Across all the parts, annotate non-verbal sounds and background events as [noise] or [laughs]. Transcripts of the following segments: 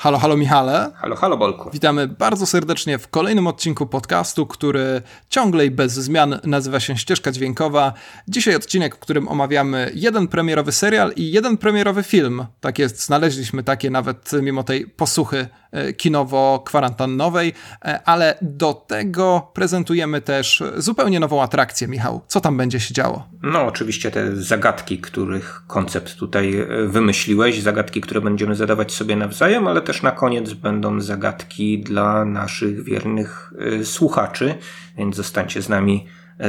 Halo, halo Michale. Halo, halo Bolku. Witamy bardzo serdecznie w kolejnym odcinku podcastu, który ciągle i bez zmian nazywa się Ścieżka Dźwiękowa. Dzisiaj odcinek, w którym omawiamy jeden premierowy serial i jeden premierowy film. Tak jest, znaleźliśmy takie nawet mimo tej posuchy E, kinowo-kwarantannowej, e, ale do tego prezentujemy też zupełnie nową atrakcję, Michał. Co tam będzie się działo? No, oczywiście te zagadki, których koncept tutaj e, wymyśliłeś, zagadki, które będziemy zadawać sobie nawzajem, ale też na koniec będą zagadki dla naszych wiernych słuchaczy, więc zostańcie z nami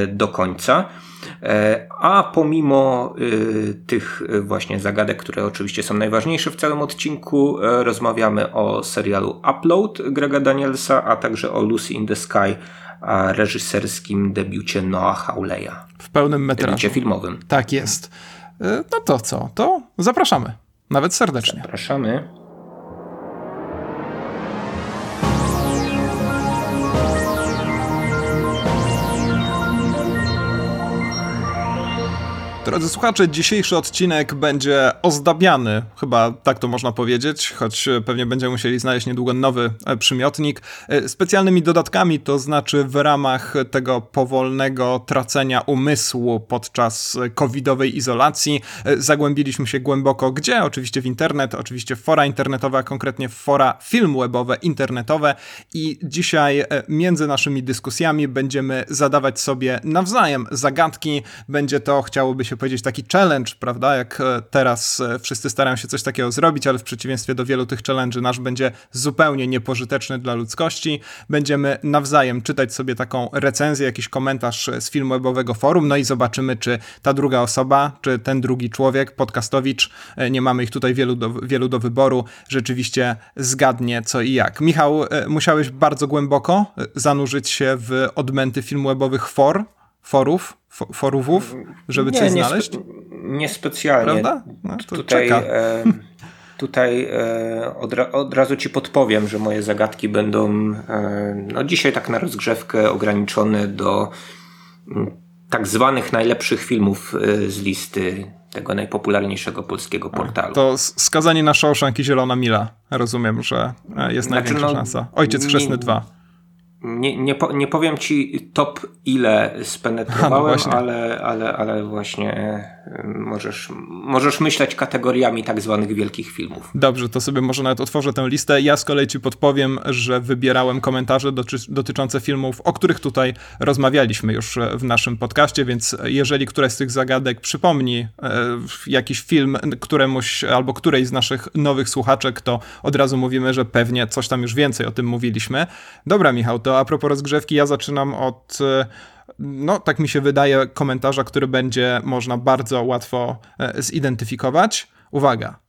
do końca. E, a pomimo y, tych właśnie zagadek, które oczywiście są najważniejsze w całym odcinku, e, rozmawiamy o serialu Upload Grega Danielsa, a także o Lucy in the Sky, reżyserskim debiucie Noah Hawleya. W pełnym metrażu. Debiucie filmowym. Tak jest. E, no to co? To zapraszamy. Nawet serdecznie. Zapraszamy. Drodzy słuchacze, dzisiejszy odcinek będzie ozdabiany, chyba tak to można powiedzieć, choć pewnie będziemy musieli znaleźć niedługo nowy e, przymiotnik, e, specjalnymi dodatkami, to znaczy w ramach tego powolnego tracenia umysłu podczas covidowej izolacji e, zagłębiliśmy się głęboko gdzie? Oczywiście w internet, oczywiście w fora internetowe, a konkretnie w fora film webowe, internetowe i dzisiaj między naszymi dyskusjami będziemy zadawać sobie nawzajem zagadki. Będzie to, chciałoby się powiedzieć, taki challenge, prawda? Jak e, teraz e, wszyscy starają się coś takiego zrobić, ale w przeciwieństwie do wielu tych challenge nasz będzie zupełnie niepożyteczny dla ludzkości. Będziemy nawzajem czytać sobie taką recenzję, jakiś komentarz z filmu webowego forum, no i zobaczymy, czy ta druga osoba, czy ten drugi człowiek, podcastowicz, e, nie mamy ich tutaj wielu do, wielu do wyboru, rzeczywiście zgadnie co i jak. Michał, musiałeś bardzo głęboko zanurzyć się w odmęty filmu webowych for, forów, forówów, żeby nie, coś nie znaleźć? Spe, niespecjalnie. Prawda? No, tutaj e, tutaj e, od, od, razu ci podpowiem, że moje zagadki będą e, no dzisiaj tak na rozgrzewkę ograniczone do mm, tak zwanych najlepszych filmów e, z listy tego najpopularniejszego polskiego portalu. To skazanie na Shawshank i Zielona Mila. Rozumiem, że e, jest znaczy, największa no, szansa. Ojciec Chrzestny 2. Nie, nie, po, nie powiem ci top ile spenetrowałem, no ale, ale, ale właśnie możesz, możesz myśleć kategoriami tak zwanych wielkich filmów. Dobrze, to sobie może nawet otworzę tę listę. Ja z kolei ci podpowiem, że wybierałem komentarze doty dotyczące filmów, o których tutaj rozmawialiśmy już w naszym podcaście, więc jeżeli któraś z tych zagadek przypomni e, jakiś film któremuś albo którejś z naszych nowych słuchaczek, to od razu mówimy, że pewnie coś tam już więcej o tym mówiliśmy. Dobra, Michał, to a propos rozgrzewki, ja zaczynam od e, no tak mi się wydaje, komentarza, który będzie można bardzo łatwo e, zidentyfikować. Uwaga.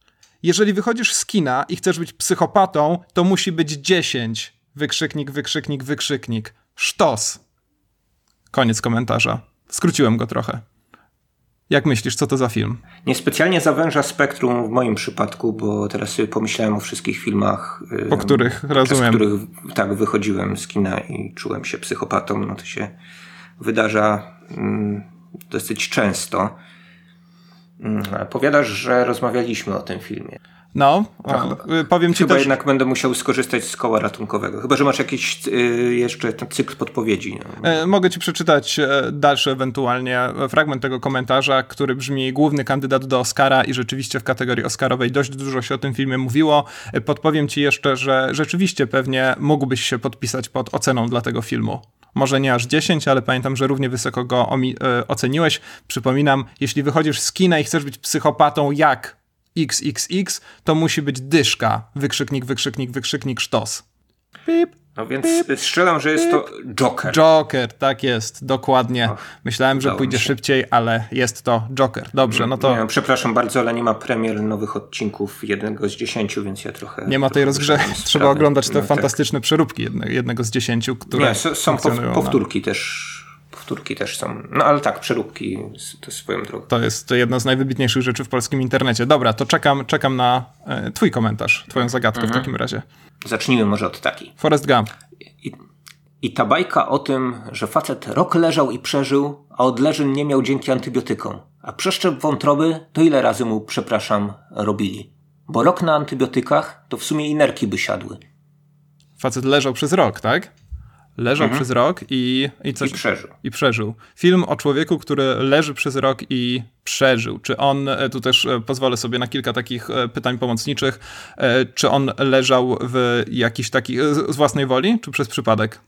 Jeżeli wychodzisz z kina i chcesz być psychopatą, to musi być 10. Wykrzyknik, wykrzyknik, wykrzyknik. Sztos. Koniec komentarza. Skróciłem go trochę. Jak myślisz, co to za film? Niespecjalnie zawęża spektrum w moim przypadku, bo teraz sobie pomyślałem o wszystkich filmach, po których, rozumiem. Których tak wychodziłem z kina i czułem się psychopatą, no to się wydarza mm, dosyć często. Powiadasz, że rozmawialiśmy o tym filmie. No, y, powiem ci Chyba też... jednak będę musiał skorzystać z koła ratunkowego. Chyba, że masz jakiś y, jeszcze ten cykl podpowiedzi. No. E, mogę ci przeczytać e, dalszy ewentualnie fragment tego komentarza, który brzmi główny kandydat do Oscara i rzeczywiście w kategorii Oscarowej dość dużo się o tym filmie mówiło. E, podpowiem ci jeszcze, że rzeczywiście pewnie mógłbyś się podpisać pod oceną dla tego filmu może nie aż 10, ale pamiętam, że równie wysoko go oceniłeś. Przypominam, jeśli wychodzisz z kina i chcesz być psychopatą jak XXX, to musi być dyszka. Wykrzyknik, wykrzyknik, wykrzyknik, sztos. Pip. No więc Pip. strzelam, że jest Pip. to Joker. Joker, tak jest, dokładnie. Och, Myślałem, że pójdzie szybciej, ale jest to Joker. Dobrze, no to... Nie, przepraszam bardzo, ale nie ma premier nowych odcinków jednego z dziesięciu, więc ja trochę... Nie ma tej rozgrzewki. Trzeba oglądać te no, tak. fantastyczne tak. przeróbki jednego z dziesięciu, które Nie, są powtórki na... też powtórki też są. No ale tak, przeróbki to swoją drogą. To jest jedna z najwybitniejszych rzeczy w polskim internecie. Dobra, to czekam, czekam na e, twój komentarz, twoją zagadkę mhm. w takim razie. Zacznijmy może od takiej. Forest Gump. I, I ta bajka o tym, że facet rok leżał i przeżył, a odleżyn nie miał dzięki antybiotykom. A przeszczep wątroby to ile razy mu, przepraszam, robili? bo rok na antybiotykach to w sumie i nerki by siadły. Facet leżał przez rok, tak? Leżał mhm. przez rok i, i coś. I przeżył. I przeżył. Film o człowieku, który leży przez rok i przeżył. Czy on, e, tu też e, pozwolę sobie na kilka takich e, pytań pomocniczych, czy on leżał w jakiś taki, z własnej woli, czy przez przypadek?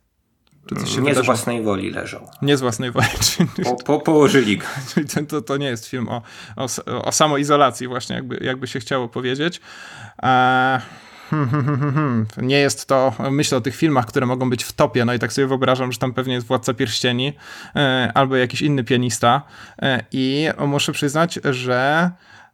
Czy coś się nie wydarzyło? z własnej woli leżał. Nie z własnej woli. [laughs] Po, po, położyli go. [laughs] To, to nie jest film o, o, o samoizolacji właśnie, jakby, jakby się chciało powiedzieć. Eee, [laughs] nie jest to, myślę o tych filmach, które mogą być w topie, no i tak sobie wyobrażam, że tam pewnie jest Władca Pierścieni e, albo jakiś inny pianista e, i muszę przyznać, że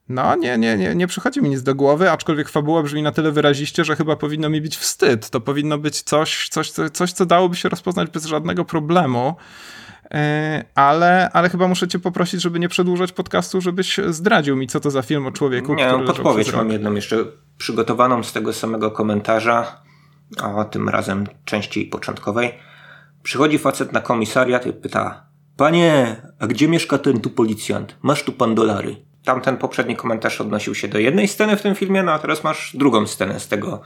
no, nie, nie, nie, nie przychodzi mi nic do głowy, aczkolwiek fabuła brzmi na tyle wyraziście, że chyba powinno mi być wstyd. To powinno być coś, coś, coś co dałoby się rozpoznać bez żadnego problemu. E, ale, ale chyba muszę cię poprosić, żeby nie przedłużać podcastu, żebyś zdradził mi, co to za film o człowieku, Nie, który podpowiedź mam jedną jeszcze przygotowaną z tego samego komentarza, a tym razem części początkowej. Przychodzi facet na komisariat i pyta Panie, a gdzie mieszka ten tu policjant? Masz tu pan dolary. Tamten poprzedni komentarz odnosił się do jednej sceny w tym filmie, no a teraz masz drugą scenę z tego,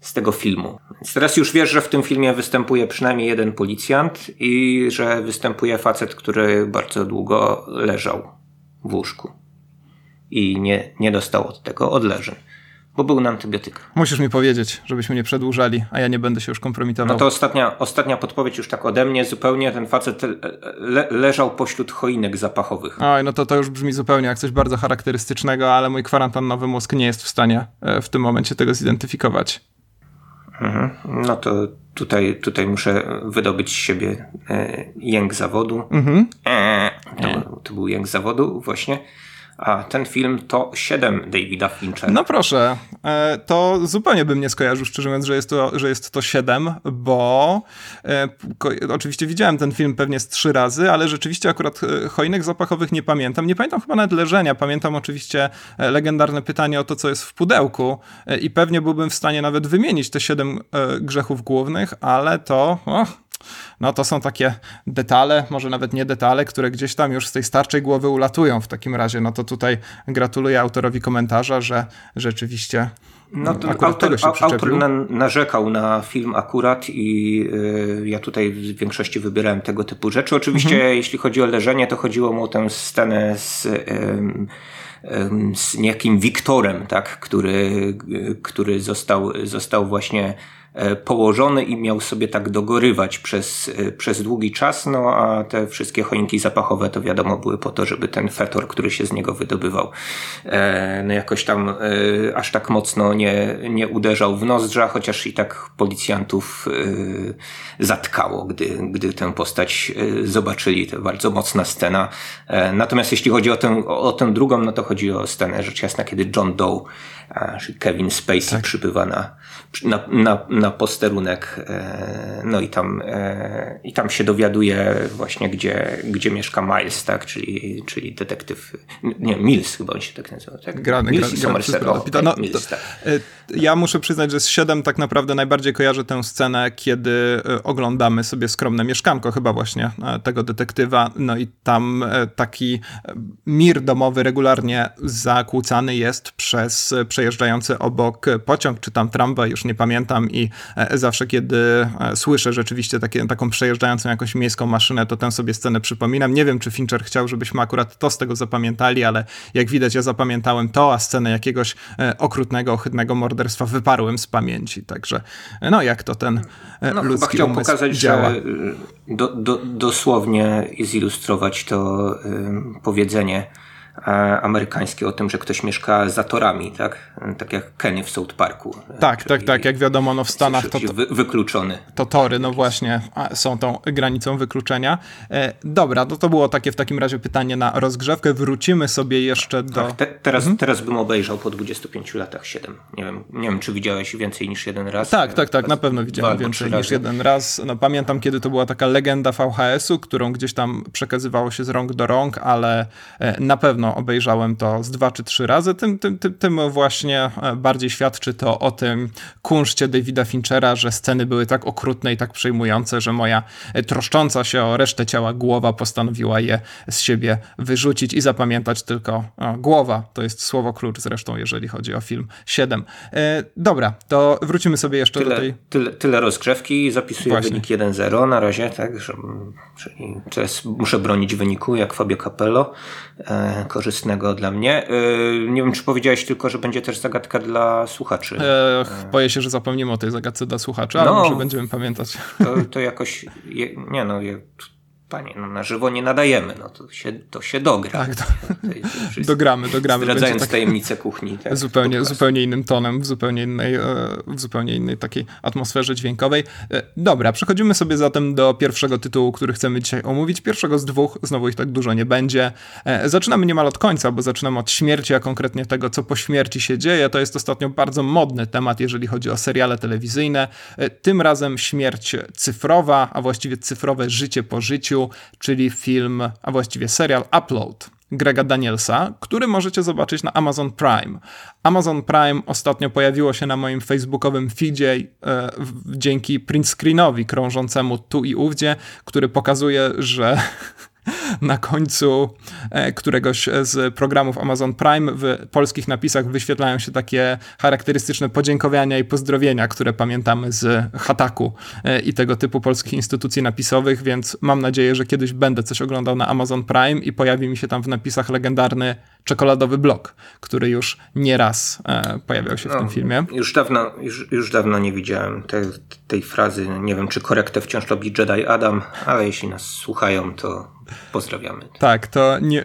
z tego filmu. Więc teraz już wiesz, że w tym filmie występuje przynajmniej jeden policjant i że występuje facet, który bardzo długo leżał w łóżku i nie, nie dostał od tego odleżeń bo był na antybiotykach. Musisz mi powiedzieć, żebyśmy nie przedłużali, a ja nie będę się już kompromitował. No to ostatnia, ostatnia podpowiedź już tak ode mnie, zupełnie ten facet le, leżał pośród choinek zapachowych. Oj, no to to już brzmi zupełnie jak coś bardzo charakterystycznego, ale mój kwarantannowy mózg nie jest w stanie e, w tym momencie tego zidentyfikować. Mhm. No to tutaj, tutaj muszę wydobyć z siebie e, jęk zawodu. Mhm. E, to, to był jęk zawodu właśnie. A ten film to 7 Davida Finchera. No proszę, e, to zupełnie bym nie skojarzył, szczerze mówiąc, że jest to, że jest to 7, bo e, oczywiście widziałem ten film pewnie z trzy razy, ale rzeczywiście akurat e, choinek zapachowych nie pamiętam. Nie pamiętam chyba nawet leżenia. Pamiętam oczywiście legendarne pytanie o to, co jest w pudełku i pewnie byłbym w stanie nawet wymienić te 7 grzechów głównych, ale to... Oh, no to są takie detale, może nawet nie detale, które gdzieś tam już z tej starczej głowy ulatują w takim razie. No to tutaj gratuluję autorowi komentarza, że rzeczywiście no to autor, autor na, narzekał na film akurat i y, ja tutaj w większości wybierałem tego typu rzeczy. Oczywiście mhm. jeśli chodzi o leżenie, to chodziło mu o tę scenę z... Y, y, z niejakim Wiktorem, tak, który, który został, został właśnie położony i miał sobie tak dogorywać przez, e, przez długi czas, no a te wszystkie choinki zapachowe to wiadomo były po to, żeby ten fetor, który się z niego wydobywał, e, no jakoś tam aż tak mocno nie, nie uderzał w nozdrza, chociaż i tak policjantów zatkało, gdy, gdy tę postać zobaczyli. To bardzo mocna scena. Natomiast jeśli chodzi o tę, o tę drugą, no to chodzi o scenę rzecz jasna, kiedy John Doe, Kevin Spacey tak. przybywa na, na, na, na posterunek, e, no i tam, e, i tam się dowiaduje właśnie, gdzie, gdzie mieszka Miles, tak, czyli, czyli detektyw, nie, Mills chyba on się tak nazywa, tak? Grany, Mills i Somerset. O, tak, no, Mills, tak. E, ja muszę przyznać, że z 7 tak naprawdę najbardziej kojarzę tę scenę, kiedy oglądamy sobie skromne mieszkanko chyba właśnie tego detektywa, no i tam taki mir domowy regularnie zakłócany jest przez przejeżdżający obok pociąg, czy tam tramwaj, już nie pamiętam i E, zawsze kiedy e, słyszę rzeczywiście takie, taką przejeżdżającą jakąś miejską maszynę, to tę sobie scenę przypominam. Nie wiem, czy Fincher chciał, żebyśmy akurat to z tego zapamiętali, ale jak widać, ja zapamiętałem to, a scenę jakiegoś e, okrutnego, ohydnego morderstwa wyparłem z pamięci. Także, no jak to ten no, ludzki chyba chciał pokazać, działa. że do, do, dosłownie zilustrować to y, powiedzenie E, amerykańskie o tym, że ktoś mieszka za torami, tak? Tak jak Kenny w South Parku. Tak, tak, tak. Jak wiadomo, no w Stanach to, wy, wykluczony. To tory, no właśnie, są tą granicą wykluczenia. E, dobra, no to było takie w takim razie pytanie na rozgrzewkę. Wrócimy sobie jeszcze do... Tak, te, teraz, mhm. teraz bym obejrzał po 25 latach 7. Nie wiem, nie wiem, czy widziałeś więcej niż jeden raz. Tak, tak, tak, na pewno widziałem więcej niż jeden raz. No, pamiętam, kiedy to była taka legenda VHS-u, którą gdzieś tam przekazywało się z rąk do rąk, ale e, na pewno pewno obejrzałem to z dwa czy trzy razy, tym, tym, tym, tym właśnie bardziej świadczy to o tym kunszcie Davida Finchera, że sceny były tak okrutne i tak przejmujące, że moja troszcząca się o resztę ciała głowa postanowiła je z siebie wyrzucić i zapamiętać tylko głowa. To jest słowo klucz zresztą, jeżeli chodzi o film 7. E, dobra, to wrócimy sobie jeszcze tyle, do tej... Tyle, tyle rozgrzewki, zapisuję Właśnie. wynik 1-0 na razie, tak, że, czyli teraz muszę bronić wyniku, jak Fabio Capello, e, korzystnego dla mnie. E, nie wiem, czy powiedziałeś tylko, że będzie też zagadka dla słuchaczy. E, boję się, że zapomnimy o tej zagadce dla słuchaczy, ale no, może będziemy pamiętać. To, to jakoś, je, nie no, je, Panie, no na żywo nie nadajemy, no to się, to się dogra. Tak, do, [laughs] dogramy, dogramy. Zdradzając tak, tajemnicę kuchni. Tak, zupełnie, zupełnie innym tonem, w zupełnie, innej, e, w zupełnie innej takiej atmosferze dźwiękowej. E, dobra, przechodzimy sobie zatem do pierwszego tytułu, który chcemy dzisiaj omówić. Pierwszego z dwóch, znowu ich tak dużo nie będzie. E, zaczynamy niemal od końca, bo zaczynamy od śmierci, a konkretnie tego, co po śmierci się dzieje. To jest ostatnio bardzo modny temat, jeżeli chodzi o seriale telewizyjne. Tym razem śmierć cyfrowa, a właściwie cyfrowe życie po życiu czyli film, a właściwie serial Upload. Grega Danielsa, który możecie zobaczyć na Amazon Prime. Amazon Prime ostatnio pojawiło się na moim facebookowym feedzie e, dzięki print screenowi krążącemu tu i ówdzie, który pokazuje, że [laughs] na końcu e, któregoś z programów Amazon Prime w polskich napisach wyświetlają się takie charakterystyczne podziękowania i pozdrowienia, które pamiętamy z Hataku e, i tego typu polskich instytucji napisowych, więc mam nadzieję, że kiedyś będę coś oglądał na Amazon Prime i pojawi mi się tam w napisach legendarny czekoladowy blok, który już nieraz e, pojawiał się w no, tym filmie. Już dawno, już, już dawno nie widziałem te, tej frazy. Nie wiem, czy korektę wciąż robi Jedi Adam, ale jeśli nas słuchają, to Pozdrawiamy. Tak, to nie,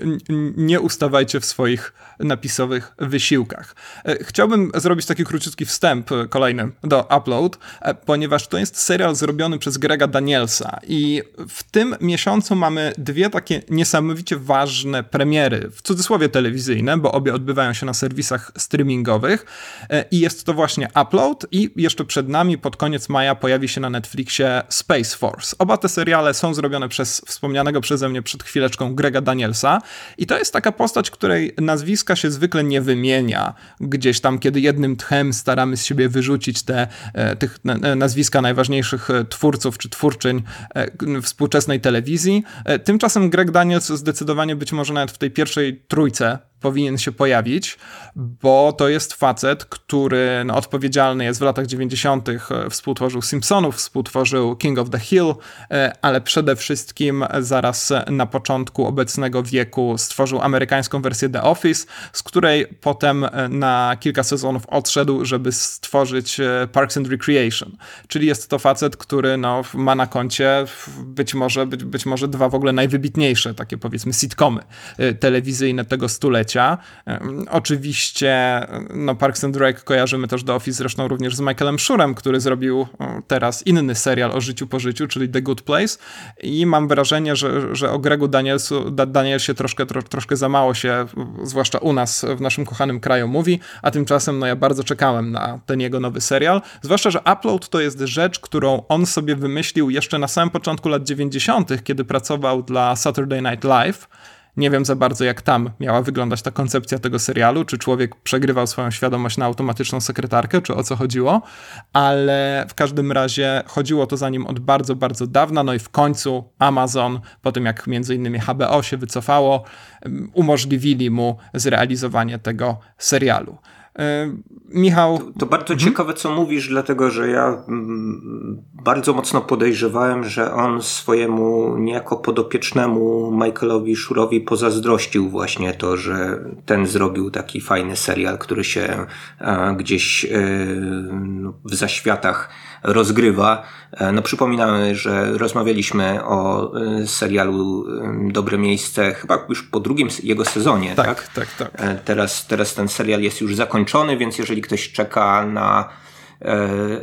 nie ustawajcie w swoich napisowych wysiłkach. E, chciałbym zrobić taki króciutki wstęp e, kolejny do Upload, e, ponieważ to jest serial zrobiony przez Grega Danielsa i w tym miesiącu mamy dwie takie niesamowicie ważne premiery, w cudzysłowie telewizyjne, bo obie odbywają się na serwisach streamingowych i jest to właśnie Upload i jeszcze przed nami pod koniec maja pojawi się na Netflixie Space Force. Oba te seriale są zrobione przez wspomnianego przeze mnie przed chwileczką Grega Danielsa i to jest taka postać, której nazwiska się zwykle nie wymienia. Gdzieś tam, kiedy jednym tchem staramy z siebie wyrzucić te e, tych nazwiska najważniejszych e, twórców czy twórczyń e, współczesnej telewizji. Tymczasem Greg Daniels zdecydowanie być może nawet w tej pierwszej trójce powinien się pojawić, bo to jest facet, który no, odpowiedzialny jest w latach 90. E, współtworzył Simpsonów, współtworzył King of the Hill, e, ale przede wszystkim zaraz na początku obecnego wieku stworzył amerykańską wersję The Office, z której potem e, na kilka sezonów odszedł, żeby stworzyć Parks and Recreation. Czyli jest to facet, który no, ma na koncie być może, być, być może dwa w ogóle najwybitniejsze takie powiedzmy sitcomy telewizyjne tego stulecia Oczywiście no Parks and Rec kojarzymy też do Office zresztą również z Michaelem Shurem, który zrobił teraz inny serial o życiu po życiu, czyli The Good Place. I mam wrażenie, że, że o Gregu Danielsu, Danielsie troszkę, tro, troszkę za mało się, zwłaszcza u nas w naszym kochanym kraju mówi, a tymczasem no ja bardzo czekałem na ten jego nowy serial, zwłaszcza, że Upload to jest rzecz, którą on sobie wymyślił jeszcze na samym początku lat 90., kiedy pracował dla Saturday Night Live nie wiem za bardzo, jak tam miała wyglądać ta koncepcja tego serialu, czy człowiek przegrywał swoją świadomość na automatyczną sekretarkę, czy o co chodziło, ale w każdym razie chodziło to za nim od bardzo, bardzo dawna, no i w końcu Amazon, po tym jak między innymi HBO się wycofało, umożliwili mu zrealizowanie tego serialu. E, Michał. To, to bardzo mhm. ciekawe, co mówisz, dlatego że ja mm, bardzo mocno podejrzewałem, że on swojemu niejako podopiecznemu Michaelowi Szurowi pozazdrościł właśnie to, że ten zrobił taki fajny serial, który się gdzieś e, no, w zaświatach rozgrywa. E, no przypominamy, że rozmawialiśmy o e, serialu e, Dobre Miejsce chyba już po drugim jego sezonie, tak? Tak, tak. tak. Teraz, teraz ten serial jest już zakończony, więc jeżeli ktoś czeka na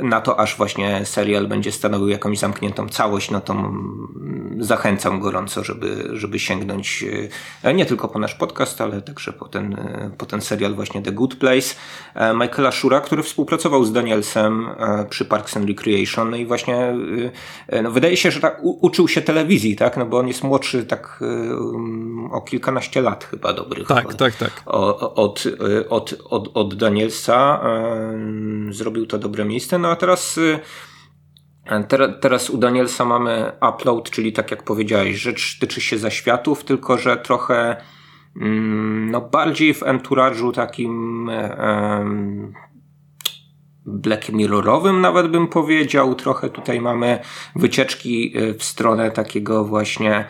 na to, aż właśnie serial będzie stanowił jakąś zamkniętą całość, no to mm, zachęcam gorąco, żeby, żeby sięgnąć nie tylko po nasz podcast, ale także po ten, po ten serial właśnie The Good Place Michaela Shura, który współpracował z Danielsem przy Parks and Recreation, no i właśnie no wydaje się, że tak uczył się telewizji, tak, no bo on jest młodszy tak o kilkanaście lat chyba dobrych. Tak, tak, tak. Od, od, od, od Danielsa zrobił to dobre miejsce, no a teraz Teraz u Danielsa mamy upload, czyli tak jak powiedziałeś, rzecz tyczy się zaświatów, tylko że trochę mm, no bardziej w enturażu takim Black Mirrorowym nawet bym powiedział. Trochę tutaj mamy wycieczki e, w stronę takiego właśnie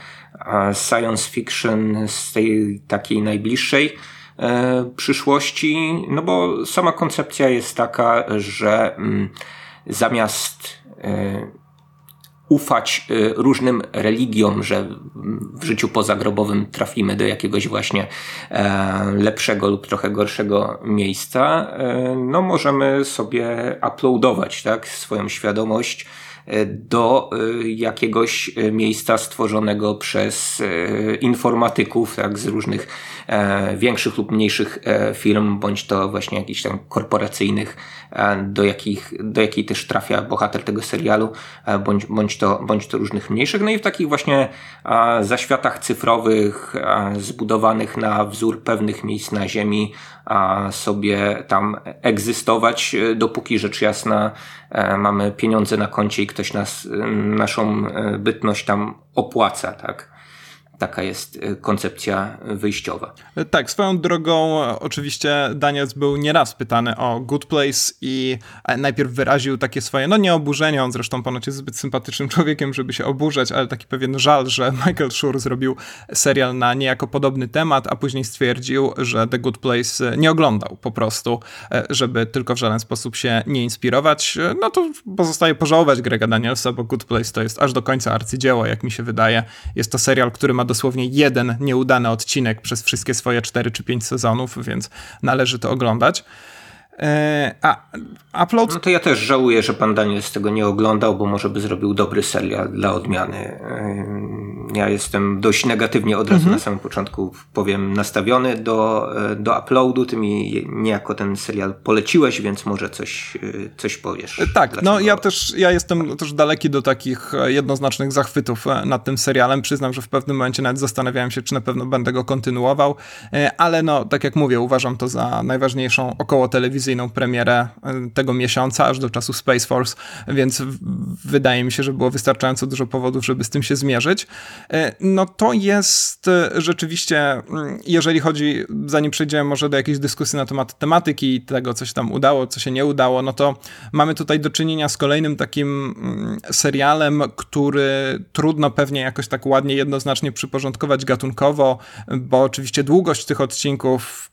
science fiction z tej takiej najbliższej przyszłości, no bo sama koncepcja jest taka, że mm, zamiast e, ufać różnym religiom, że w życiu pozagrobowym trafimy do jakiegoś właśnie lepszego lub trochę gorszego miejsca, no możemy sobie uploadować tak, swoją świadomość do jakiegoś miejsca stworzonego przez informatyków tak, z różnych e, większych lub mniejszych e, firm, bądź to właśnie jakichś tam korporacyjnych, e, do, jakich, do jakiej też trafia bohater tego serialu, bądź, bądź, to, bądź to różnych mniejszych. No i w takich właśnie zaświatach cyfrowych, zbudowanych na wzór pewnych miejsc na Ziemi, sobie tam egzystować, dopóki rzecz jasna mamy pieniądze na koncie i ktoś nas, naszą bytność tam opłaca, tak? Taka jest y, koncepcja wyjściowa. Tak, swoją drogą oczywiście Daniels był nieraz pytany o Good Place i najpierw wyraził takie swoje, no nie oburzenie, on zresztą ponoć jest zbyt sympatycznym [laughs] człowiekiem, żeby się oburzać, ale taki pewien żal, że [laughs] Michael Schur zrobił serial na niejako podobny temat, a później stwierdził, że The Good Place nie oglądał po prostu, e, żeby tylko w żaden sposób się nie inspirować. No to pozostaje pożałować Grega Danielsa, bo Good Place to jest aż do końca arcydzieło, jak mi się wydaje. Jest to serial, który ma dosłownie jeden nieudany odcinek przez wszystkie swoje 4 czy 5 sezonów, więc należy to oglądać. E, a upload. No to ja też żałuję, że pan Daniel z tego nie oglądał, bo może by zrobił dobry serial dla odmiany. E, ja jestem dość negatywnie od razu mhm. na samym początku, powiem, nastawiony do, e, do uploadu. Ty mi niejako ten serial poleciłeś, więc może coś, coś powiesz. Tak, no ja też ja jestem też daleki do takich jednoznacznych zachwytów nad tym serialem. Przyznam, że w pewnym momencie nawet zastanawiałem się, czy na pewno będę go kontynuował, ale no, tak jak mówię, uważam to za najważniejszą około telewizyjną telewizyjną premierę e, tego miesiąca, aż do czasu Space Force, więc wydaje mi się, że było wystarczająco dużo powodów, żeby z tym się zmierzyć. E, no to jest e, rzeczywiście, mm, jeżeli chodzi, zanim przejdziemy może do jakiejś dyskusji na temat tematyki i tego, co się tam udało, co się nie udało, no to mamy tutaj do czynienia z kolejnym takim mm, serialem, który trudno pewnie jakoś tak ładnie, jednoznacznie przyporządkować gatunkowo, bo oczywiście długość tych odcinków,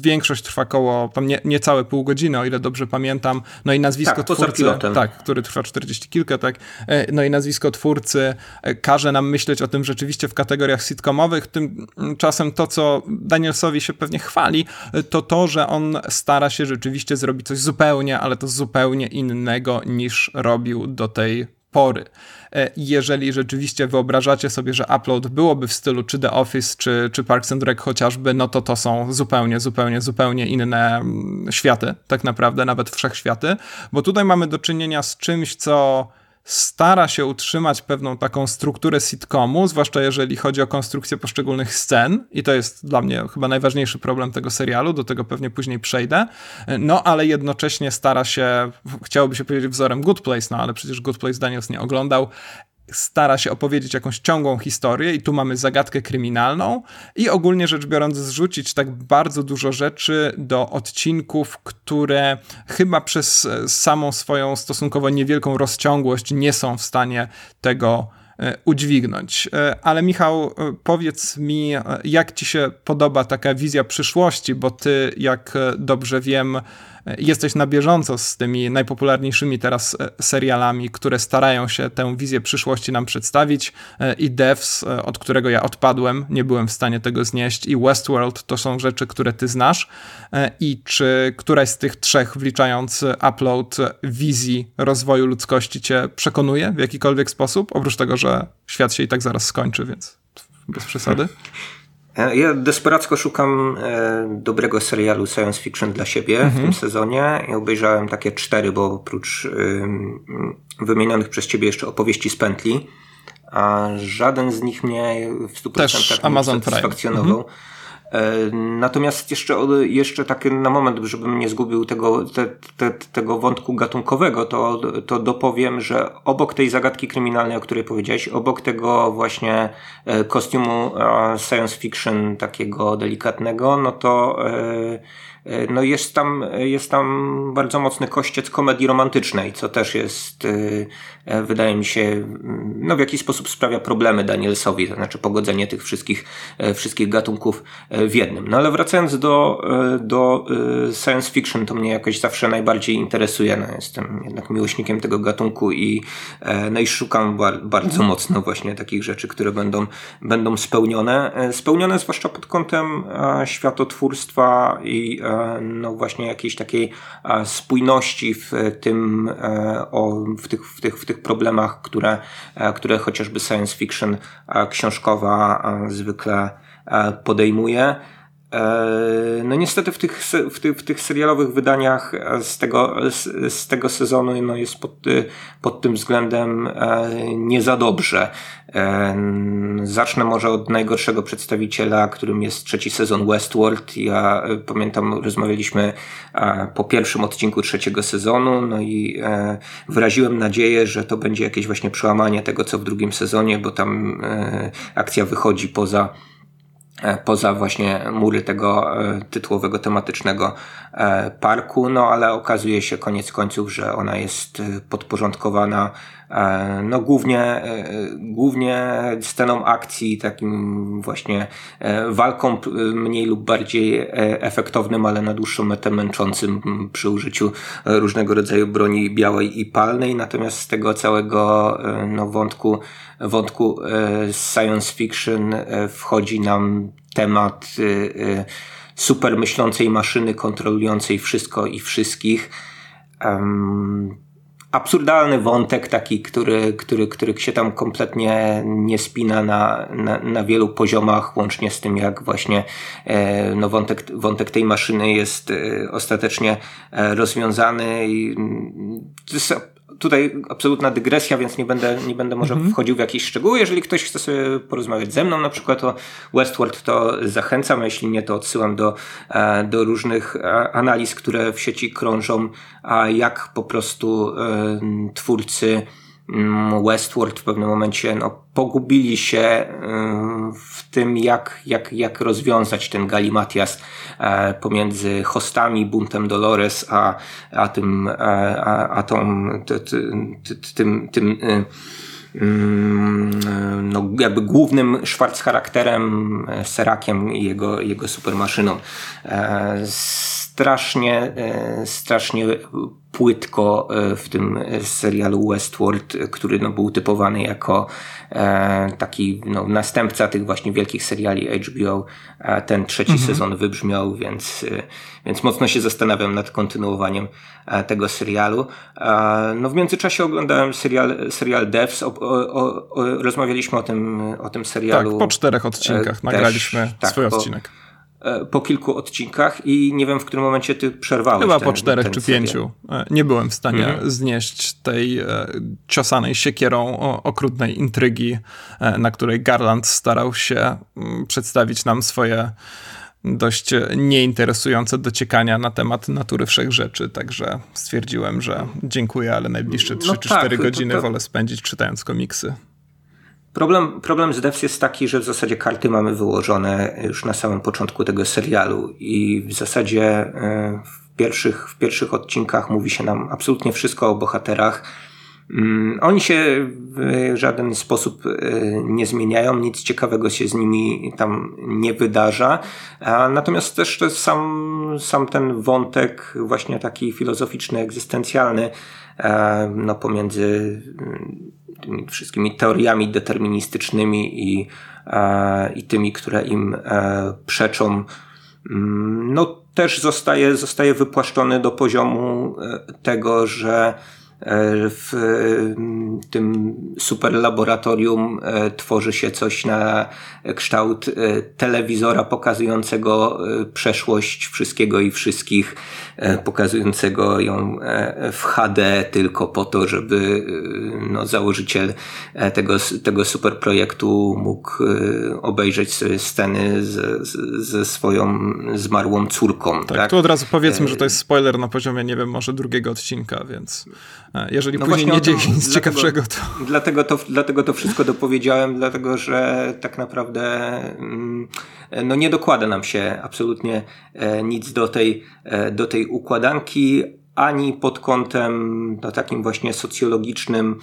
większość trwa koło tam nie, niecałe pół godziny, o ile dobrze pamiętam. No i nazwisko tak, twórcy, tak, który trwa 40 kilka, tak. E, no i nazwisko twórcy e, każe nam myśleć o tym rzeczywiście w kategoriach sitcomowych. Tymczasem to, co Danielsowi się pewnie chwali, e, to to, że on stara się rzeczywiście zrobić coś zupełnie, ale to zupełnie innego niż robił do tej pory. E, jeżeli rzeczywiście wyobrażacie sobie, że upload byłoby w stylu czy The Office, czy, czy Parks and Rec chociażby, no to to są zupełnie, zupełnie, zupełnie inne mm, światy, tak naprawdę, nawet wszechświaty, bo tutaj mamy do czynienia z czymś, co stara się utrzymać pewną taką strukturę sitcomu, zwłaszcza jeżeli chodzi o konstrukcję poszczególnych scen. I to jest dla mnie chyba najważniejszy problem tego serialu, do tego pewnie później przejdę, no ale jednocześnie stara się, chciałoby się powiedzieć wzorem Good Place, no ale przecież Good Place Daniels nie oglądał, stara się opowiedzieć jakąś ciągłą historię i tu mamy zagadkę kryminalną i ogólnie rzecz biorąc zrzucić tak bardzo dużo rzeczy do odcinków, które chyba przez samą swoją stosunkowo niewielką rozciągłość nie są w stanie tego e, udźwignąć. E, ale Michał, e, powiedz mi, jak ci się podoba taka wizja przyszłości, bo ty, jak dobrze wiem, jesteś na bieżąco z tymi najpopularniejszymi teraz serialami, które starają się tę wizję przyszłości nam przedstawić i Devs, od którego ja odpadłem, nie byłem w stanie tego znieść i Westworld to są rzeczy, które ty znasz i czy któraś z tych trzech, wliczając upload wizji rozwoju ludzkości cię przekonuje w jakikolwiek sposób, oprócz tego, że świat się i tak zaraz skończy, więc bez przesady. [laughs] E, ja desperacko szukam e, dobrego serialu science fiction dla siebie mhm. w tym sezonie i obejrzałem takie cztery, bo oprócz wymienionych przez ciebie jeszcze opowieści z pętli, a żaden z nich mnie w 100% Też Amazon satysfakcjonował. Mhm. E, natomiast jeszcze, jeszcze tak na moment, żebym nie zgubił tego, te, te, tego wątku gatunkowego, to, to dopowiem, że obok tej zagadki kryminalnej, o której powiedziałeś, obok tego właśnie e, kostiumu science fiction takiego delikatnego, no to e, E, no jest tam, jest tam bardzo mocny kościec komedii romantycznej, co też jest, e, e, wydaje mi się, no w jakiś sposób sprawia problemy Danielsowi, to znaczy pogodzenie tych wszystkich, wszystkich gatunków w jednym. No ale wracając do, do science fiction, to mnie jakoś zawsze najbardziej interesuje. No, jestem jednak miłośnikiem tego gatunku i, no i szukam bardzo mocno właśnie takich rzeczy, które będą, będą spełnione. Spełnione zwłaszcza pod kątem światotwórstwa i no właśnie jakiejś takiej spójności w tym, e, o, w tych, w tych, w tych problemach, które, e, które chociażby science fiction książkowa zwykle podejmuje. E, no niestety w tych, w, tych, w tych serialowych wydaniach z tego, z, z tego sezonu no jest pod, pod tym względem e, nie za dobrze. E, zacznę może od najgorszego przedstawiciela, którym jest trzeci sezon Westworld. Ja pamiętam, rozmawialiśmy po pierwszym odcinku trzeciego sezonu, no i wyraziłem nadzieję, że to będzie jakieś właśnie przełamanie tego, co w drugim sezonie, bo tam akcja wychodzi poza E, poza właśnie mury tego e, tytułowego tematycznego e, parku, no ale okazuje się koniec końców, że ona jest podporządkowana no głównie, głównie sceną akcji, takim właśnie walką mniej lub bardziej efektownym, ale na dłuższą metę męczącym przy użyciu różnego rodzaju broni białej i palnej, natomiast z tego całego no, wątku wątku e, science fiction e, wchodzi nam temat e, super myślącej maszyny kontrolującej wszystko i wszystkich. Absurdalny wątek taki, który, który, który się tam kompletnie nie spina na, na, na wielu poziomach, łącznie z tym, jak właśnie no, wątek, wątek tej maszyny jest ostatecznie rozwiązany. I to jest tutaj absolutna dygresja, więc nie będę, nie będę może mhm. wchodził w jakieś szczegóły. Jeżeli ktoś chce sobie porozmawiać ze mną na przykład o Westworld, to zachęcam, a jeśli nie, to odsyłam do, e, do różnych e, analiz, które w sieci krążą, a jak po prostu e, twórcy Westworld w pewnym momencie no, pogubili się mm, w tym, jak, jak, jak rozwiązać ten galimatias e, pomiędzy hostami, buntem Dolores, a, a tym, e, a, a tą, tym, tym y, mm, no, jakby głównym Schwarz charakterem, e, Serakiem i jego, jego supermaszyną. Strasznie, strasznie płytko e, w tym serialu Westworld, który no, był typowany jako e, taki no, następca tych właśnie wielkich seriali HBO. E, ten trzeci mhm. sezon wybrzmiał, więc, e, więc mocno się zastanawiam nad kontynuowaniem e, tego serialu. E, no w międzyczasie oglądałem serial, serial Devs, o, o, o, rozmawialiśmy o tym, o tym serialu. Tak, po czterech odcinkach nagraliśmy też, tak, swój odcinek. E, po kilku odcinkach i nie wiem, w którym momencie ty przerwałeś. Chyba ten, po czterech czy serial. pięciu. E, nie byłem w stanie mhm. znieść tej e, ciosanej siekierą okrutnej intrygi, na której Garland starał się mm, przedstawić nam swoje dość nieinteresujące dociekania na temat natury wszechrzeczy, także stwierdziłem, że dziękuję, ale najbliższe 3 no czy 4 tak, godziny to, to... wolę spędzić czytając komiksy. Problem, problem z Devs jest taki, że w zasadzie karty mamy wyłożone już na samym początku tego serialu i w zasadzie e, w pierwszych, w pierwszych odcinkach mówi się nam absolutnie wszystko o bohaterach. Mm, oni się w żaden sposób e, nie zmieniają, nic ciekawego się z nimi tam nie wydarza. Natomiast też to sam, sam ten wątek właśnie taki filozoficzny, egzystencjalny, e, no pomiędzy mm, tymi wszystkimi teoriami deterministycznymi i, e, i tymi, które im przeczą. Mm, no też zostaje, zostaje wypłaszczony do poziomu tego, że E, w tym super laboratorium e, tworzy się coś na kształt e, telewizora pokazującego przeszłość wszystkiego i wszystkich, pokazującego ją w HD tylko po to, żeby no, założyciel tego, tego super projektu mógł obejrzeć sobie sceny z, z, ze swoją zmarłą córką. Tak, tak, tu od razu powiedzmy, że to jest spoiler na poziomie, nie wiem, może drugiego odcinka, więc jeżeli no później nie dzieje nic dlatego, ciekawszego, to... Dlatego to... Dlatego to wszystko dopowiedziałem, dlatego że tak naprawdę mm, no nie dokłada nam się absolutnie e, nic do tej, e, do tej układanki, ani pod kątem no, takim właśnie socjologicznym,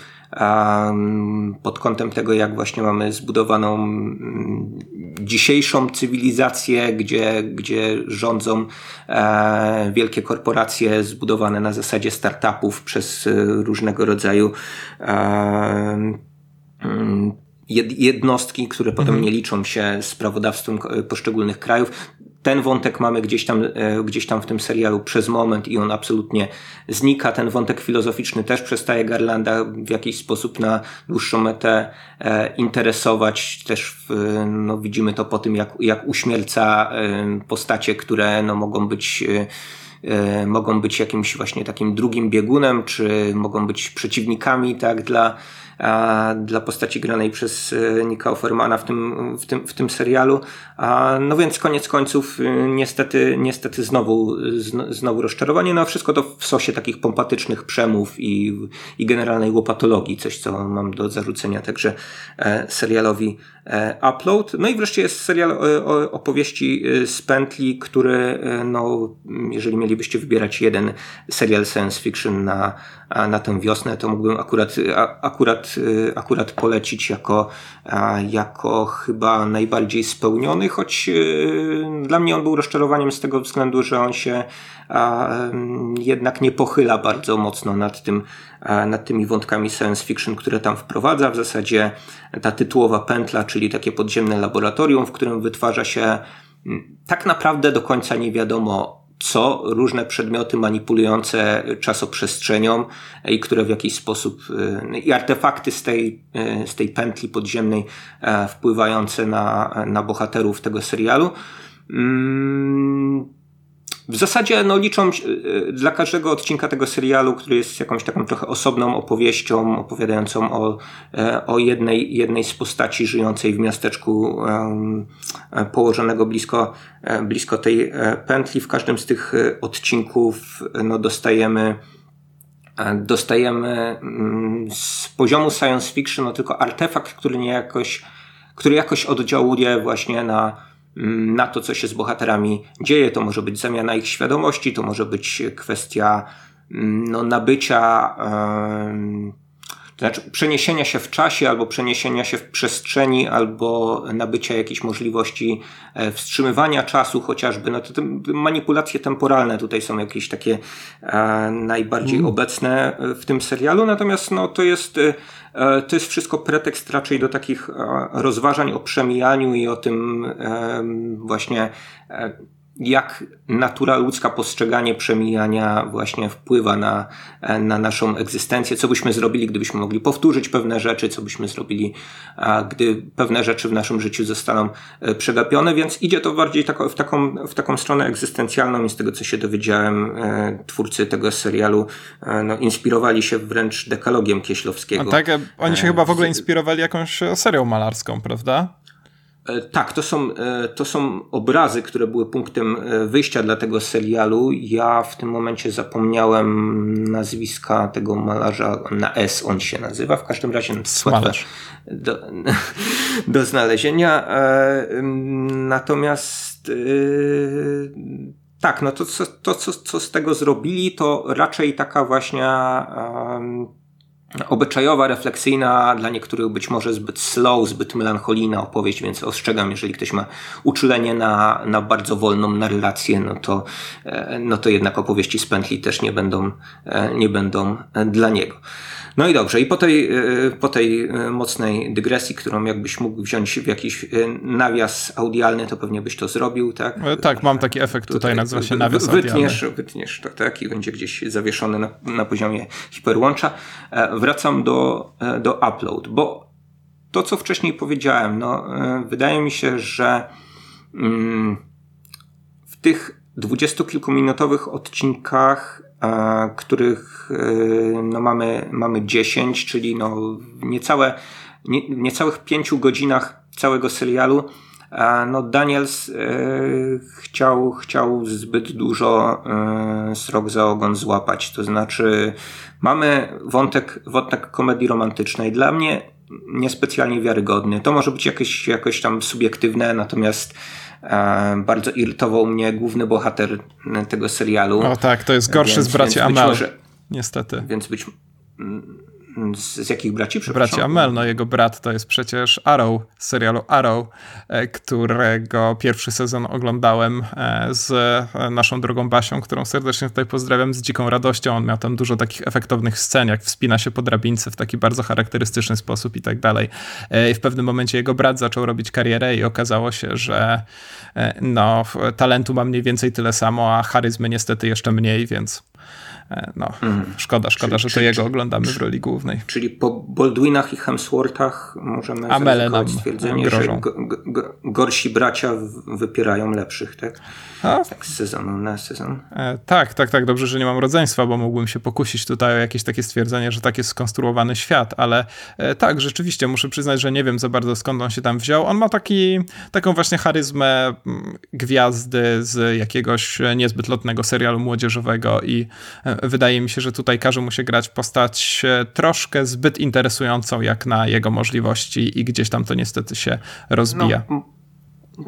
pod kątem tego, jak właśnie mamy zbudowaną mm, dzisiejszą cywilizację, gdzie, gdzie rządzą e, wielkie korporacje zbudowane na zasadzie startupów przez e, różnego rodzaju mm, jednostki, które potem mhm. nie liczą się z prawodawstwem poszczególnych krajów ten wątek mamy gdzieś tam, e, gdzieś tam w tym serialu przez moment i on absolutnie znika. Ten wątek filozoficzny też przestaje Garlanda w jakiś sposób na dłuższą metę e, interesować. Też no, widzimy to po tym, jak, jak uśmierca e, postacie, które no, mogą być mogą być jakimś właśnie takim drugim biegunem, czy mogą być przeciwnikami, tak, dla, dla postaci granej przez Nika Offermana w tym, w tym, w tym serialu. No więc koniec końców e, niestety, niestety znowu, znowu rozczarowanie, no a wszystko to w sosie takich pompatycznych przemów i, i generalnej łopatologii, coś co mam do zarzucenia także e, serialowi Upload. No i wreszcie jest serial opowieści z pętli, który no, jeżeli mielibyście wybierać jeden serial science fiction na, na tę wiosnę, to mógłbym akurat, akurat, y, akurat polecić jako, jako chyba najbardziej spełniony, choć y, dla mnie on był rozczarowaniem z tego względu, że on się jednak nie pochyla bardzo mocno nad, tym, nad tymi wątkami science fiction, które tam wprowadza. W zasadzie ta tytułowa pętla, czyli takie podziemne laboratorium, w którym wytwarza się tak naprawdę do końca nie wiadomo co różne przedmioty manipulujące czasoprzestrzenią i które w jakiś sposób y, i artefakty z tej, y, z tej pętli podziemnej e, wpływające na, na bohaterów tego serialu. Mm, w zasadzie no, liczą y, dla każdego odcinka tego serialu, który jest jakąś taką trochę osobną opowieścią, opowiadającą o, e, o jednej, jednej z postaci żyjącej w miasteczku położonego blisko, e, blisko tej pętli. W każdym z tych odcinków no, dostajemy dostajemy mm, z poziomu science fiction no, tylko artefakt, który nie jakoś, który jakoś oddziałuje właśnie na na to, co się z bohaterami dzieje. To może być zamiana ich świadomości, to może być kwestia mm, no, nabycia, to znaczy przeniesienia się w czasie, albo przeniesienia się w przestrzeni, albo nabycia jakiejś możliwości e, wstrzymywania czasu chociażby. No to te manipulacje temporalne tutaj są jakieś takie e, najbardziej mm. obecne w tym serialu, natomiast no, to jest e, E, to jest wszystko pretekst raczej do takich e, rozważań o przemijaniu i o tym właśnie e, jak natura ludzka postrzeganie przemijania właśnie wpływa na, na naszą egzystencję, co byśmy zrobili, gdybyśmy mogli powtórzyć pewne rzeczy, co byśmy zrobili, gdy pewne rzeczy w naszym życiu zostaną e, przegapione, więc idzie to bardziej tako, w, taką, w taką stronę egzystencjalną i z tego, co się dowiedziałem, e, twórcy tego serialu e, no, inspirowali się wręcz dekalogiem Kieślowskiego. A tak, oni się chyba w ogóle inspirowali jakąś serią malarską, prawda? E, tak, to są, e, to są obrazy, które były punktem e, wyjścia dla tego serialu. Ja w tym momencie zapomniałem nazwiska tego malarza, na S on się nazywa, w każdym razie Malarz. Do, [laughs] do znalezienia. Natomiast tak, no to, to, to co, co z tego zrobili, to raczej taka właśnie obyczajowa, refleksyjna, dla niektórych być może zbyt slow, zbyt melancholijna opowieść, więc ostrzegam, jeżeli ktoś ma uczulenie na, na bardzo wolną narrację, no to, e, no to jednak opowieści z pętli też nie będą, e, nie będą dla niego. No i dobrze, i po tej, e, po tej mocnej dygresji, którą jakbyś mógł wziąć w jakiś nawias audialny, to pewnie byś to zrobił, tak? Tak, mam taki efekt tutaj, tutaj nazywa się nawias wytniesz, audialny. Wytniesz to, tak, i będzie gdzieś zawieszony na, na poziomie hiperłącza wracam do, e, do upload, bo to, co wcześniej powiedziałem, no, e, wydaje mi się, że mm, w tych dwudziestokilkuminutowych odcinkach, e, których no, mamy, mamy 10, czyli no, niecałe, nie, niecałych pięciu godzinach całego serialu, no Daniels chciał, chciał zbyt dużo srok za ogon złapać. To znaczy, Mamy wątek, wątek komedii romantycznej. Dla mnie niespecjalnie wiarygodny. To może być jakieś, jakoś tam subiektywne, natomiast bardzo irytował mnie główny bohater tego serialu. O tak, to jest gorszy więc, z braci Amel. Może, niestety. Więc być z, z jakich braci? Braci Amel, no jego brat to jest przecież Arrow z serialu Arrow, e, którego pierwszy sezon oglądałem e, z e, naszą drogą Basią, którą serdecznie tutaj pozdrawiam z dziką radością. On miał tam dużo takich efektownych scen, jak wspina się po drabince w taki bardzo charakterystyczny sposób i tak dalej. I w pewnym momencie jego brat zaczął robić karierę i okazało się, że no, talentu ma mniej więcej tyle samo, a charyzmy niestety jeszcze mniej, więc no, mm. szkoda, szkoda, czyli, że to jego oglądamy w roli głównej. Czyli po Baldwinach i Hemsworthach możemy Amele stwierdzenie, grożą. że gorsi bracia wypierają lepszych, tak? A? Tak z sezonu na sezon. E, tak, tak, tak. Dobrze, że nie mam rodzeństwa, bo mógłbym się pokusić tutaj o jakieś takie stwierdzenie, że tak jest skonstruowany świat, ale e, tak, rzeczywiście muszę przyznać, że nie wiem za bardzo skąd on się tam wziął. On ma taki, taką właśnie charyzmę mm, gwiazdy z jakiegoś niezbyt lotnego serialu młodzieżowego i e, wydaje mi się, że tutaj każe mu się grać postać e, troszkę zbyt interesującą jak na jego możliwości i gdzieś tam to niestety się rozbija. No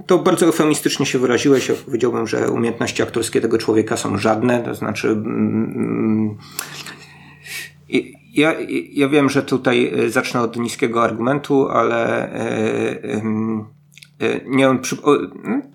to bardzo eufemistycznie się wyraziłeś. Powiedziałbym, że umiejętności aktorskie tego człowieka są żadne. To znaczy. Ja, ja wiem, że tutaj e, zacznę od niskiego argumentu, ale. Yy, yy, nie wiem, przy, o,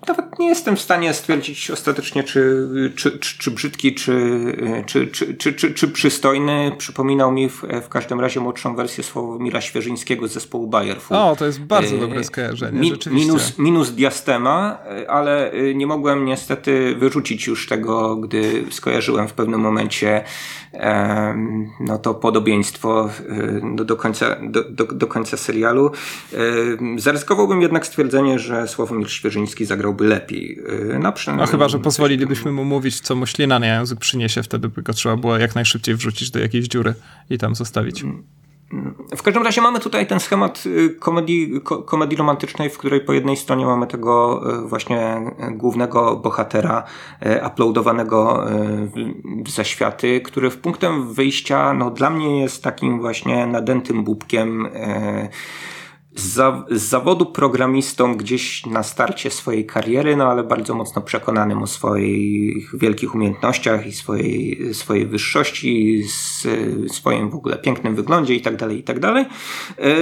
nawet nie jestem w stanie stwierdzić ostatecznie, czy, czy, czy, czy brzydki, czy, czy, czy, czy, czy, czy przystojny. Przypominał mi w, w każdym razie młodszą wersję Sławomira Świeżyńskiego z zespołu Bayerfu. O, to jest bardzo e, dobre skojarzenie, Mi, minus, minus diastema, ale nie mogłem niestety wyrzucić już tego, gdy skojarzyłem w pewnym momencie no to podobieństwo do, do, końca, do, do, do końca serialu. Zaryzykowałbym jednak stwierdzenie, że Sławomir Świeżyński zagrałby lepiej. No, no chyba, że pozwolilibyśmy mu mówić, co mu ślina na język przyniesie, wtedy by go trzeba było jak najszybciej wrzucić do jakiejś dziury i tam zostawić. W każdym razie mamy tutaj ten schemat y, komedii, komedii romantycznej, w której po jednej stronie mamy tego y, właśnie głównego bohatera y, uploadowanego w zaświaty, który w punktem wyjścia no, dla mnie jest takim właśnie nadętym bubkiem z, zawodu programistą gdzieś na starcie swojej kariery, no ale bardzo mocno przekonanym o swoich wielkich umiejętnościach i swojej, swojej wyższości, swoim w ogóle pięknym wyglądzie i tak dalej, i tak dalej. E,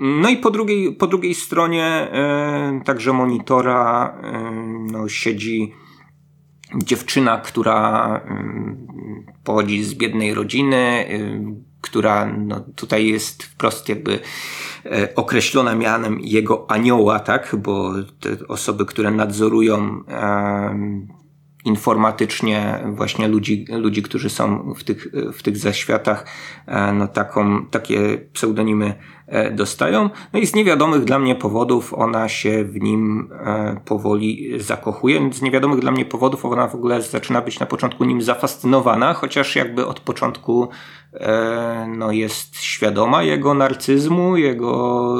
no i po drugiej, po drugiej stronie e, także monitora e, no, siedzi dziewczyna, która pochodzi z biednej rodziny, która no, tutaj jest wprost jakby E, określona mianem jego anioła, tak? Bo te osoby, które nadzorują informatycznie właśnie ludzi, ludzi którzy są w tych, w tych zaświatach, e, no taką, takie pseudonimy e, dostają. No i z niewiadomych dla mnie powodów ona się w nim powoli zakochuje. Z niewiadomych dla mnie powodów ona w ogóle zaczyna być na początku nim zafascynowana, chociaż jakby od początku E, no jest świadoma jego narcyzmu, jego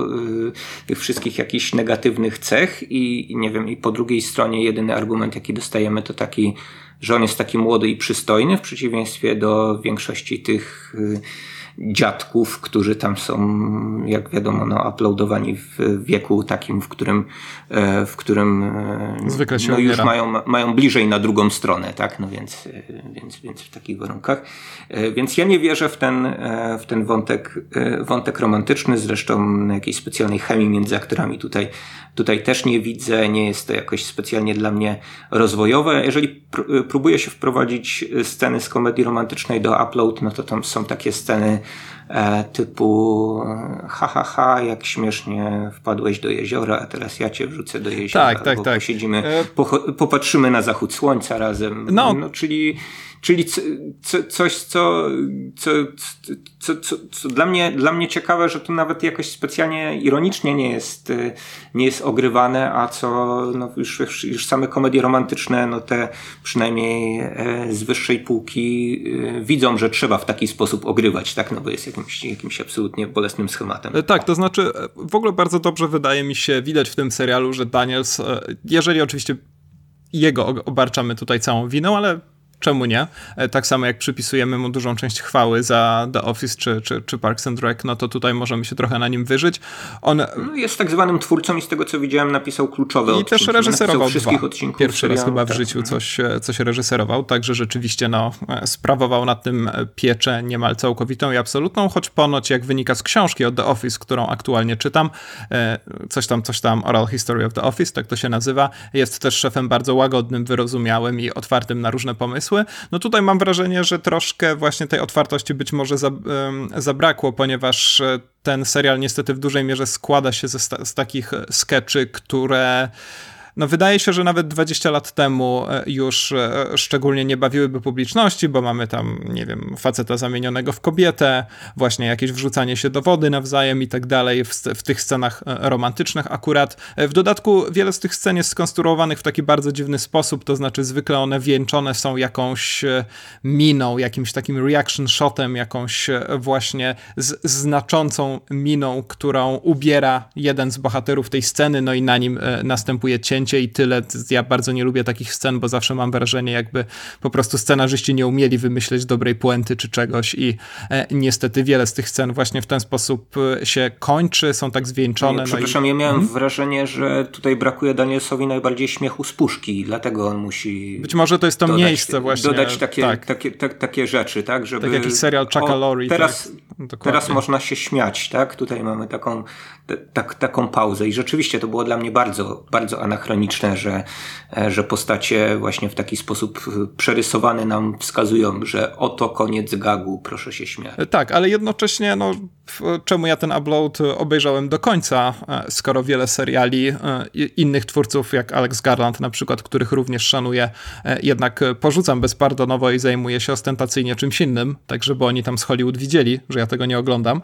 tych wszystkich jakichś negatywnych cech i nie wiem, i po drugiej stronie jedyny argument, jaki dostajemy, to taki, że on jest taki młody i przystojny, w przeciwieństwie do większości tych dziadków, którzy tam są, jak wiadomo, no, uploadowani w wieku takim, w którym, e, w którym e, Zwykle się no, już mają, mają bliżej na drugą stronę, tak? No więc, więc, więc w takich warunkach. Więc ja nie wierzę w ten, w ten wątek, wątek romantyczny, zresztą jakiejś specjalnej chemii między aktorami tutaj, tutaj też nie widzę, nie jest to jakoś specjalnie dla mnie rozwojowe. Jeżeli pr próbuję się wprowadzić sceny z komedii romantycznej do upload, no to tam są takie sceny e, typu ha, ha, ha, jak śmiesznie wpadłeś do jeziora, a teraz ja cię wrzucę do jeziora. Tak, tak, tak. Posiedzimy, e... popatrzymy na zachód słońca razem. No, no czyli Czyli co, coś, co, co, co, co, dla, mnie, dla mnie ciekawe, że to nawet jakoś specjalnie ironicznie nie jest, nie jest ogrywane, a co no już, już same komedie romantyczne, no te przynajmniej e, z wyższej półki e, widzą, że trzeba w taki sposób ogrywać, tak? No bo jest jakimś, jakimś absolutnie bolesnym schematem. E, tak, to znaczy w ogóle bardzo dobrze wydaje mi się widać w tym serialu, że Daniels, jeżeli oczywiście jego obarczamy tutaj całą winą, ale czemu nie? E, tak samo jak przypisujemy mu dużą część chwały za The Office czy, czy, czy Parks and Rec, no to tutaj możemy się trochę na nim wyżyć. On no jest tak zwanym twórcą i z tego co widziałem napisał kluczowe I odcinki. też reżyserował wszystkich dwa. odcinków. Pierwszy raz chyba w tak. życiu coś, e, coś reżyserował, także rzeczywiście no, e, sprawował nad tym pieczę niemal całkowitą i absolutną, choć ponoć jak wynika z książki o The Office, którą aktualnie czytam, coś tam, coś tam, Oral History of the Office, tak to się nazywa, jest też szefem bardzo łagodnym, wyrozumiałym i otwartym na różne pomysły, pomysły. No tutaj mam wrażenie, że troszkę właśnie tej otwartości być może zabrakło, ponieważ e, ten serial niestety w dużej mierze składa się z, z takich skeczy, które no wydaje się, że nawet 20 lat temu e, już e, szczególnie nie bawiłyby publiczności, bo mamy tam, nie wiem, faceta zamienionego w kobietę, właśnie jakieś wrzucanie się do wody nawzajem i tak dalej w, tych scenach e, romantycznych akurat. W dodatku wiele z tych scen jest skonstruowanych w taki bardzo dziwny sposób, to znaczy zwykle one wieńczone są jakąś miną, jakimś takim reaction shotem, jakąś właśnie znaczącą miną, którą ubiera jeden z bohaterów tej sceny, no i na nim następuje i tyle. Ja bardzo nie lubię takich scen, bo zawsze mam wrażenie, jakby po prostu scenarzyści nie umieli wymyśleć dobrej puenty czy czegoś i e, niestety wiele z tych scen właśnie w ten sposób e, się kończy, są tak zwieńczone. Nie, przepraszam, no i... ja miałem hmm? wrażenie, że tutaj brakuje Danielsowi najbardziej śmiechu z puszki, dlatego on musi Być może to jest to dodać, miejsce właśnie. Dodać takie, tak. takie, tak, takie rzeczy, tak? Żeby, tak jakiś serial Chucka Lorre. Teraz, tak? teraz można się śmiać, tak? Tutaj mamy taką, tak, taką pauzę i rzeczywiście to było dla mnie bardzo, bardzo anachroniczne że, e, że postacie właśnie w taki sposób przerysowane nam wskazują, że oto koniec gagu, proszę się śmiać. Tak, ale jednocześnie, no, czemu ja ten upload obejrzałem do końca, e, skoro wiele seriali e, innych twórców, jak Alex Garland na przykład, których również szanuję, jednak porzucam bezpardonowo i zajmuję się ostentacyjnie czymś innym, tak żeby oni tam z Hollywood widzieli, że ja tego nie oglądam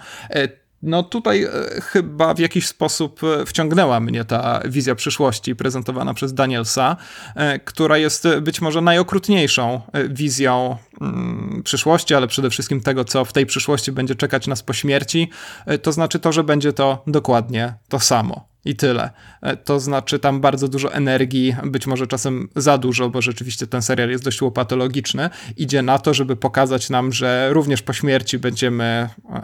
no tutaj e, chyba w jakiś sposób e, wciągnęła mnie ta wizja przyszłości prezentowana przez Danielsa, e, która jest być może najokrutniejszą wizją mm, przyszłości, ale przede wszystkim tego, co w tej przyszłości będzie czekać nas po śmierci. To znaczy to, że będzie to dokładnie to samo. I tyle. E, to znaczy tam bardzo dużo energii, być może czasem za dużo, bo rzeczywiście ten serial jest dość łopatologiczny. Idzie na to, żeby pokazać nam, że również po śmierci będziemy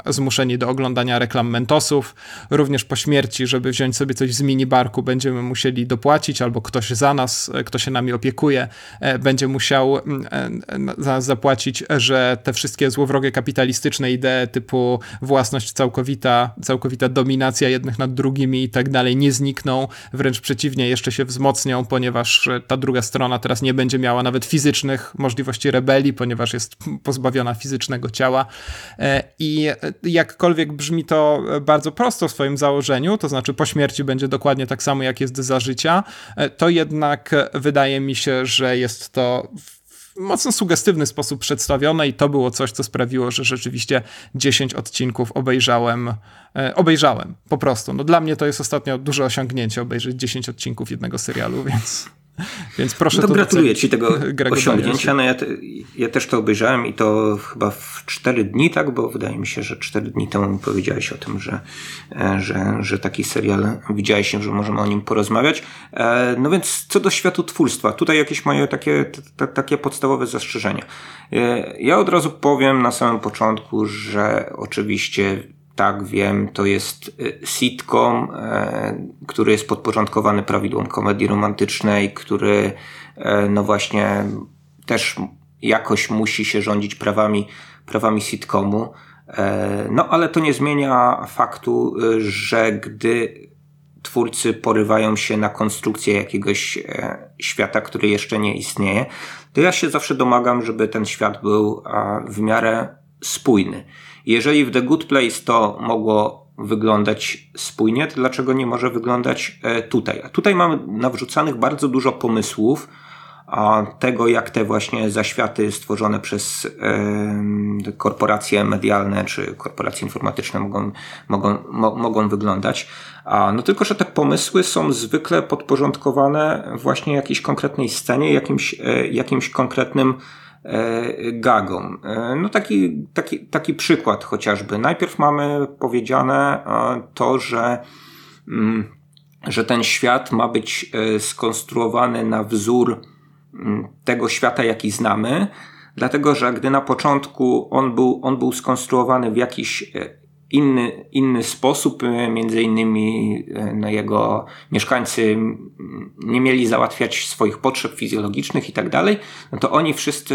e, zmuszeni do oglądania reklam Mentosów. Również po śmierci, żeby wziąć sobie coś z minibarku, będziemy musieli dopłacić, albo ktoś za nas, e, kto się nami opiekuje, będzie musiał za nas zapłacić, że te wszystkie złowrogie kapitalistyczne idee typu własność całkowita, całkowita dominacja jednych nad drugimi i tak dalej, dalej nie znikną, wręcz przeciwnie, jeszcze się wzmocnią, ponieważ ta druga strona teraz nie będzie miała nawet fizycznych możliwości rebelii, ponieważ jest pozbawiona fizycznego ciała. E, I jakkolwiek brzmi to bardzo prosto w swoim założeniu, to znaczy po śmierci będzie dokładnie tak samo, jak jest za życia, e, to jednak wydaje mi się, że jest to mocno sugestywny sposób przedstawione i to było coś, co sprawiło, że rzeczywiście 10 odcinków obejrzałem, e, obejrzałem po prostu. No dla mnie to jest ostatnio duże osiągnięcie obejrzeć 10 odcinków jednego serialu, więc... [laughs] Więc proszę no to gratuluję Ci tego [laughs] osiągnięcia. No ja, ja, też to obejrzałem i to chyba w 4 dni, tak? Bo wydaje mi się, że 4 dni temu powiedziałeś o tym, że, e, że, że taki serial widziałeś, że możemy o nim porozmawiać. E, no więc co do światu twórstwa, tutaj jakieś moje takie, t, takie podstawowe zastrzeżenia. E, ja od razu powiem na samym początku, że oczywiście tak, wiem, to jest y, sitcom, e, który jest podporządkowany prawidłom komedii romantycznej, który e, no właśnie też jakoś musi się rządzić prawami, prawami sitcomu. E, no ale to nie zmienia faktu, że gdy twórcy porywają się na konstrukcję jakiegoś świata, który jeszcze nie istnieje, to ja się zawsze domagam, żeby ten świat był w miarę spójny. Jeżeli w The Good Place to mogło wyglądać spójnie, to dlaczego nie może wyglądać e, tutaj? A tutaj mamy nawrzucanych bardzo dużo pomysłów, tego, jak te właśnie zaświaty stworzone przez korporacje medialne czy korporacje informatyczne mogą, mogą, mo, mogą wyglądać. No tylko, że te pomysły są zwykle podporządkowane właśnie jakiejś konkretnej scenie, jakimś, e, jakimś konkretnym gagą. E, no taki, taki, taki przykład chociażby. Najpierw mamy powiedziane e, to, że, mm, że ten świat ma być skonstruowany na wzór mm, tego świata, jaki znamy, dlatego że gdy na początku on był, on był skonstruowany w jakiś inny, inny sposób, e, między innymi e, no, jego mieszkańcy nie mieli załatwiać swoich potrzeb fizjologicznych i tak dalej, no to oni wszyscy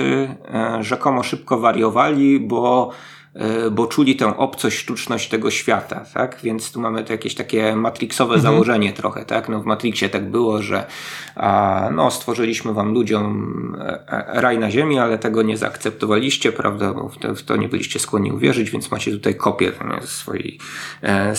e, rzekomo szybko wariowali, bo bo czuli tę obcość, sztuczność tego świata, tak? Więc tu mamy to jakieś takie matrixowe mhm. założenie trochę, tak? No w Matrixie tak było, że a, no, stworzyliśmy wam ludziom e, e, raj na ziemi, ale tego nie zaakceptowaliście, prawda? Bo w to, w to nie byliście skłonni uwierzyć, więc macie tutaj kopię nie, swojej, e,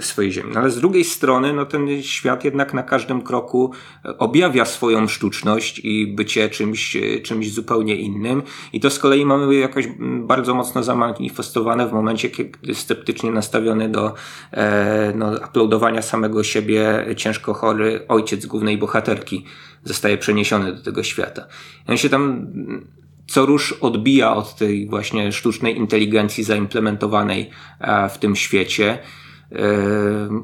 swojej ziemi. No, ale z drugiej strony, no ten świat jednak na każdym kroku objawia swoją sztuczność i bycie czymś, czymś zupełnie innym i to z kolei mamy jakoś bardzo mocno zamawiane manifestowane w momencie, kiedy sceptycznie nastawiony do e, no, uploadowania samego siebie ciężko chory ojciec głównej bohaterki zostaje przeniesiony do tego świata. On się tam co rusz odbija od tej właśnie sztucznej inteligencji zaimplementowanej e, w tym świecie e,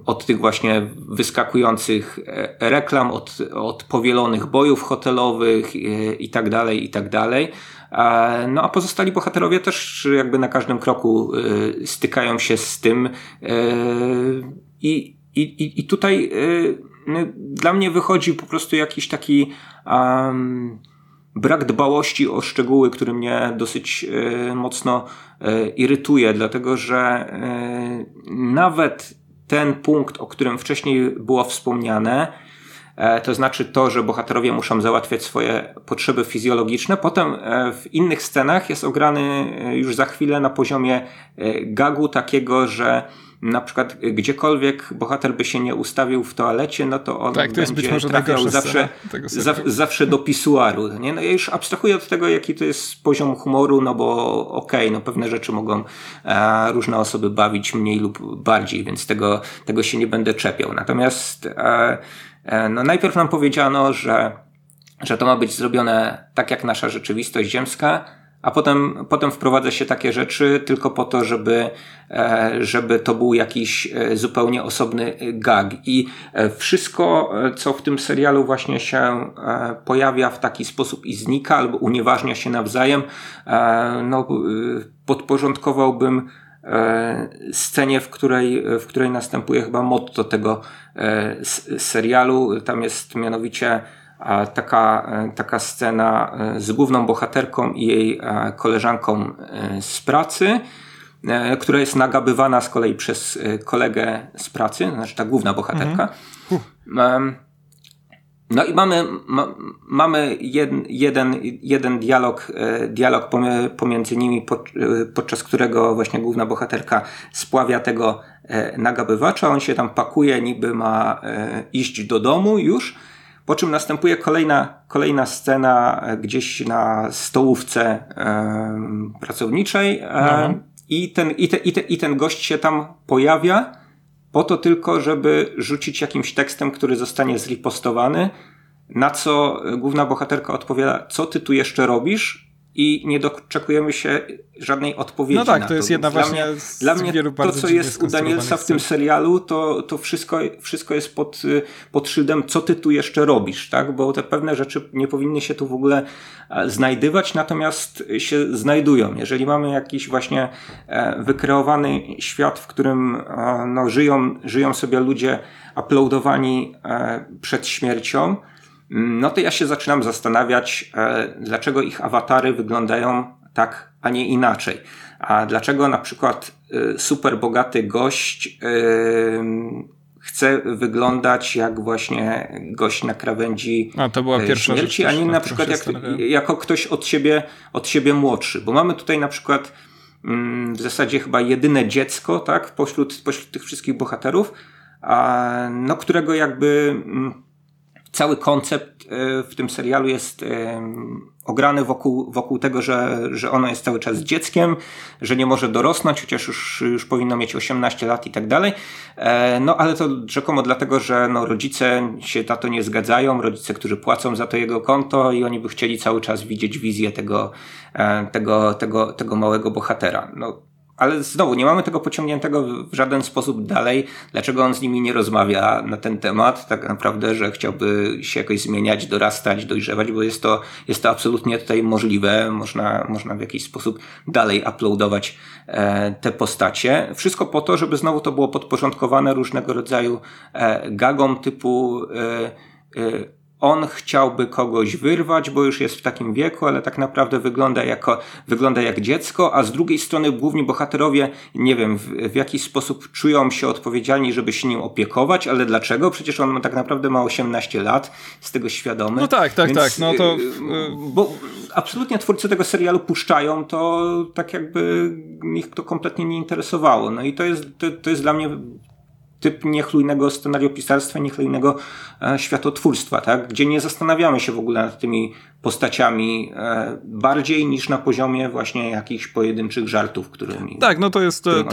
od tych właśnie wyskakujących e, reklam, od, od powielonych bojów hotelowych i tak dalej, i tak dalej. No a pozostali bohaterowie też jakby na każdym kroku y, stykają się z tym. Y, I, i, i tutaj y, dla mnie wychodzi po prostu jakiś taki brak dbałości o szczegóły, który mnie dosyć mocno irytuje, dlatego że nawet ten punkt, o którym wcześniej było wspomniane, E, to znaczy to, że bohaterowie muszą załatwiać swoje potrzeby fizjologiczne. Potem e, w innych scenach jest ograny e, już za chwilę na poziomie gagu takiego, że na przykład gdziekolwiek bohater by się nie ustawił w toalecie, no to on tak, to będzie trafiał zawsze, za, zawsze do pisuaru. Nie? No ja już abstrahuję od tego, jaki to jest poziom humoru, no bo okej, okay, no pewne rzeczy mogą e, różne osoby bawić mniej lub bardziej, więc tego, tego się nie będę czepiał. Natomiast e, E, no najpierw nam powiedziano, że, że to ma być zrobione tak jak nasza rzeczywistość ziemska, a potem, potem wprowadza się takie rzeczy tylko po to, żeby, e, żeby to był jakiś e, zupełnie osobny gag. I wszystko, co w tym serialu właśnie się pojawia w taki sposób i znika, albo unieważnia się nawzajem, no, podporządkowałbym E, scenie, w której, w której następuje chyba motto tego e, serialu. Tam jest mianowicie taka, e, taka scena z główną bohaterką i jej koleżanką z pracy, która jest nagabywana z kolei przez kolegę z pracy, znaczy ta główna bohaterka. Mhm. No i mamy, ma, mamy jeden, jeden, jeden dialog, e, dialog pomiędzy nimi, pod, e, podczas którego właśnie główna bohaterka spławia tego e, nagabywacza. On się tam pakuje, niby ma iść do domu już. Po czym następuje kolejna, kolejna scena gdzieś na stołówce pracowniczej. Mhm. I, ten, i, te, i, te, I ten gość się tam pojawia po to tylko, żeby rzucić jakimś tekstem, który zostanie zripostowany na co główna bohaterka odpowiada, co ty tu jeszcze robisz? I nie doczekujemy się żadnej odpowiedzi. No tak, na to jest jedna dla właśnie mnie, z Dla mnie to, co jest u Danielsa w tym serialu, to, to wszystko, wszystko jest pod, pod szyldem, co ty tu jeszcze robisz, tak? Bo te pewne rzeczy nie powinny się tu w ogóle e, znajdywać, natomiast się znajdują. Jeżeli mamy jakiś właśnie e, wykreowany świat, w którym e, no, żyją, żyją sobie ludzie uploadowani przed śmiercią, no to ja się zaczynam zastanawiać, dlaczego ich awatary wyglądają tak, a nie inaczej. A dlaczego na przykład y, super bogaty gość chce wyglądać jak właśnie gość na krawędzi a, to była pierwsza śmierci, rzecz, a nie też, na przykład jak, jako ktoś od siebie, od siebie młodszy. Bo mamy tutaj na przykład mm, w zasadzie chyba jedyne dziecko, tak, pośród, pośród tych wszystkich bohaterów, a, no, którego jakby mm, cały koncept y, w tym serialu jest ograny wokół, wokół tego, że, że ono jest cały czas dzieckiem, że nie może dorosnąć, chociaż już, już powinno mieć 18 lat i tak dalej. E, no ale to rzekomo dlatego, że no, rodzice się na to nie zgadzają, rodzice, którzy płacą za to jego konto i oni by chcieli cały czas widzieć wizję tego, e, tego, tego, tego małego bohatera. No, ale znowu, nie mamy tego pociągniętego w żaden sposób dalej. Dlaczego on z nimi nie rozmawia na ten temat? Tak naprawdę, że chciałby się jakoś zmieniać, dorastać, dojrzewać, bo jest to, jest to absolutnie tutaj możliwe. Można, można w jakiś sposób dalej uploadować e, te postacie. Wszystko po to, żeby znowu to było podporządkowane różnego rodzaju e, gagom typu e, e, on chciałby kogoś wyrwać, bo już jest w takim wieku, ale tak naprawdę wygląda, jako, wygląda jak dziecko, a z drugiej strony główni bohaterowie, nie wiem, w, w jakiś sposób czują się odpowiedzialni, żeby się nim opiekować, ale dlaczego? Przecież on tak naprawdę ma 18 lat, z tego świadomy. No tak, tak, Więc, tak. No to, y, Bo absolutnie twórcy tego serialu puszczają to tak jakby ich to kompletnie nie interesowało. No i to jest, to, to jest dla mnie typ niechlujnego scenariopisarstwa, niechlujnego e, światotwórstwa, tak? gdzie nie zastanawiamy się w ogóle nad tymi postaciami e, bardziej niż na poziomie właśnie jakichś pojedynczych żartów, którymi. Tak, no to jest, to,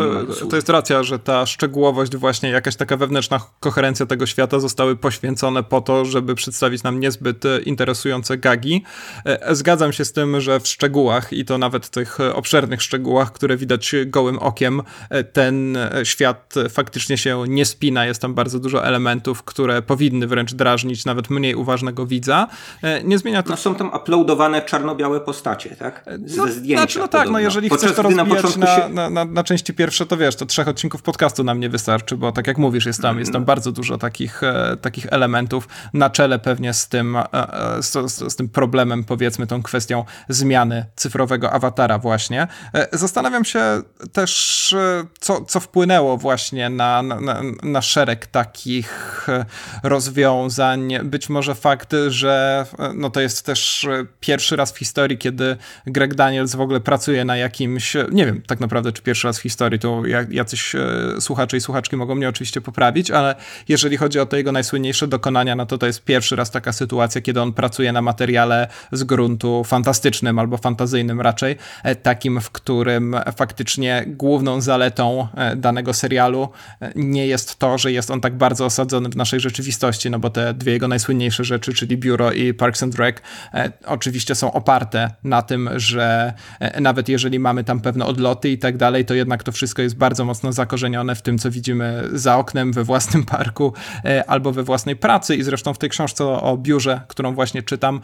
to, jest racja, że ta szczegółowość, właśnie jakaś taka wewnętrzna koherencja tego świata zostały poświęcone po to, żeby przedstawić nam niezbyt e, interesujące gagi. E, Zgadzam się z tym, że w szczegółach i to nawet tych obszernych szczegółach, które widać gołym okiem, e, ten świat faktycznie się nie spina. Jest tam bardzo dużo elementów, które powinny wręcz drażnić nawet mniej uważnego widza. E, Nie zmienia to No są tam uploadowane czarno-białe postacie, tak? Ze no, zdjęcia Znaczy, no tak, no podobno. jeżeli Podczas chcesz to rozbijać na, się- na, na, na części pierwsze, to wiesz, to trzech odcinków podcastu nam nie wystarczy, bo tak jak mówisz, jest tam, jest Mm. tam bardzo dużo takich, e, takich elementów na czele pewnie z tym, e, e, z, z, z tym problemem, powiedzmy, tą kwestią zmiany cyfrowego awatara właśnie. E, Zastanawiam się też, e, co, co wpłynęło właśnie na, na, na, szereg takich e, rozwiązań. Być może fakt, że e, no to jest też e, pierwszy raz w historii, kiedy Greg Daniels w ogóle pracuje na jakimś, nie wiem tak naprawdę, czy pierwszy raz w historii, to ja- jacyś słuchacze i słuchaczki mogą mnie oczywiście poprawić, ale jeżeli chodzi o te jego najsłynniejsze dokonania, no to to jest pierwszy raz taka sytuacja, kiedy on pracuje na materiale z gruntu fantastycznym albo fantazyjnym raczej, takim, w którym faktycznie główną zaletą danego serialu nie jest to, że jest on tak bardzo osadzony w naszej rzeczywistości, no bo te dwie jego najsłynniejsze rzeczy, czyli Biuro i Parks and Rec, e, oczywiście są oparte na tym, że e, nawet jeżeli mamy tam pewne odloty i tak dalej, to jednak to wszystko jest bardzo mocno zakorzenione w tym, co widzimy za oknem, we własnym [laughs] parku e, albo we własnej pracy. I zresztą w tej książce o biurze, którą właśnie czytam,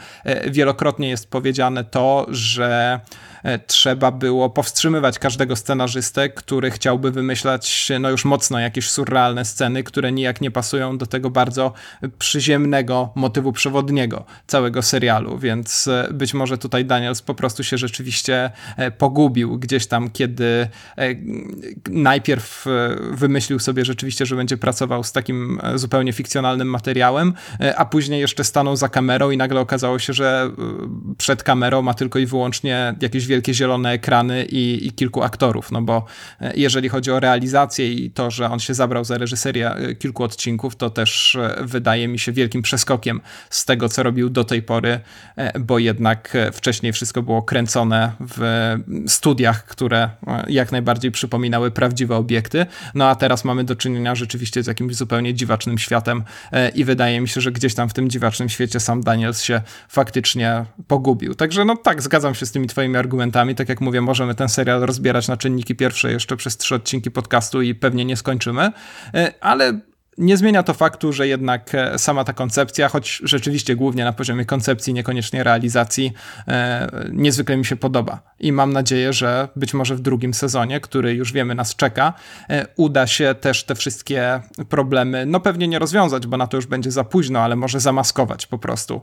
wielokrotnie jest powiedziane to, że trzeba było powstrzymywać każdego scenarzystę, który chciałby wymyślać no już mocno jakieś surrealne sceny, które nijak nie pasują do tego bardzo przyziemnego motywu przewodniego całego serialu, więc e, być może tutaj Daniels po prostu się rzeczywiście e, pogubił gdzieś tam, kiedy e, najpierw wymyślił sobie rzeczywiście, że będzie pracował z takim zupełnie fikcjonalnym materiałem, a później jeszcze stanął za kamerą i nagle okazało się, że przed kamerą ma tylko i wyłącznie jakieś wielkie zielone ekrany i, i kilku aktorów, no bo jeżeli chodzi o realizację i to, że on się zabrał za reżyserię e, kilku odcinków, to też wydaje mi się wielkim przeskokiem z tego, co robił do tej pory, bo jednak wcześniej wszystko było kręcone w studiach, które jak najbardziej przypominały prawdziwe obiekty, no a teraz mamy do czynienia rzeczywiście z jakimś zupełnie dziwacznym światem i wydaje mi się, że gdzieś tam w tym dziwacznym świecie sam Daniels się faktycznie pogubił. Także no tak, zgadzam się z tymi twoimi argumentami. Tak jak mówię, możemy ten serial rozbierać na czynniki pierwsze jeszcze przez trzy odcinki podcastu i pewnie nie skończymy, e, ale nie zmienia to faktu, że jednak e, sama ta koncepcja, choć rzeczywiście głównie na poziomie koncepcji, niekoniecznie realizacji, e, niezwykle mi się podoba. I mam nadzieję, że być może w drugim sezonie, który już wiemy nas czeka, e, uda się też te wszystkie problemy, no pewnie nie rozwiązać, bo na to już będzie za późno, ale może zamaskować po prostu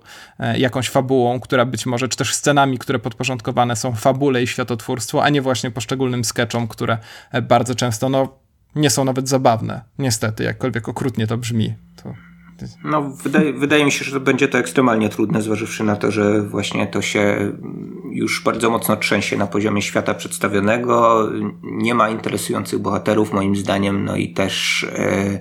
jakąś fabułą, która być może, czy też scenami, które podporządkowane są fabule i światotwórstwu, a nie właśnie poszczególnym sketchom, które bardzo często, no nie są nawet zabawne. Niestety, jakkolwiek okrutnie to brzmi. To... No, wydaje, wydaje mi się, że będzie to ekstremalnie trudne, zważywszy na to, że właśnie to się już bardzo mocno trzęsie na poziomie świata przedstawionego. Nie ma interesujących bohaterów, moim zdaniem, no i też. Yy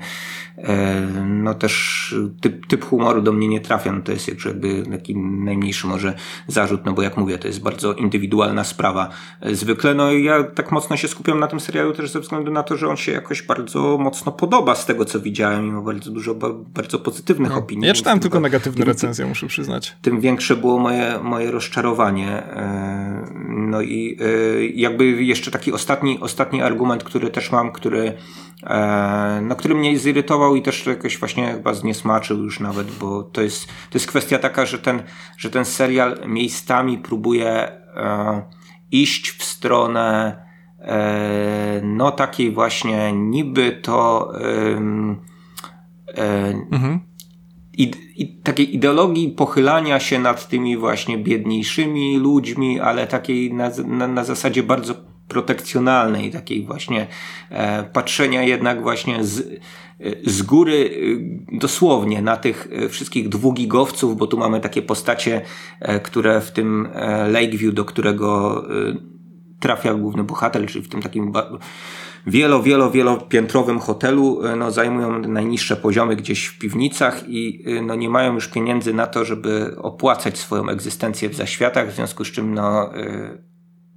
no też typ, typ humoru do mnie nie trafia, no to jest jakby taki najmniejszy może zarzut, no bo jak mówię, to jest bardzo indywidualna sprawa. E, zwykle, no ja tak mocno się skupiam na tym serialu też ze względu na to, że on się jakoś bardzo mocno podoba z tego, co widziałem i ma bardzo dużo bardzo pozytywnych no, opinii. Ja czytałem tylko negatywne recenzje, muszę przyznać. Tym większe było moje, moje rozczarowanie. E, no i jakby jeszcze taki ostatni, ostatni argument, który też mam, który E, no, który mnie zirytował i też jakoś właśnie chyba zniesmaczył już nawet, bo to jest, to jest kwestia taka, że ten, że ten serial miejscami próbuje e, iść w stronę e, no takiej właśnie niby to mhm. i, i, takiej ideologii pochylania się nad tymi właśnie biedniejszymi ludźmi, ale takiej na, na, na zasadzie bardzo protekcjonalnej, takiej właśnie e, patrzenia jednak właśnie z, e, z góry e, dosłownie na tych e, wszystkich dwugigowców, bo tu mamy takie postacie, które w tym Lakeview, do którego trafia główny bohater, czyli w tym takim wielo, wielo, wielopiętrowym hotelu, no, zajmują najniższe poziomy gdzieś w piwnicach i no, nie mają już pieniędzy na to, żeby opłacać swoją egzystencję w zaświatach, w związku z czym no,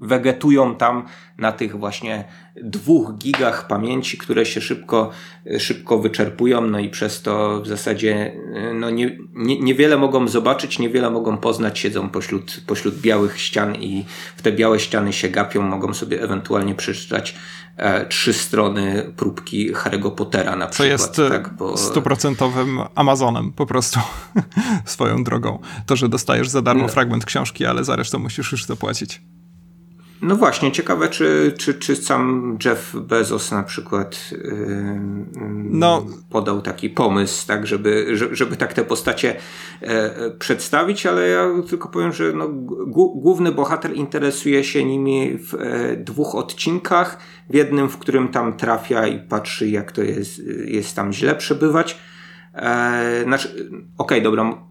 wegetują tam na tych właśnie dwóch gigach pamięci, które się szybko, szybko wyczerpują, no i przez to w zasadzie no nie, nie, niewiele mogą zobaczyć, niewiele mogą poznać, siedzą pośród, pośród białych ścian i w te białe ściany się gapią, mogą sobie ewentualnie przeczytać e, trzy strony próbki Harry'ego Pottera na przykład. Co jest e, tak, bo... stuprocentowym Amazonem po prostu [laughs] swoją drogą. To, że dostajesz za darmo no. fragment książki, ale za resztę musisz już zapłacić. No właśnie, ciekawe, czy, czy, czy sam Jeff Bezos na przykład yy, no. podał taki pomysł, tak, żeby, żeby tak te postacie e, przedstawić, ale ja tylko powiem, że no, główny bohater interesuje się nimi w e, dwóch odcinkach. W jednym, w którym tam trafia i patrzy, jak to jest, jest tam źle przebywać. E, znaczy, Okej, okay, dobra,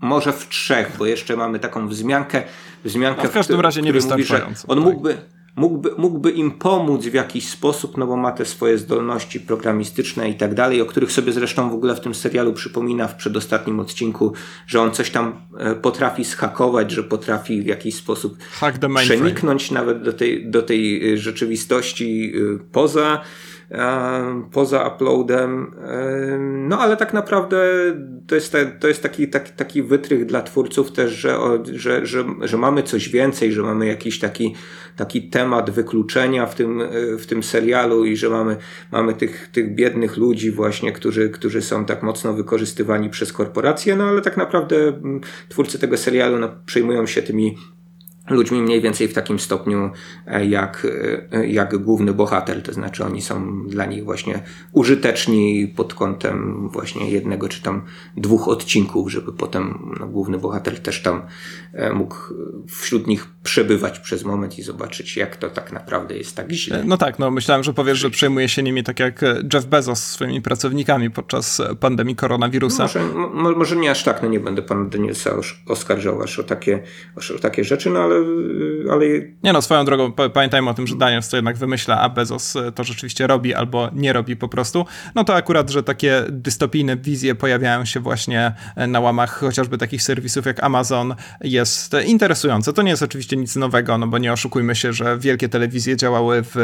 może w trzech, bo jeszcze mamy taką wzmiankę. wzmiankę no w każdym w, razie niewystarczająco. On tak. mógłby, mógłby, mógłby im pomóc w jakiś sposób, no bo ma te swoje zdolności programistyczne i tak dalej, o których sobie zresztą w ogóle w tym serialu przypomina w przedostatnim odcinku, że on coś tam e, potrafi schakować, że potrafi w jakiś sposób przeniknąć nawet do tej, do tej e, rzeczywistości e, poza poza uploadem. No ale tak naprawdę to jest, to jest taki, taki, taki wytrych dla twórców też, że, że, że, że mamy coś więcej, że mamy jakiś taki, taki temat wykluczenia w tym, w tym serialu i że mamy, mamy tych, tych biednych ludzi właśnie, którzy, którzy są tak mocno wykorzystywani przez korporacje, no ale tak naprawdę mm, twórcy tego serialu no, przejmują się tymi ludźmi mniej więcej w takim stopniu e, jak, e, jak główny bohater, to znaczy oni są dla nich właśnie użyteczni pod kątem właśnie jednego czy tam dwóch odcinków, żeby potem no, główny bohater też tam e, mógł wśród nich przebywać przez moment i zobaczyć jak to tak naprawdę jest tak źle. No tak, no myślałem, że powiesz, że przejmuje się nimi tak jak Jeff Bezos swoimi pracownikami podczas pandemii koronawirusa. No może, może nie aż tak, no nie będę pana Danielsa oskarżał aż o takie, aż o takie rzeczy, no ale ale... Nie no, swoją drogą pamiętajmy o tym, że Daniels to jednak wymyśla, a Bezos to rzeczywiście robi albo nie robi po prostu. No to akurat, że takie dystopijne wizje pojawiają się właśnie na łamach chociażby takich serwisów jak Amazon jest interesujące. To nie jest oczywiście nic nowego, no bo nie oszukujmy się, że wielkie telewizje działały w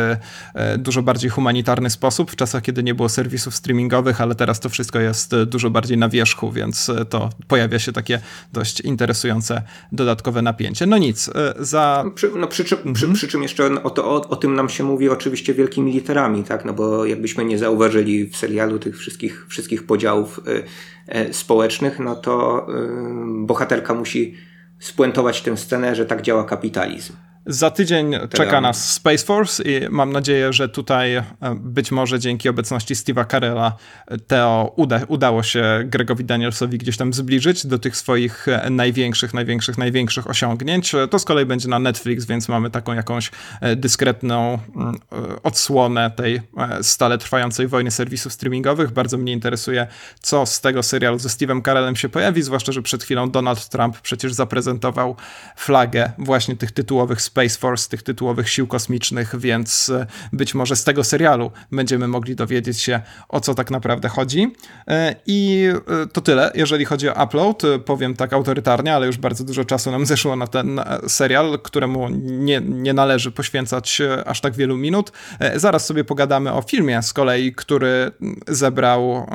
e, dużo bardziej humanitarny sposób w czasach, kiedy nie było serwisów streamingowych, ale teraz to wszystko jest dużo bardziej na wierzchu, więc to pojawia się takie dość interesujące dodatkowe napięcie. No nic, e, za... Przy, no przy, mhm. przy, przy czym jeszcze o, to, o, o, tym nam się mówi oczywiście wielkimi literami, tak, no bo jakbyśmy nie zauważyli w serialu tych wszystkich, wszystkich podziałów y, y, społecznych, no to y, bohaterka musi spuentować tę scenę, że tak działa kapitalizm. Za tydzień czeka nas Space Force i mam nadzieję, że tutaj e, być może dzięki obecności Steve'a Carella e, Teo uda, udało się Gregowi Danielsowi gdzieś tam zbliżyć do tych swoich e, największych, największych, największych osiągnięć. To z kolei będzie na Netflix, więc mamy taką jakąś dyskretną mm, odsłonę tej stale trwającej wojny serwisów streamingowych. Bardzo mnie interesuje, co z tego serialu ze Steve'em Carellem się pojawi, zwłaszcza, że przed chwilą Donald Trump przecież zaprezentował flagę właśnie tych tytułowych Space Force, tych tytułowych sił kosmicznych, więc e, być może z tego serialu będziemy mogli dowiedzieć się, o co tak naprawdę chodzi. E, I e, to tyle, jeżeli chodzi o upload. Powiem tak autorytarnie, ale już bardzo dużo czasu nam [laughs] zeszło na ten serial, któremu nie, nie należy poświęcać aż tak wielu minut. Zaraz sobie pogadamy o filmie z kolei, który zebrał,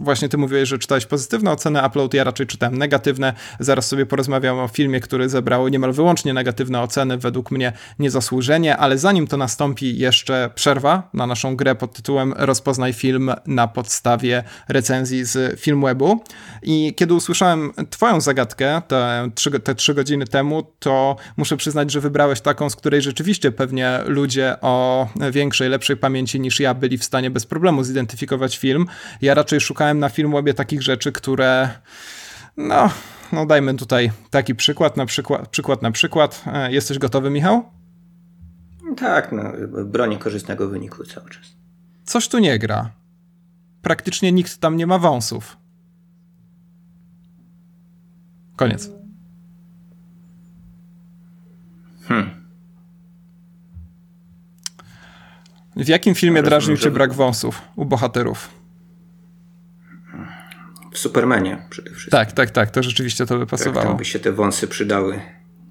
właśnie ty mówiłeś, że czytałeś pozytywne oceny upload, ja raczej czytałem negatywne. Zaraz sobie porozmawiam o filmie, który zebrał niemal wyłącznie negatywne oceny według według mnie niezasłużenie, ale zanim to nastąpi, jeszcze przerwa na naszą grę pod tytułem Rozpoznaj film na podstawie recenzji z Filmwebu. I kiedy usłyszałem Twoją zagadkę te te trzy godziny temu, to muszę przyznać, że wybrałeś taką, z której rzeczywiście pewnie ludzie o większej, lepszej pamięci niż ja byli w stanie bez problemu zidentyfikować film. Ja raczej szukałem na Filmwebie takich rzeczy, które no, no dajmy tutaj taki przykład, na przykład, przykład na przykład. E, jesteś gotowy, Michał? Tak, no, bronię korzystnego wyniku cały czas. Coś tu nie gra. Praktycznie nikt tam nie ma wąsów. Koniec. Hmm. W jakim filmie drażnił cię brak wąsów u bohaterów? W Supermanie przede wszystkim. Tak, tak, tak, to rzeczywiście to by pasowało. Tak, tam by się te wąsy przydały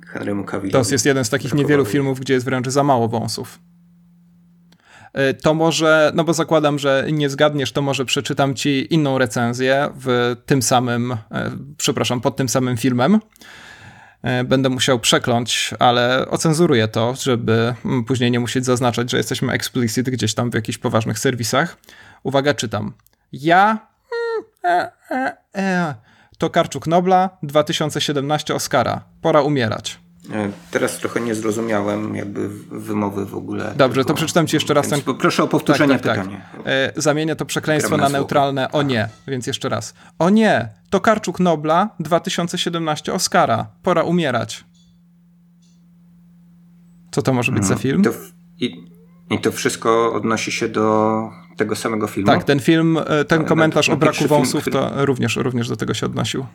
Henrymu Cavillowi. To jest jeden z takich niewielu filmów, gdzie jest wręcz za mało wąsów. E, to może, no bo zakładam, że nie zgadniesz, to może przeczytam ci inną recenzję w tym samym, e, przepraszam, pod tym samym filmem. E, będę musiał przekląć, ale ocenzuruję to, żeby mm, później nie musieć zaznaczać, że jesteśmy explicit gdzieś tam w jakichś poważnych serwisach. Uwaga, czytam. Ja E, e, e. To Karczuk Nobla, 2017 Oscara. Pora umierać. E, teraz trochę nie zrozumiałem jakby wymowy w ogóle. Dobrze, tego, to przeczytam ci jeszcze raz ten... Proszę o powtórzenie tak, tak, tak. pytania. Tak. zamienię to przekleństwo na neutralne o nie, więc jeszcze raz. O nie, to Karczuk Nobla, 2017 Oscara. Pora umierać. Co to może być no, za film? To. I i to wszystko odnosi się do tego samego filmu? Tak, ten film, e, ten komentarz o braku wąsów film, który... to również, również do tego się odnosił.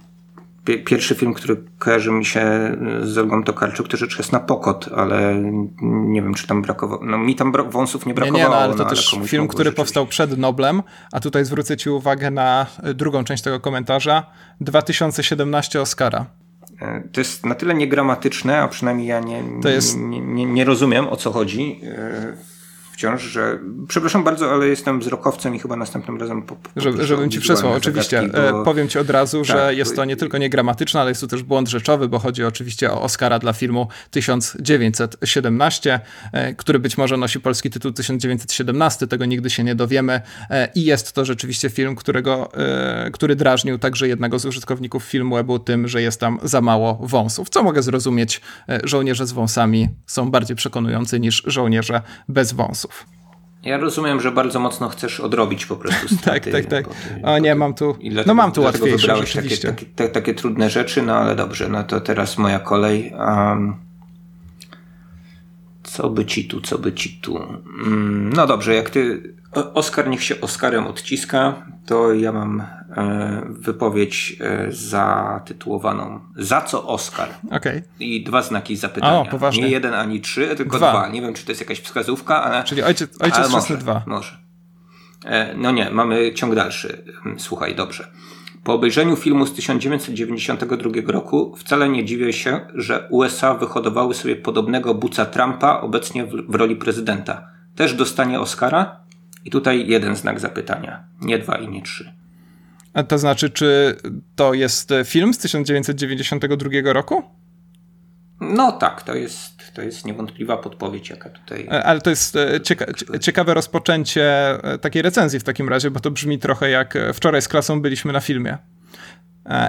Pierwszy film, który kojarzy mi się z Olgą Tokarczuk, to rzecz jest na pokot, ale nie wiem, czy tam brakowało. No mi tam wąsów nie brakowało. Nie, nie no, ale to no, też ale film, który powstał przed Noblem, a tutaj zwrócę ci uwagę na drugą część tego komentarza. 2017 Oscara. E, to jest na tyle niegramatyczne, a przynajmniej ja nie, jest... nie, nie, nie rozumiem o co chodzi e, wciąż, że przepraszam bardzo, ale jestem wzrokowcem i chyba następnym razem po, po Żeby, żebym ci przesłał, oczywiście. Bo... E, powiem ci od razu, tak, że jest to nie tylko niegramatyczne, ale jest to też błąd rzeczowy, bo chodzi oczywiście o Oscara dla filmu 1917, e, który być może nosi polski tytuł 1917, tego nigdy się nie dowiemy e, i jest to rzeczywiście film, którego, który drażnił także jednego z użytkowników Filmwebu tym, że jest tam za mało wąsów, co mogę zrozumieć, żołnierze z wąsami są bardziej przekonujący niż żołnierze bez wąsów. Ja rozumiem, że bardzo mocno chcesz odrobić po prostu [laughs] straty. tak, tak, tak. O nie, mam tu, dlatego, no mam tu łatwiejsze rzeczywiście. Takie, takie, takie, trudne rzeczy, no ale dobrze, no to teraz moja kolej. Um, co by ci tu, co by ci tu? Um, no dobrze, jak ty, Oskar niech się Oskarem odciska, to ja mam e, wypowiedź e, zatytułowaną Za co Oscar? Okay. I dwa znaki zapytania. O, poważnie. Nie jeden ani trzy, tylko dwa. dwa. Nie wiem, czy to jest jakaś wskazówka, ale. Czyli ojciec, ojciec ale dwa. Może. E, no nie, mamy ciąg dalszy. Słuchaj, dobrze. Po obejrzeniu filmu z 1992 roku wcale nie dziwię się, że USA wyhodowały sobie podobnego buca Trumpa obecnie w, w roli prezydenta. Też dostanie Oscara? I tutaj jeden znak zapytania. Nie dwa i nie trzy. A to znaczy, czy to jest film z 1992 roku? No tak, to jest, to jest niewątpliwa podpowiedź, jaka tutaj. E, ale to jest e, cieka ciekawe rozpoczęcie e, takiej recenzji w takim razie, bo to brzmi trochę jak wczoraj z klasą byliśmy na filmie.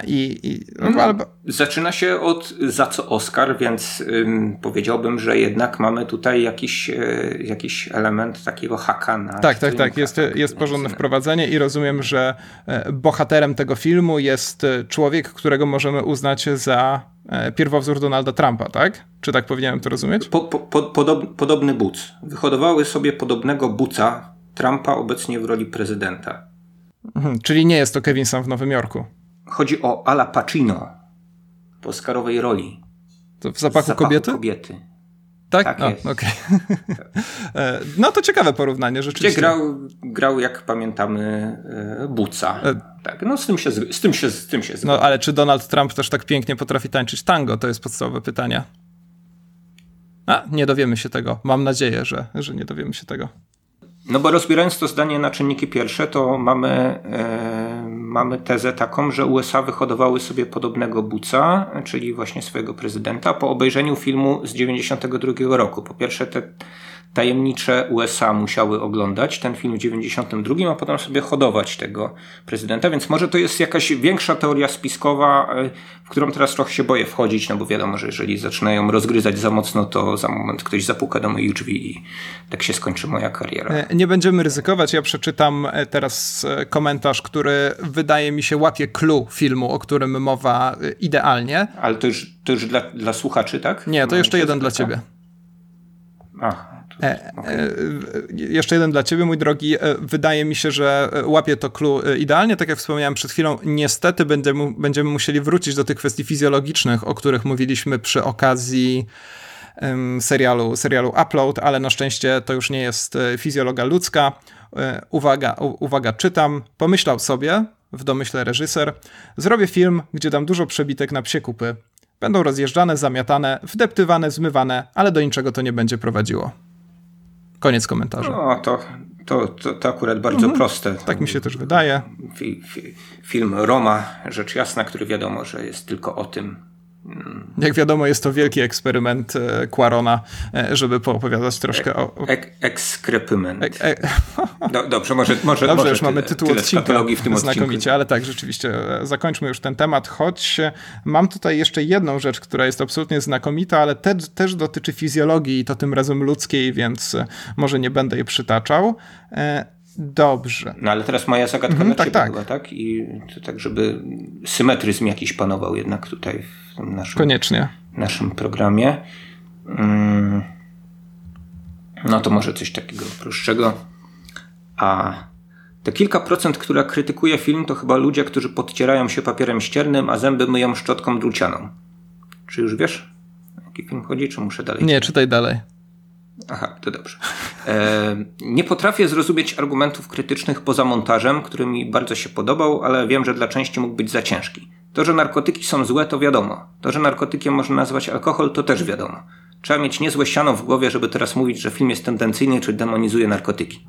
I, i no, ale... Zaczyna się od za co Oscar, więc ym, powiedziałbym, że jednak mamy tutaj jakiś, y, jakiś element takiego haka na. Tak, tak, tak. Jest, jest porządne wprowadzenie i rozumiem, że bohaterem tego filmu jest człowiek, którego możemy uznać za pierwowzór Donalda Trumpa, tak? Czy tak powinienem to rozumieć? Po, po, podob, podobny buc. Wyhodowały sobie podobnego buca Trumpa obecnie w roli prezydenta. Mhm, czyli nie jest to Kevin Sam w Nowym Jorku. Chodzi o Ala Pacino w Oscarowej roli. To w zapachu, zapachu kobiety? kobiety. Tak? Tak no. Okay. [laughs] no to ciekawe porównanie, rzeczywiście. Gdzie grał, grał jak pamiętamy, e, Buca. E... Tak, no z tym się, z tym się, z tym się No ale czy Donald Trump też tak pięknie potrafi tańczyć tango? To jest podstawowe pytanie. A, nie dowiemy się tego. Mam nadzieję, że, że nie dowiemy się tego. No bo rozbierając to zdanie na czynniki pierwsze, to mamy, e, mamy tezę taką, że USA wyhodowały sobie podobnego buca, czyli właśnie swojego prezydenta, po obejrzeniu filmu z 92 roku. Po pierwsze te tajemnicze USA musiały oglądać ten film w 92, a potem sobie hodować tego prezydenta, więc może to jest jakaś większa teoria spiskowa, e, w którą teraz trochę się boję wchodzić, no bo wiadomo, że jeżeli zaczynają rozgryzać za mocno, to za moment ktoś zapuka do moich drzwi i tak się skończy moja kariera. E, nie będziemy ryzykować, ja przeczytam e, teraz komentarz, który wydaje mi się łapie clue filmu, o którym mowa idealnie. Ale to już, to już dla, dla słuchaczy, tak? Nie, to jeszcze jeden dla ciebie. Ach, E, e, jeszcze jeden dla ciebie, mój drogi. E, wydaje mi się, że łapie to clue idealnie. Tak jak wspomniałem przed chwilą, niestety będziemy, będziemy musieli wrócić do tych kwestii fizjologicznych, o których mówiliśmy przy okazji serialu, serialu Upload, ale na szczęście to już nie jest fizjologa ludzka. Uwaga, uwaga, czytam. Pomyślał sobie, w domyśle reżyser, zrobię film, gdzie dam dużo przebitek na psie kupy. Będą rozjeżdżane, zamiatane, wdeptywane, zmywane, ale do niczego to nie będzie prowadziło. Koniec komentarza. No, to, to, to, to akurat bardzo mhm. proste. Tak mi się też wydaje. Fi, fi, film Roma, rzecz jasna, który wiadomo, że jest tylko o tym, jak wiadomo, jest to wielki eksperyment e, Quarona, e, żeby poopowiadać troszkę o. Ek, ekskrepument. Ek, ek... [laughs] Do, dobrze, może, może, dobrze, może już tyle, mamy tytuł tyle odcinka w tym znakomicie, odcinku. ale tak, rzeczywiście, e, zakończmy już ten temat, choć mam tutaj jeszcze jedną rzecz, która jest absolutnie znakomita, ale te, też dotyczy fizjologii i to tym razem ludzkiej, więc może nie będę jej przytaczał. Dobrze. No ale teraz moja zagadka mm, tak, tak. Była, tak? I to tak, żeby symetryzm jakiś panował jednak tutaj w tym naszym, Koniecznie. naszym programie. Mm, no to może coś takiego prostszego. A te kilka procent, która krytykuje film, to chyba ludzie, którzy podcierają się papierem ściernym, a zęby myją szczotką drucianą. Czy już wiesz, o jaki film chodzi, czy muszę dalej? Nie, czytaj dalej. Aha, to dobrze. E, nie potrafię zrozumieć argumentów krytycznych poza montażem, który mi bardzo się podobał, ale wiem, że dla części mógł być za ciężki. To, że narkotyki są złe, to wiadomo. To, że narkotykiem można nazwać alkohol, to też wiadomo. Trzeba mieć niezłe ściano w głowie, żeby teraz mówić, że film jest tendencyjny czy demonizuje narkotyki.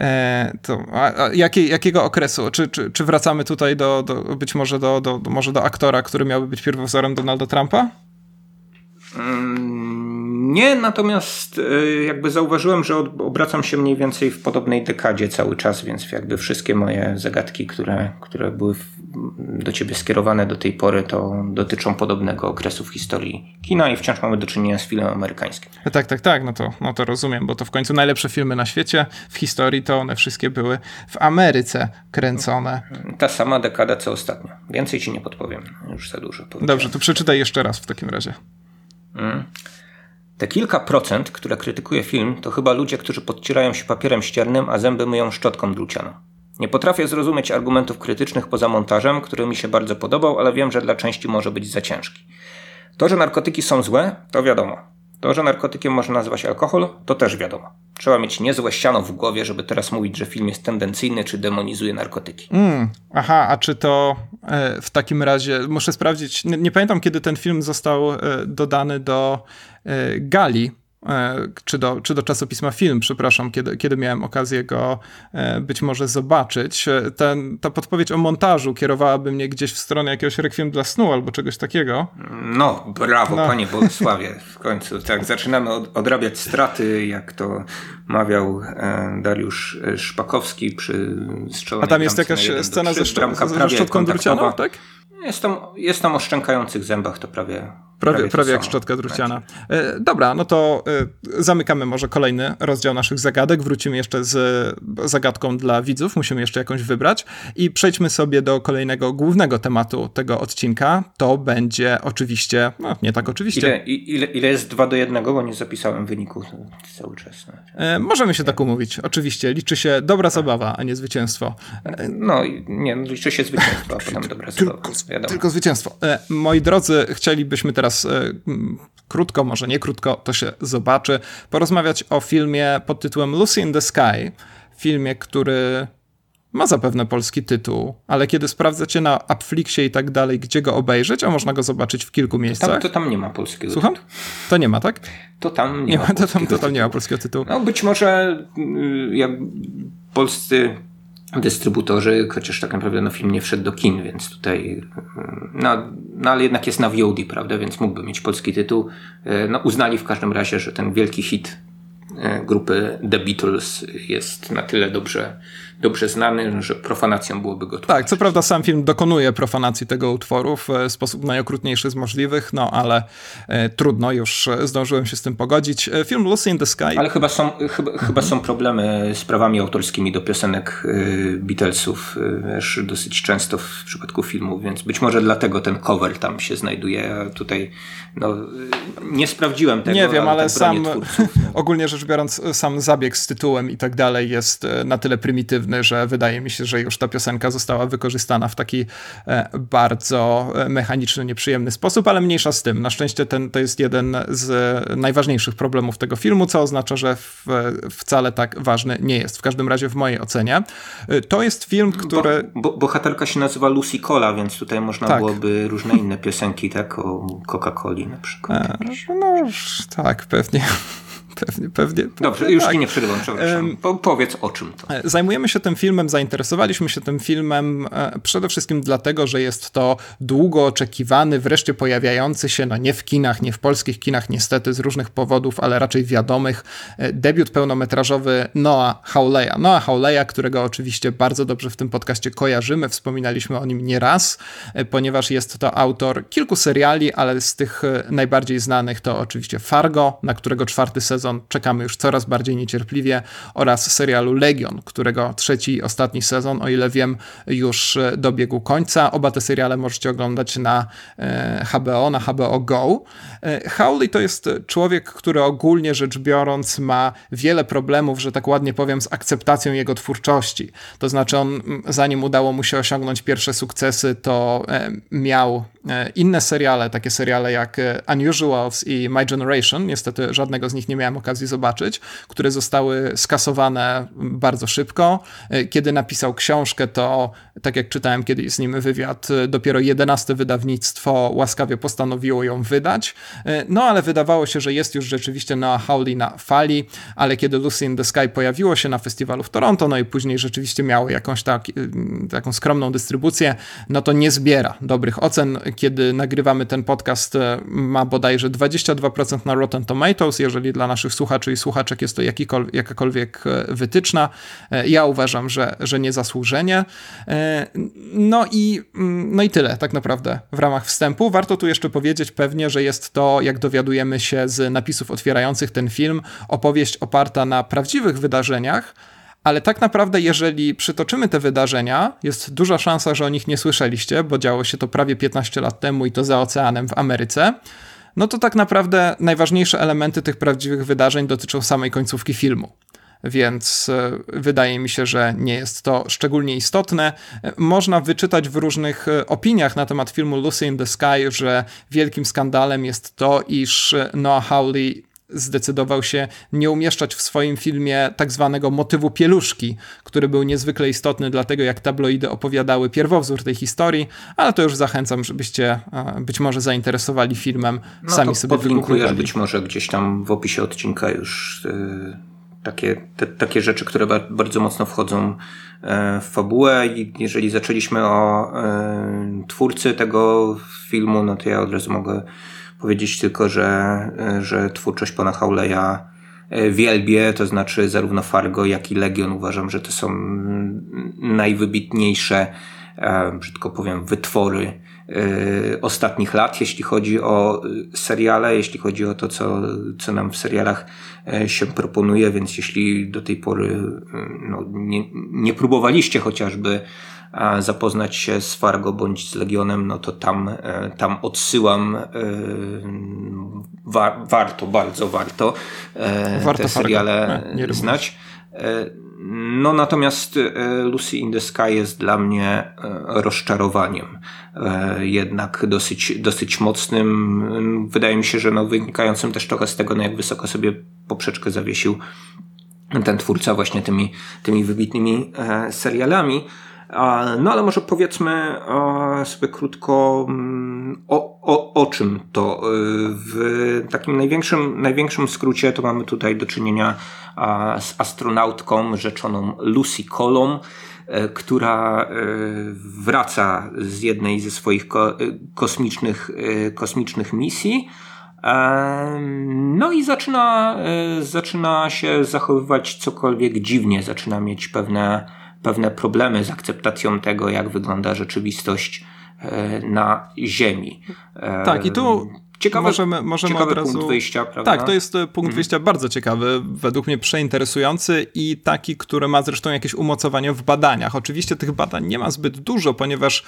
E, to, a, a jakie, jakiego okresu? Czy, czy, czy wracamy tutaj do, do być może do, do, może do aktora, który miałby być pierwowzorem Donalda Trumpa? Mm, nie, natomiast e, jakby zauważyłem, że obracam się mniej więcej w podobnej dekadzie cały czas, więc jakby wszystkie moje zagadki, które, które były do ciebie skierowane do tej pory, to dotyczą podobnego okresu w historii kina i wciąż mamy do czynienia z filmem amerykańskim. Tak, tak, tak, no to, no to rozumiem, bo to w końcu najlepsze filmy na świecie w historii to one wszystkie były w Ameryce kręcone. Ta sama dekada co ostatnio. Więcej ci nie podpowiem, już za dużo. Dobrze, to przeczytaj jeszcze raz w takim razie. Mm. Te kilka procent, które krytykuje film, to chyba ludzie, którzy podcierają się papierem ściernym, a zęby myją szczotką drucianą. Nie potrafię zrozumieć argumentów krytycznych poza montażem, który mi się bardzo podobał, ale wiem, że dla części może być za ciężki. To, że narkotyki są złe, to wiadomo. To, że narkotykiem można nazywać alkohol, to też wiadomo. Trzeba mieć niezłe ściano w głowie, żeby teraz mówić, że film jest tendencyjny czy demonizuje narkotyki. Mm, aha, a czy to e, w takim razie, muszę sprawdzić, nie, nie, pamiętam kiedy ten film został e, dodany do e, gali czy do, czy do czasopisma Film, przepraszam, kiedy, kiedy miałem okazję go e, być może zobaczyć. E, ten, ta podpowiedź o montażu kierowałaby mnie gdzieś w stronę jakiegoś rekwiem dla snu albo czegoś takiego. No, brawo, no. panie Bogusławie. W końcu tak, zaczynamy od, odrabiać straty, jak to mawiał Dariusz Szpakowski przy strzelonej A tam jest jakaś scena ze, szcz- ze szczotką drucianą, tak? Jest tam, jest tam o szczękających zębach, to prawie Prawie, prawie jak szczotka druciana. E, dobra, no to e, zamykamy może kolejny rozdział naszych zagadek. Wrócimy jeszcze z zagadką dla widzów. Musimy jeszcze jakąś wybrać. I przejdźmy sobie do kolejnego głównego tematu tego odcinka. To będzie oczywiście, no nie tak oczywiście. Ile, ile, ile jest 2 do 1, bo nie zapisałem wyniku cały czas. E, możemy się tak umówić. Oczywiście. Liczy się dobra zabawa, a nie zwycięstwo. No, nie, liczy się zwycięstwo, a potem dobra zabawa. Tylko, tylko zwycięstwo. moi drodzy, chcielibyśmy teraz teraz e, krótko, może nie krótko, to się zobaczy, porozmawiać o filmie pod tytułem Lucy in the Sky. Filmie, który ma zapewne polski tytuł, ale kiedy sprawdzacie na Upflixie i tak dalej, gdzie go obejrzeć, a można go zobaczyć w kilku miejscach. Tam, to tam nie ma polskiego Słucham? tytułu. To nie ma, tak? To tam nie, nie ma. To tam, to tam nie ma polskiego tytułu. No być może y, jak polscy dystrybutorzy, chociaż tak naprawdę no, film nie wszedł do kin, więc tutaj, no, no ale jednak jest na VOD, prawda, więc mógłby mieć polski tytuł. E, no, uznali w każdym razie, że ten wielki hit e, grupy The Beatles jest na tyle dobrze dobrze znany, że profanacją byłoby go Tak, co prawda sam film dokonuje profanacji tego utworu w e, sposób najokrutniejszy z możliwych, no ale e, trudno, już e, zdążyłem się z tym pogodzić. Film Lucy in the Sky... Ale chyba są, chyba, chyba są problemy z prawami autorskimi do piosenek Beatlesów, wiesz, dosyć często w przypadku filmu, więc być może dlatego ten cover tam się znajduje, a tutaj no, nie sprawdziłem tego. Nie wiem, ale, ale sam, [laughs] ogólnie rzecz biorąc, sam zabieg z tytułem i tak dalej jest na tyle prymitywny, że wydaje mi się, że już ta piosenka została wykorzystana w taki e, bardzo e, mechaniczny, nieprzyjemny sposób, ale mniejsza z tym. Na szczęście ten to jest jeden z najważniejszych problemów tego filmu, co oznacza, że w, wcale tak ważny nie jest. W każdym razie w mojej ocenie. E, to jest film, który... Bo, bo, bohaterka się nazywa Lucy Cola, więc tutaj można tak. byłoby różne inne piosenki, tak? O Coca-Coli na przykład. no tak, pewnie. Pewnie, pewnie. Dobrze, już tak. nie przerywam, przepraszam. Po, powiedz o czym to. E, zajmujemy się tym filmem, zainteresowaliśmy się tym filmem e, przede wszystkim dlatego, że jest to długo oczekiwany, wreszcie pojawiający się, no nie w kinach, nie w polskich kinach niestety z różnych powodów, ale raczej wiadomych, e, debiut pełnometrażowy Noah Hawleya. Noah Hawleya, którego oczywiście bardzo dobrze w tym podcaście kojarzymy, wspominaliśmy o nim nieraz, ponieważ jest to autor kilku seriali, ale z tych najbardziej znanych to oczywiście Fargo, na którego czwarty sezon sezon czekamy już coraz bardziej niecierpliwie oraz serialu Legion, którego trzeci i ostatni sezon, o ile wiem, już e, dobiegł końca. Oba te seriale możecie oglądać na e, HBO, na HBO Go. E, Howley to jest człowiek, który ogólnie rzecz biorąc ma wiele problemów, że tak ładnie powiem, z akceptacją jego twórczości. To znaczy on, zanim udało mu się osiągnąć pierwsze sukcesy, to miał inne seriale, takie seriale jak Unusuals i My Generation. Niestety żadnego z nich nie miałem okazji zobaczyć, które zostały skasowane bardzo szybko. E, kiedy napisał książkę, to tak jak czytałem kiedyś z nim wywiad, e, dopiero 11 wydawnictwo łaskawie postanowiło ją wydać. E, no ale wydawało się, że jest już rzeczywiście Noah Hawley na fali, ale kiedy Lucy in the Sky pojawiło się na festiwalu w Toronto, no i później rzeczywiście miało jakąś tak, taką skromną dystrybucję, no to nie zbiera dobrych ocen. Kiedy nagrywamy ten podcast, ma bodajże 22% na Rotten Tomatoes, jeżeli dla naszych słuchaczy i słuchaczek jest to jakakolwiek e, wytyczna. E, ja uważam, że, że niezasłużenie. E, no i, mm, no i tyle tak naprawdę w ramach wstępu. Warto tu jeszcze powiedzieć pewnie, że jest to, jak dowiadujemy się z napisów otwierających ten film, opowieść oparta na prawdziwych wydarzeniach, ale tak naprawdę, jeżeli przytoczymy te wydarzenia, jest duża szansa, że o nich nie słyszeliście, bo działo się to prawie 15 lat temu i to za oceanem w Ameryce no to tak naprawdę najważniejsze elementy tych prawdziwych wydarzeń dotyczą samej końcówki filmu. Więc e, wydaje mi się, że nie jest to szczególnie istotne. Można wyczytać w różnych opiniach na temat filmu Lucy in the Sky, że wielkim skandalem jest to, iż Noah Hawley zdecydował się nie umieszczać w swoim filmie tak zwanego motywu pieluszki, który był niezwykle istotny dla tego, jak tabloidy opowiadały pierwowzór tej historii, ale to już zachęcam, żebyście być może zainteresowali filmem, no sami sobie wygooglowali. być może gdzieś tam w opisie odcinka już yy, takie, te, takie rzeczy, które bardzo mocno wchodzą e, w fabułę. I jeżeli zaczęliśmy o yy, twórcy tego filmu, no to ja od razu mogę powiedzieć tylko, że, że twórczość pana Howleya e, wielbię, to znaczy zarówno Fargo, jak i Legion uważam, że to są najwybitniejsze, e, brzydko powiem, wytwory e, ostatnich lat, jeśli chodzi o seriale, jeśli chodzi o to, co, co nam w serialach się proponuje, więc jeśli do tej pory no, nie, nie próbowaliście chociażby zapoznać się z Fargo bądź z Legionem, no to tam, e, tam odsyłam. E, wa warto, bardzo warto, e, warto te seriale nie, nie znać. No natomiast Lucy in the Sky jest dla mnie rozczarowaniem. Jednak dosyć, dosyć mocnym. Wydaje mi się, że no wynikającym też trochę z tego, no jak wysoko sobie poprzeczkę zawiesił ten twórca właśnie tymi, tymi wybitnymi serialami. No ale może powiedzmy sobie krótko o, o, o czym to. W takim największym, największym skrócie to mamy tutaj do czynienia z astronautką rzeczoną Lucy Colom, która y, wraca z jednej ze swoich kosmicznych, kosmicznych misji. No i zaczyna, zaczyna się zachowywać cokolwiek dziwnie, zaczyna mieć pewne pewne problemy z akceptacją tego, jak wygląda rzeczywistość e, na Ziemi. E, tak, i tu Ciekawe, możemy, możemy ciekawy od razu... punkt wyjścia, prawda? Tak, to jest e, punkt mhm. wyjścia bardzo ciekawy, według mnie przeinteresujący i taki, który ma zresztą jakieś umocowanie w badaniach. Oczywiście tych badań nie ma zbyt dużo, ponieważ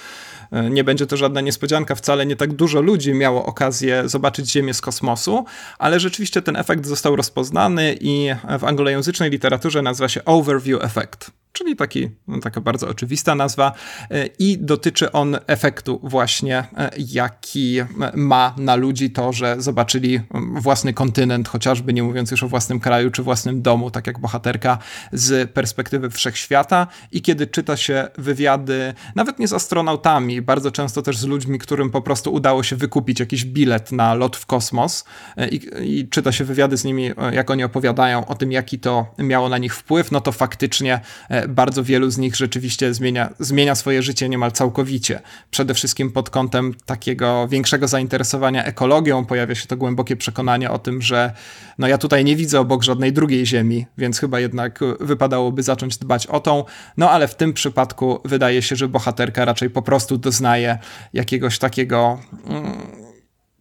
nie będzie to żadna niespodzianka, wcale nie tak dużo ludzi miało okazję zobaczyć Ziemię z kosmosu, ale rzeczywiście ten efekt został rozpoznany i w anglojęzycznej literaturze nazywa się Overview Effect czyli taki, no, taka bardzo oczywista nazwa, e, i dotyczy on efektu właśnie, e, jaki ma na ludzi to, że zobaczyli własny kontynent, chociażby nie mówiąc już o własnym kraju czy własnym domu, tak jak bohaterka z perspektywy wszechświata. I kiedy czyta się wywiady, nawet nie z astronautami, bardzo często też z ludźmi, którym po prostu udało się wykupić jakiś bilet na lot w kosmos, e, i, i czyta się wywiady z nimi, jak oni opowiadają o tym, jaki to miało na nich wpływ, no to faktycznie bardzo wielu z nich rzeczywiście zmienia, zmienia swoje życie niemal całkowicie. Przede wszystkim pod kątem takiego większego zainteresowania ekologią pojawia się to głębokie przekonanie o tym, że no ja tutaj nie widzę obok żadnej drugiej ziemi, więc chyba jednak wypadałoby zacząć dbać o tą. No ale w tym przypadku wydaje się, że bohaterka raczej po prostu doznaje jakiegoś takiego. Mm,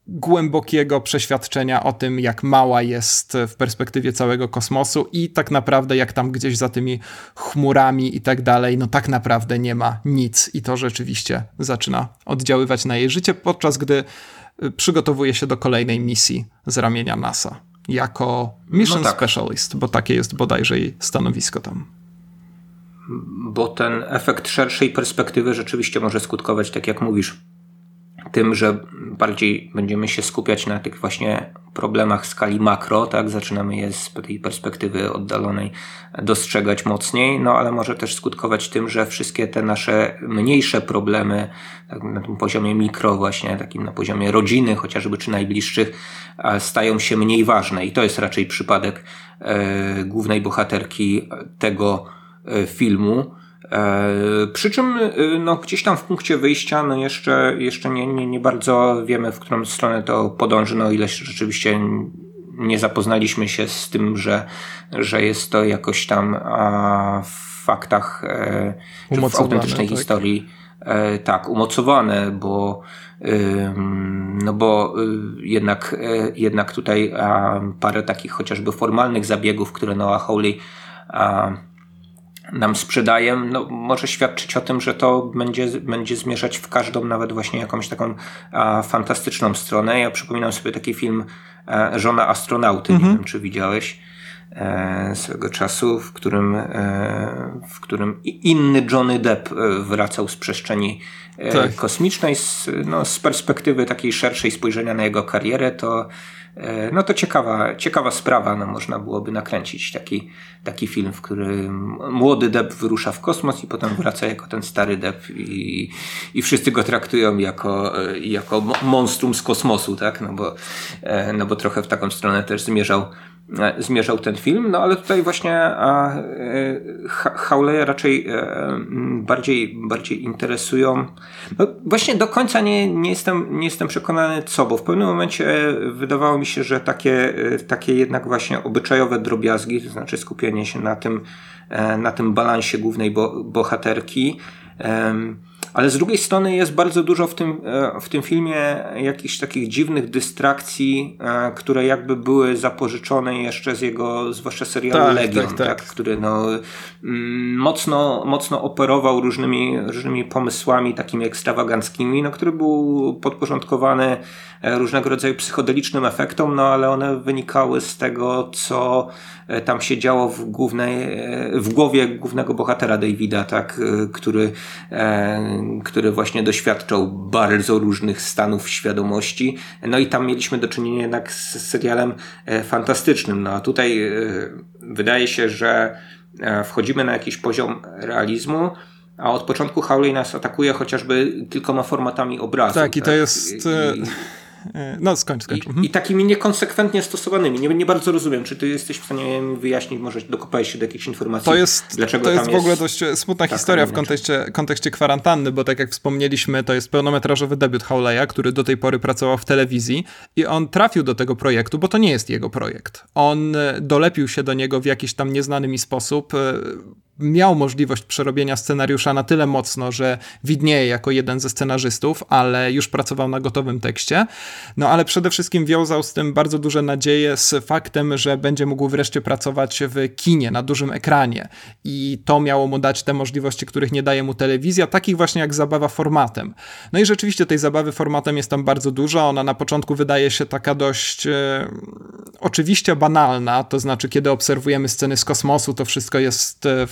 głębokiego przeświadczenia o tym, jak mała jest w perspektywie całego kosmosu i tak naprawdę jak tam gdzieś za tymi chmurami i tak dalej, no tak naprawdę nie ma nic i to rzeczywiście zaczyna oddziaływać na jej życie, podczas gdy przygotowuje się do kolejnej misji z ramienia NASA jako Mission no tak. Specialist, bo takie jest bodajże jej stanowisko tam. Bo ten efekt szerszej perspektywy rzeczywiście może skutkować, tak jak mówisz, tym, że bardziej będziemy się skupiać na tych właśnie problemach skali makro, tak, zaczynamy je z tej perspektywy oddalonej dostrzegać mocniej, no ale może też skutkować tym, że wszystkie te nasze mniejsze problemy tak, na tym poziomie mikro właśnie, takim na poziomie rodziny chociażby, czy najbliższych, stają się mniej ważne. I to jest raczej przypadek e, głównej bohaterki tego e, filmu, przy czym e, no, gdzieś tam w punkcie wyjścia no jeszcze, jeszcze nie, nie, nie bardzo wiemy, w którą stronę to podąży, no ile rzeczywiście nie zapoznaliśmy się z tym, że, że jest to jakoś tam a, w faktach, e, w autentycznej tak? historii e, tak, umocowane, bo no bo y, jednak, e, jednak tutaj parę takich chociażby formalnych zabiegów, które Noah Hawley nam sprzedaje, no, może świadczyć o tym, że to będzie, będzie zmierzać w każdą, nawet właśnie jakąś taką a, fantastyczną stronę. Ja przypominam sobie taki film e, Żona astronauty, mm -hmm. nie mhm. wiem czy widziałeś. e, swego czasu, w którym, e, w którym inny Johnny Depp wracał z przestrzeni tak. kosmicznej. Z, no, z perspektywy takiej szerszej spojrzenia na jego karierę, to no to ciekawa, ciekawa sprawa, no można byłoby nakręcić taki, taki film, w którym młody Deb wyrusza w kosmos i potem wraca jako ten stary Deb i, i wszyscy go traktują jako, e, jako monstrum z kosmosu, tak? No bo, e, no bo trochę w taką stronę też zmierzał E, zmierzał ten film, no ale tutaj właśnie e, Howleya raczej e, bardziej, bardziej interesują. No właśnie do końca nie, nie, jestem, nie jestem przekonany co, bo w pewnym momencie wydawało mi się, że takie, takie jednak właśnie obyczajowe drobiazgi, to znaczy skupienie się na tym, na tym balansie głównej bo, bohaterki, ale z drugiej strony jest bardzo dużo w tym, e, w tym filmie jakichś takich dziwnych dystrakcji, e, które jakby były zapożyczone jeszcze z jego, zwłaszcza serialu tak, Legion, tak, tak. tak, który no, mm, mocno, mocno operował różnymi, różnymi pomysłami takimi ekstrawaganckimi, no, który był podporządkowany e, różnego rodzaju psychodelicznym efektom, no ale one wynikały z tego, co tam się działo w głównej, w głowie głównego bohatera Davida, tak, który który właśnie doświadczał bardzo różnych stanów świadomości. No i tam mieliśmy do czynienia jednak z serialem e, fantastycznym. No a tutaj e, wydaje się, że e, wchodzimy na jakiś poziom realizmu, a od początku Howley nas atakuje chociażby kilkoma formatami obrazu. Tak, i to tak? jest. I, no, skończ, skończ. I, mhm. I, takimi niekonsekwentnie stosowanymi. Nie, nie bardzo rozumiem, czy ty jesteś w stanie wyjaśnić, może dokopałeś się do jakichś informacji, to jest, dlaczego To jest w ogóle dość smutna historia w kontekście, kontekście kwarantanny, bo tak jak wspomnieliśmy, to jest pełnometrażowy debiut Howleya, który do tej pory pracował w telewizji i on trafił do tego projektu, bo to nie jest jego projekt. On e, dolepił się do niego w jakiś tam nieznany mi sposób, e, miał możliwość przerobienia scenariusza na tyle mocno, że widnieje jako jeden ze scenarzystów, ale już pracował na gotowym tekście. No ale przede wszystkim wiązał z tym bardzo duże nadzieje z faktem, że będzie mógł wreszcie pracować w kinie, na dużym ekranie. I to miało mu dać te możliwości, których nie daje mu telewizja, takich właśnie jak zabawa formatem. No i rzeczywiście tej zabawy formatem jest tam bardzo dużo. Ona na początku wydaje się taka dość e, oczywiście banalna, to znaczy kiedy obserwujemy sceny z kosmosu, to wszystko jest e,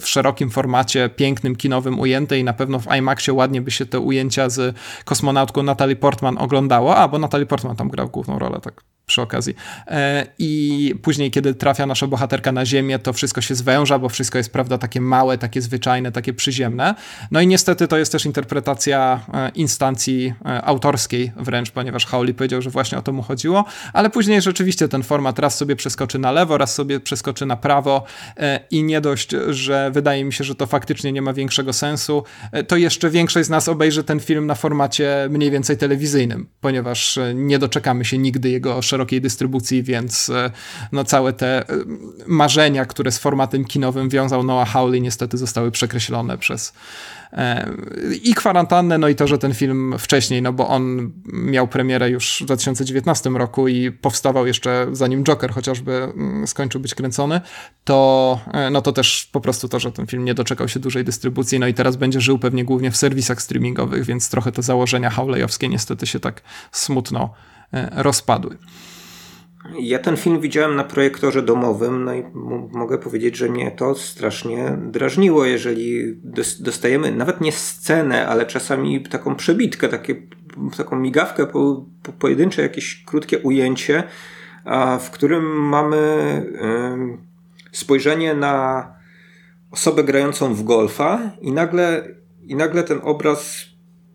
w szerokim formacie, pięknym, kinowym ujęte i na pewno w IMAXie ładnie by się te ujęcia z kosmonautką Natalie Portman oglądało, a bo Natalie Portman tam grał główną rolę, tak przy okazji. E, I później, kiedy trafia nasza bohaterka na ziemię, to wszystko się zwęża, bo wszystko jest, prawda, takie małe, takie zwyczajne, takie przyziemne. No i niestety to jest też interpretacja e, instancji e, autorskiej wręcz, ponieważ Howley powiedział, że właśnie o to mu chodziło, ale później rzeczywiście ten format raz sobie przeskoczy na lewo, raz sobie przeskoczy na prawo i nie dość, że wydaje mi się, że to faktycznie nie ma większego sensu, to jeszcze większość z nas obejrzy ten film na formacie mniej więcej telewizyjnym, ponieważ nie doczekamy się nigdy jego szerokiej dystrybucji, więc e, no całe te e, marzenia, które z formatem kinowym wiązał Noah Hawley niestety zostały przekreślone przez e, i kwarantannę, no i to, że ten film wcześniej, no bo on miał premierę już w 2019 roku i powstawał jeszcze zanim Joker chociażby mm, skończył być kręcony, to no to też po prostu to, że ten film nie doczekał się dużej dystrybucji, no i teraz będzie żył pewnie głównie w serwisach streamingowych, więc trochę te założenia Howleyowskie niestety się tak smutno rozpadły. Ja ten film widziałem na projektorze domowym, no i mogę powiedzieć, że mnie to strasznie drażniło, jeżeli dostajemy nawet nie scenę, ale czasami taką przebitkę, takie, taką migawkę, po, po pojedyncze jakieś krótkie ujęcie, w którym mamy spojrzenie na osobę grającą w golfa i nagle, i nagle ten obraz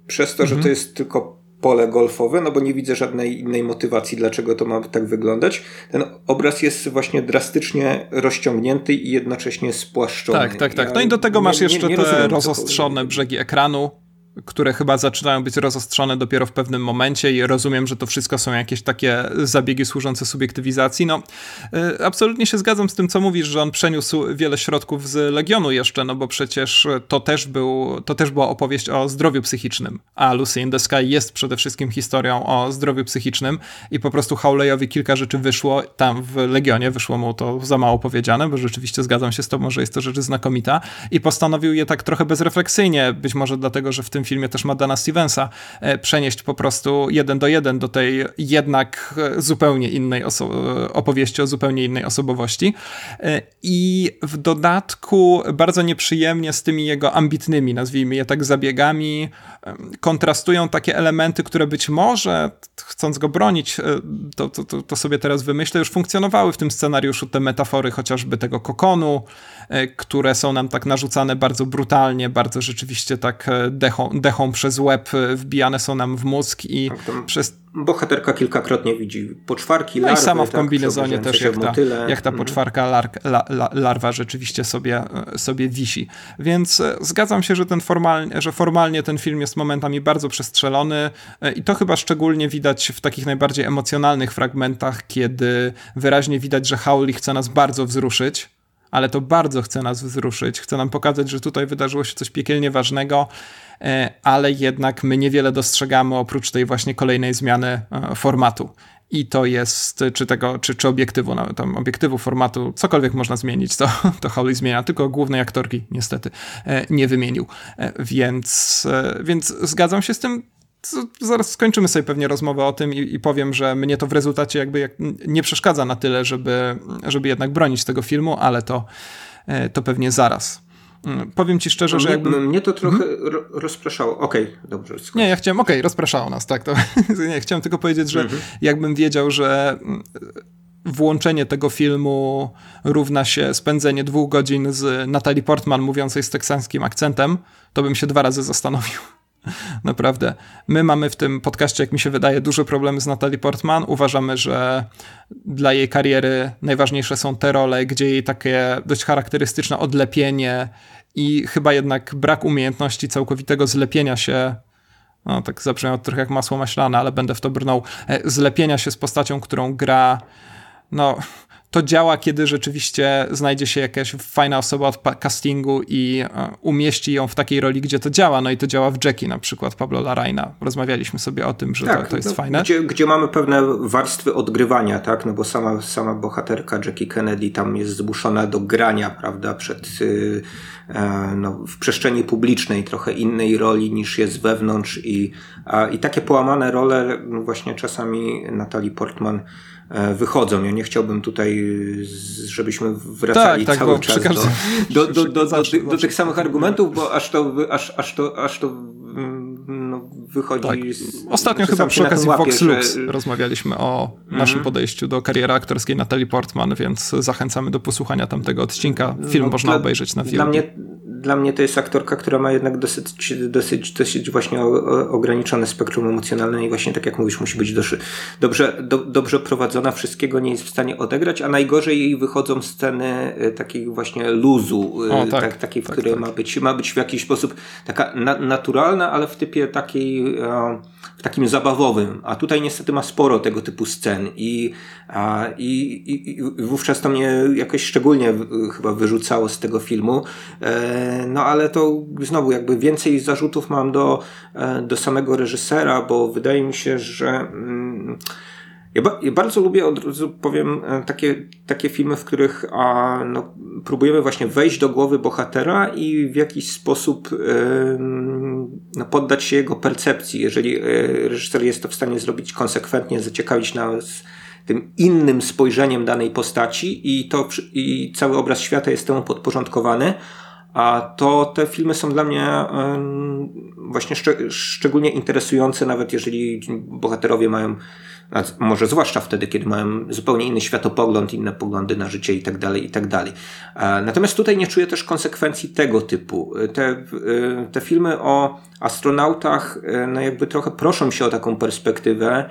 przez to, mhm. że to mhm. jest tylko pole golfowe, no bo nie widzę żadnej innej motywacji, dlaczego to ma tak wyglądać. Ten obraz jest właśnie drastycznie rozciągnięty i jednocześnie spłaszczony. Tak, tak, tak. No i do tego masz jeszcze nie, nie te rozostrzone brzegi ekranu, które chyba zaczynają być rozostrzone dopiero w pewnym momencie i rozumiem, że to wszystko są jakieś takie zabiegi służące subiektywizacji. No, y, absolutnie się zgadzam z tym, co mówisz, że on przeniósł wiele środków z Legionu jeszcze, no bo przecież to też, był, to też była opowieść o zdrowiu psychicznym, a Lucy in the Sky jest przede wszystkim historią o zdrowiu psychicznym i po prostu Howleyowi kilka rzeczy wyszło, tam w Legionie wyszło mu to za mało powiedziane, bo rzeczywiście zgadzam się z tobą, że jest to rzecz znakomita i postanowił je tak trochę bezrefleksyjnie, być może dlatego, że w tym filmie też ma Dana Stevensa, przenieść po prostu jeden do jeden do tej jednak zupełnie innej opowieści o zupełnie innej osobowości. I w dodatku bardzo nieprzyjemnie z tymi jego ambitnymi, nazwijmy je tak, zabiegami kontrastują takie elementy, które być może, chcąc go bronić, to, to, to sobie teraz wymyślę, już funkcjonowały w tym scenariuszu te metafory chociażby tego kokonu, E, które są nam tak narzucane bardzo brutalnie, bardzo rzeczywiście tak e, dechą, dechą przez łeb e, wbijane są nam w mózg i przez bohaterka kilkakrotnie widzi poczwarki, larwy. No i sama w tak, kombinezonie też, jak ta, jak ta mhm. poczwarka lar, la, la, larwa rzeczywiście sobie, sobie wisi. Więc zgadzam się, że, ten formalnie, że formalnie ten film jest momentami bardzo przestrzelony i to chyba szczególnie widać w takich najbardziej emocjonalnych fragmentach, kiedy wyraźnie widać, że Howley chce nas bardzo wzruszyć ale to bardzo chce nas wzruszyć, chce nam pokazać, że tutaj wydarzyło się coś piekielnie ważnego, e, ale jednak my niewiele dostrzegamy oprócz tej właśnie kolejnej zmiany e, formatu. I to jest, czy tego, czy, czy obiektywu, no, tam obiektywu, formatu, cokolwiek można zmienić, to, [laughs] to Howley zmienia, tylko głównej aktorki niestety e, nie wymienił. Więc, więc zgadzam się z tym, zaraz skończymy sobie pewnie rozmowę o tym i, i, powiem, że mnie to w rezultacie jakby jak nie przeszkadza na tyle, żeby, żeby jednak bronić tego filmu, ale to, e, to pewnie zaraz. Mm, powiem ci szczerze, że jakby... Mnie to trochę hmm? rozpraszało. Okej, okay, dobrze. Nie, ja chciałem, okej, okay, rozpraszało nas, tak. To, [laughs] nie, chciałem tylko powiedzieć, że mhm. jakbym wiedział, że mm, włączenie tego filmu równa się spędzenie dwóch godzin z Natalie Portman mówiącej z teksańskim akcentem, to bym się dwa razy zastanowił. [laughs] Naprawdę. My mamy w tym podcaście, jak mi się wydaje, duże problemy z Natalie Portman. Uważamy, że dla jej kariery najważniejsze są te role, gdzie jej takie dość charakterystyczne odlepienie i chyba jednak brak umiejętności całkowitego zlepienia się no tak zabrzmiało trochę jak masło maślane, ale będę w to brnął, e, zlepienia się z postacią, którą gra, no to działa, kiedy rzeczywiście znajdzie się jakaś fajna osoba od castingu i e, umieści ją w takiej roli, gdzie to działa. No i to działa w Jackie na przykład, Pablo Larraina. Rozmawialiśmy sobie o tym, że tak, to, to, jest no, fajne. Gdzie, gdzie mamy pewne warstwy odgrywania, tak? No bo sama, sama bohaterka Jackie Kennedy tam jest zmuszona do grania, prawda, przed yy, no, w przestrzeni publicznej trochę innej roli niż jest wewnątrz i, i takie połamane role no właśnie czasami Natalie Portman wychodzą. Ja nie chciałbym tutaj, żebyśmy wracali tak, tak, cały czas do, do, do, do, tych samych argumentów, bo aż to, aż, aż to, aż to no, wychodzi. Tak. Ostatnio chyba przy okazji łapie, Vox Lux że... rozmawialiśmy o naszym mm -hmm. podejściu do kariery aktorskiej Natalii Portman, więc zachęcamy do posłuchania tamtego odcinka. Film no, można dla, obejrzeć na filmie. Dla mnie dla mnie to jest aktorka, która ma jednak dosyć, dosyć, dosyć właśnie ograniczone spektrum emocjonalne i właśnie tak jak mówisz, musi być doszy, dobrze, do, dobrze prowadzona, wszystkiego nie jest w stanie odegrać, a najgorzej jej wychodzą sceny e, takiej właśnie luzu, e, o, tak, tak, takiej, w tak, której tak. Ma, być, ma być w jakiś sposób taka na, naturalna, ale w typie takiej e, w takim zabawowym, a tutaj niestety ma sporo tego typu scen i, i, i, wówczas to mnie jakoś szczególnie chyba wyrzucało z tego filmu. E, no ale to znowu jakby więcej zarzutów mam do, e, do samego reżysera, bo wydaje mi się, że mm, ja, ba ja, bardzo lubię, od razu powiem, takie, takie filmy, w których a, no, próbujemy właśnie wejść do głowy bohatera i w jakiś sposób yy, poddać się jego percepcji. Jeżeli yy, reżyser jest to w stanie zrobić konsekwentnie, zaciekawić nas tym innym spojrzeniem danej postaci i, to, i cały obraz świata jest temu podporządkowany, a to te filmy są dla mnie właśnie szcz szczególnie interesujące, nawet jeżeli bohaterowie mają, może zwłaszcza wtedy, kiedy mają zupełnie inny światopogląd, inne poglądy na życie i tak dalej, i tak dalej. Natomiast tutaj nie czuję też konsekwencji tego typu. Te, e, te filmy o astronautach, e, no jakby trochę proszą się o taką perspektywę,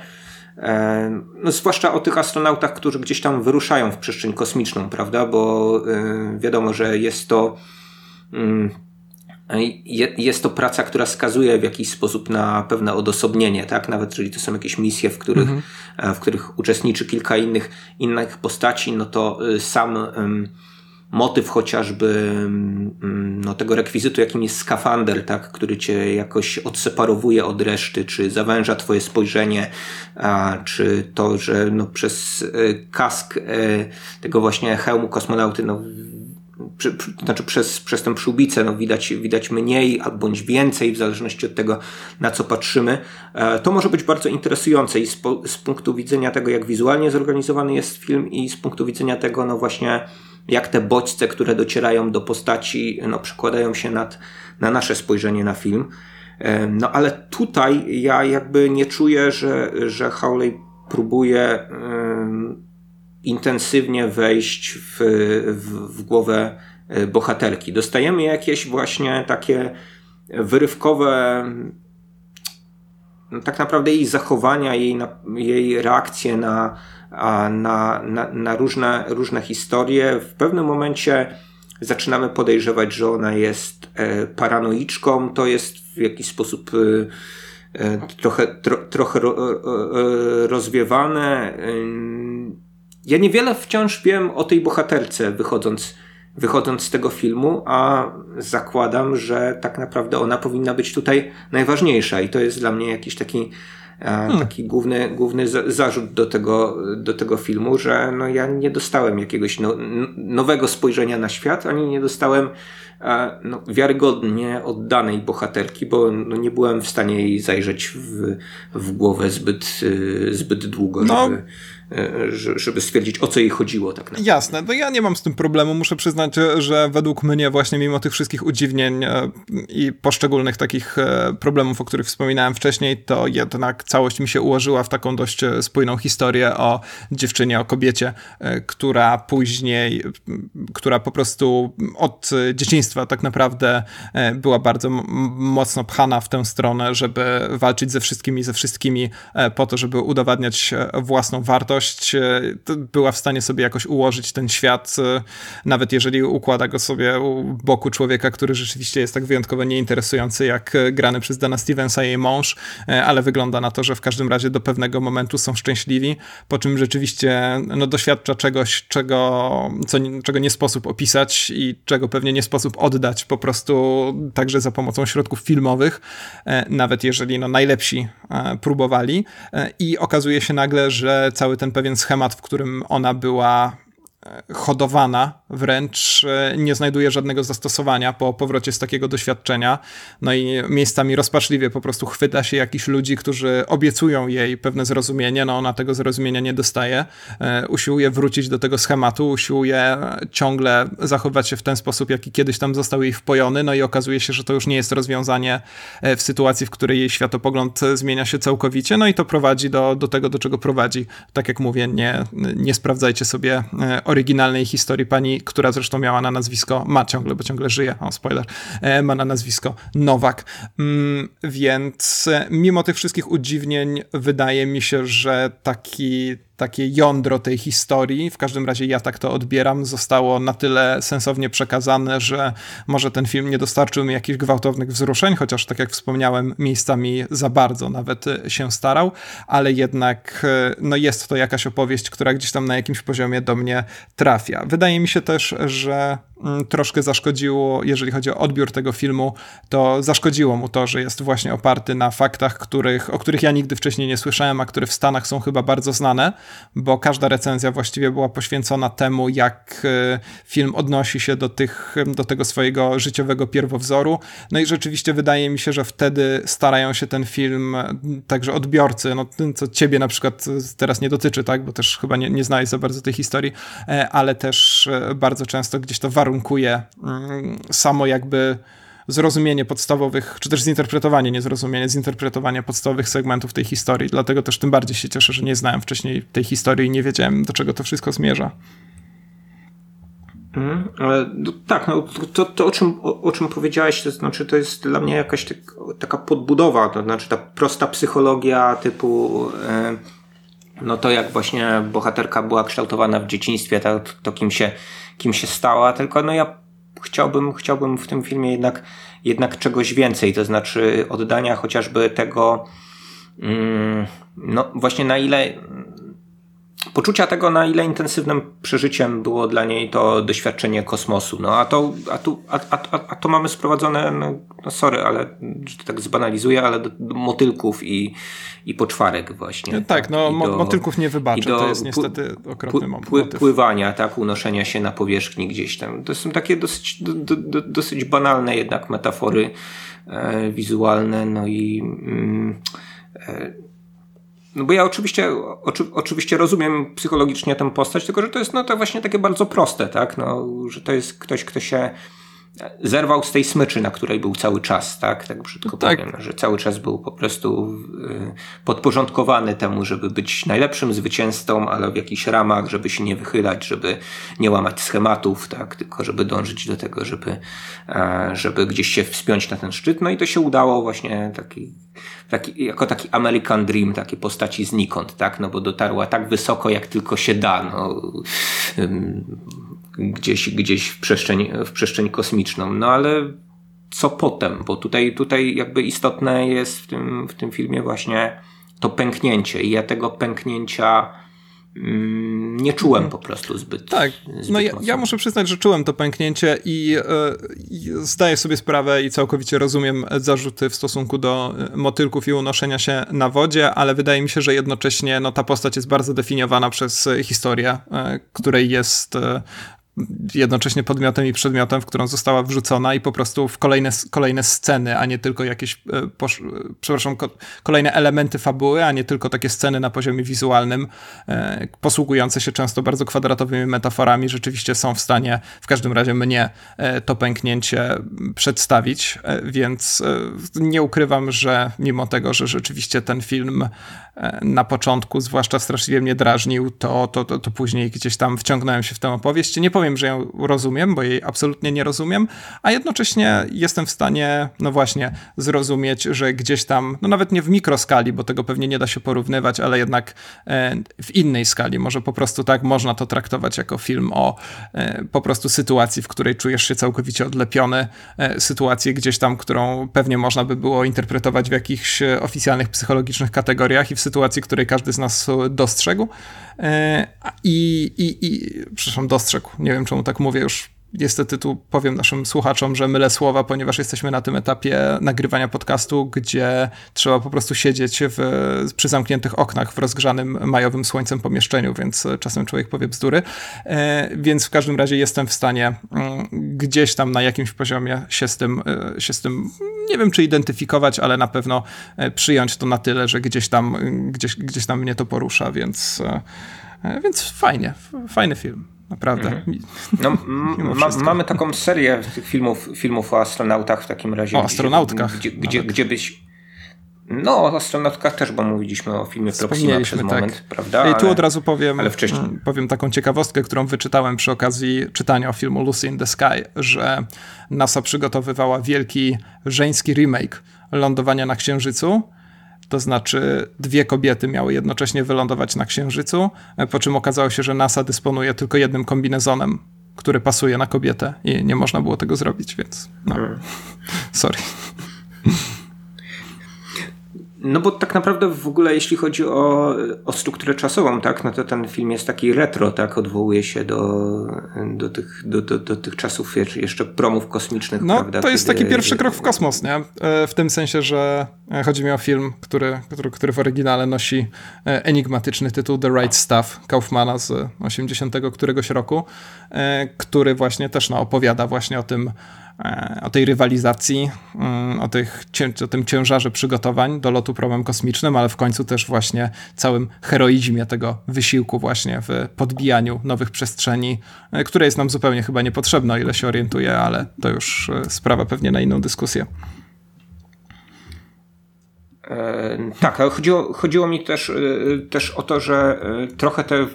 no, zwłaszcza o tych astronautach, którzy gdzieś tam wyruszają w przestrzeń kosmiczną, prawda? Bo wiadomo, że jest to Mm, jest to praca, która skazuje w jakiś sposób na pewne odosobnienie, tak? Nawet jeżeli to są jakieś misje, w których, mhm. E, w których uczestniczy kilka innych, innych postaci, no to y, sam um, motyw chociażby um, no, tego rekwizytu, jakim jest skafander, tak? który cię jakoś odseparowuje od reszty, czy zawęża twoje spojrzenie, a, czy to, że no, przez y, kask y, tego właśnie hełmu kosmonauty no, przy, przy, znaczy przez, przez tę przyłbicę no widać, widać mniej albo więcej, w zależności od tego, na co patrzymy. E, to może być bardzo interesujące i z, z punktu widzenia tego, jak wizualnie zorganizowany jest film i z punktu widzenia tego, no właśnie, jak te bodźce, które docierają do postaci, no przekładają się nad, na nasze spojrzenie na film. E, no ale tutaj ja jakby nie czuję, że, że Howley próbuje intensywnie wejść w, w, w głowę e, bohaterki. Dostajemy jakieś właśnie takie wyrywkowe, no, tak naprawdę jej zachowania, jej, jej reakcje na, na, na, na różne, różne historie. W pewnym momencie zaczynamy podejrzewać, że ona jest e, paranoiczką. To jest w jakiś sposób e, trochę, tro, trochę rozwiewane ja niewiele wciąż wiem o tej bohaterce wychodząc, wychodząc z tego filmu, a zakładam, że tak naprawdę ona powinna być tutaj najważniejsza i to jest dla mnie jakiś taki hmm. taki główny, główny zarzut do tego, do tego filmu, że no ja nie dostałem jakiegoś no, nowego spojrzenia na świat, ani nie dostałem no, wiarygodnie oddanej bohaterki, bo no, nie byłem w stanie jej zajrzeć w, w głowę zbyt, y, zbyt długo, no. żeby, E, żeby stwierdzić, o co jej chodziło tak naprawdę. Jasne, no ja nie mam z tym problemu. Muszę przyznać, że według mnie właśnie mimo tych wszystkich udziwnień e, i poszczególnych takich e, problemów, o których wspominałem wcześniej, to jednak całość mi się ułożyła w taką dość spójną historię o dziewczynie, o kobiecie, która później, która po prostu od dzieciństwa tak naprawdę była bardzo mocno pchana w tę stronę, żeby walczyć ze wszystkimi, ze wszystkimi po to, żeby udowadniać własną wartość e, była w stanie sobie jakoś ułożyć ten świat, e, nawet jeżeli układa go sobie u boku człowieka, który rzeczywiście jest tak wyjątkowo nieinteresujący jak e, grany przez Dana Stevensa jej mąż, ale wygląda na to, że w każdym razie do pewnego momentu są szczęśliwi, po czym rzeczywiście no, doświadcza czegoś, czego, co, czego nie sposób opisać i czego pewnie nie sposób oddać po prostu także za pomocą środków filmowych, nawet jeżeli no, najlepsi próbowali i okazuje się nagle, że cały ten ten pewien schemat, w którym ona była hodowana wręcz e, nie znajduje żadnego zastosowania po powrocie z takiego doświadczenia. No i miejscami rozpaczliwie po prostu chwyta się jakichś ludzi, którzy obiecują jej pewne zrozumienie, no ona tego zrozumienia nie dostaje. E, usiłuje wrócić do tego schematu, usiłuje ciągle zachowywać się w ten sposób, jaki kiedyś tam został jej wpojony, no i okazuje się, że to już nie jest rozwiązanie e, w sytuacji, w której jej światopogląd zmienia się całkowicie, no i to prowadzi do, do tego, do czego prowadzi. Tak jak mówię, nie, nie sprawdzajcie sobie oryginalnej historii pani, która zresztą miała na nazwisko, ma ciągle, bo ciągle żyje, o spoiler, e, ma na nazwisko Nowak. Mm, więc e, mimo tych wszystkich udziwnień wydaje mi się, że taki takie jądro tej historii, w każdym razie ja tak to odbieram, zostało na tyle sensownie przekazane, że może ten film nie dostarczył mi jakichś gwałtownych wzruszeń, chociaż tak jak wspomniałem, miejscami za bardzo nawet się starał, ale jednak no jest to jakaś opowieść, która gdzieś tam na jakimś poziomie do mnie trafia. Wydaje mi się też, że mm, troszkę zaszkodziło, jeżeli chodzi o odbiór tego filmu, to zaszkodziło mu to, że jest właśnie oparty na faktach, których, o których ja nigdy wcześniej nie słyszałem, a które w Stanach są chyba bardzo znane bo każda recenzja właściwie była poświęcona temu, jak e, film odnosi się do, tych, do tego swojego życiowego pierwowzoru. No i rzeczywiście wydaje mi się, że wtedy starają się ten film, także odbiorcy, no co ciebie na przykład teraz nie dotyczy, tak, bo też chyba nie, nie znałeś za bardzo tej historii, e, ale też e, bardzo często gdzieś to warunkuje mm, samo jakby zrozumienie podstawowych, czy też zinterpretowanie, nie zrozumienie, zinterpretowanie podstawowych segmentów tej historii. Dlatego też tym bardziej się cieszę, że nie znałem wcześniej tej historii i nie wiedziałem, do czego to wszystko zmierza. Mm, ale tak, no, to, to o, czym, o, o, czym powiedziałeś, to znaczy to jest dla mnie jakaś tak, taka podbudowa, to znaczy ta prosta psychologia typu e, no to jak właśnie bohaterka była kształtowana w dzieciństwie, to, to kim, się, kim się stała, tylko no ja chciałbym, chciałbym w tym filmie jednak, jednak czegoś więcej, to znaczy oddania chociażby tego, mm, no właśnie na ile poczucia tego, na ile intensywnym przeżyciem było dla niej to doświadczenie kosmosu. No a to, a tu, a, a, a to mamy sprowadzone, no, no sorry, ale że to tak zbanalizuję, ale do, do motylków i, i poczwarek właśnie. Tak, tak no do, motylków nie wybaczę, to jest niestety okropny moment. Pły, pływania, tak, unoszenia się na powierzchni gdzieś tam. To są takie dosyć, do, do, dosyć banalne jednak metafory e, wizualne, no i mm, e, no bo ja oczywiście, oczy, oczywiście rozumiem psychologicznie tę postać, tylko że to jest no to właśnie takie bardzo proste, tak? No, że to jest ktoś, kto się zerwał z tej smyczy, na której był cały czas, tak? Tak brzydko tak. powiem, że cały czas był po prostu y, podporządkowany temu, żeby być najlepszym zwycięzcą, ale w jakichś ramach, żeby się nie wychylać, żeby nie łamać schematów, tak? Tylko żeby dążyć do tego, żeby, e, żeby gdzieś się wspiąć na ten szczyt. No i to się udało właśnie taki, taki, jako taki American Dream, takie postaci znikąd, tak? No bo dotarła tak wysoko, jak tylko się da, no gdzieś, gdzieś w, przestrzeń, w przestrzeń kosmiczną. No ale co potem? Bo tutaj, tutaj jakby istotne jest w tym, w tym filmie właśnie to pęknięcie i ja tego pęknięcia mm, nie czułem po prostu zbyt. Tak, zbyt no ja, ja, muszę przyznać, że czułem to pęknięcie i, i, zdaję sobie sprawę i całkowicie rozumiem zarzuty w stosunku do e, motylków i unoszenia się na wodzie, ale wydaje mi się, że jednocześnie no, ta postać jest bardzo definiowana przez historię, e, której jest e, jednocześnie podmiotem i przedmiotem, w którą została wrzucona i po prostu w kolejne, kolejne sceny, a nie tylko jakieś, e, posz, przepraszam, kolejne elementy fabuły, a nie tylko takie sceny na poziomie wizualnym, e, posługujące się często bardzo kwadratowymi metaforami, rzeczywiście są w stanie, w każdym razie mnie, e, to pęknięcie przedstawić, więc nie ukrywam, że mimo tego, że rzeczywiście ten film na początku zwłaszcza straszliwie mnie drażnił, to, to, to, to później gdzieś tam wciągnąłem się w tę opowieść. Nie powiem że ją rozumiem, bo jej absolutnie nie rozumiem, a jednocześnie jestem w stanie, no właśnie, zrozumieć, że gdzieś tam, no nawet nie w mikroskali, bo tego pewnie nie da się porównywać, ale jednak e, w innej skali, może po prostu tak można to traktować jako film o e, po prostu sytuacji, w której czujesz się całkowicie odlepiony, e, sytuację gdzieś tam, którą pewnie można by było interpretować w jakichś oficjalnych psychologicznych kategoriach i w sytuacji, której każdy z nas dostrzegł. I, i, i przepraszam, dostrzegł, nie wiem czemu tak mówię już niestety tu powiem naszym słuchaczom, że mylę słowa, ponieważ jesteśmy na tym etapie nagrywania podcastu, gdzie trzeba po prostu siedzieć w, przy zamkniętych oknach w rozgrzanym majowym słońcem pomieszczeniu, więc czasem człowiek powie bzdury. E, więc w każdym razie jestem w stanie mm, gdzieś tam na jakimś poziomie się z tym, e, się z tym nie wiem czy identyfikować, ale na pewno e, przyjąć to na tyle, że gdzieś tam, gdzieś, gdzieś tam mnie to porusza, więc, więc fajnie, fajny film. Naprawdę. Mhm. No, [laughs] ma, mamy taką serię tych filmów, filmów o astronautach w takim razie. O astronautkach. Gdzie, gdzie, gdzie byś. No, o astronautkach też, bo mówiliśmy o filmie Proxima przez tak. moment, prawda? I tu od razu powiem, ale wcześniej... Mm, powiem taką ciekawostkę, którą wyczytałem przy okazji czytania filmu Lucy in the Sky, że NASA przygotowywała wielki żeński remake lądowania na Księżycu to znaczy, dwie kobiety miały jednocześnie wylądować na Księżycu, po czym okazało się, że NASA dysponuje tylko jednym kombinezonem, który pasuje na kobietę i nie można było tego zrobić, więc no. Hmm. Sorry. [laughs] No bo tak naprawdę w ogóle jeśli chodzi o, o strukturę czasową, tak, no to ten film jest taki retro, tak, odwołuje się do, do, tych, do, do, do tych czasów jeszcze promów kosmicznych, no, prawda? to jest taki pierwszy krok w kosmos, nie? E, w tym sensie, że e, chodzi mi o film, który, który, który w oryginale nosi e, enigmatyczny tytuł The Right Stuff Kaufmana z 80 któregoś roku, który właśnie też no, opowiada właśnie o tym, o tej rywalizacji, mm, o, tych, o tym ciężarze przygotowań do lotu promem kosmicznym, ale w końcu też właśnie całym heroizmie tego wysiłku właśnie w podbijaniu nowych przestrzeni, e, które jest nam zupełnie chyba niepotrzebne, o ile się orientuję, ale to już e, sprawa pewnie na inną dyskusję. Tak, ale chodziło, chodziło mi też, też o to, że trochę te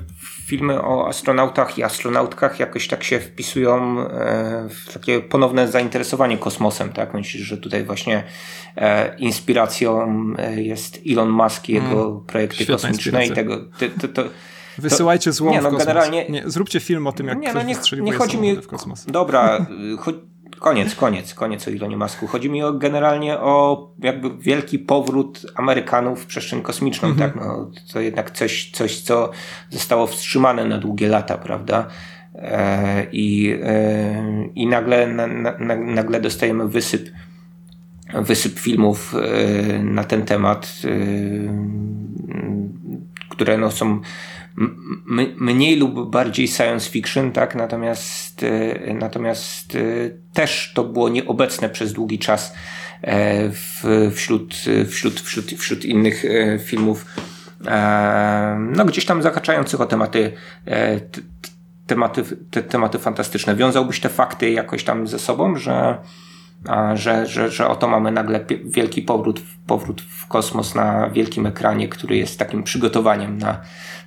filmy o astronautach i astronautkach jakoś tak się wpisują e, w takie ponowne zainteresowanie kosmosem, tak? Myślisz, że tutaj właśnie e, inspiracją e, jest Elon Musk i jego mm, projekty kosmiczne i tego. To, to, to, Wysyłajcie złom nie, no, w kosmos. Generalnie, nie, zróbcie film o tym, jak nie, no, nie, nie chodzi mi, w kosmos. Dobra, koniec, koniec, koniec o Elonie Masku. Chodzi mi o, generalnie o jakby wielki powrót Amerykanów w przestrzeń kosmiczną, mm -hmm. tak? No, to jednak coś, coś, co zostało wstrzymane na długie lata, prawda? E, I, e, i nagle, na, na, nagle dostajemy wysyp, wysyp filmów e, na ten temat, które no, są mniej lub bardziej science fiction, tak? Natomiast, natomiast też to było nieobecne przez długi czas wśród, wśród, wśród, wśród innych filmów, no gdzieś tam zahaczających o tematy tematy, te tematy fantastyczne. Wiązałbyś te fakty jakoś tam ze sobą, że, że, że, że oto mamy nagle wielki powrót, powrót w kosmos na wielkim ekranie, który jest takim przygotowaniem na,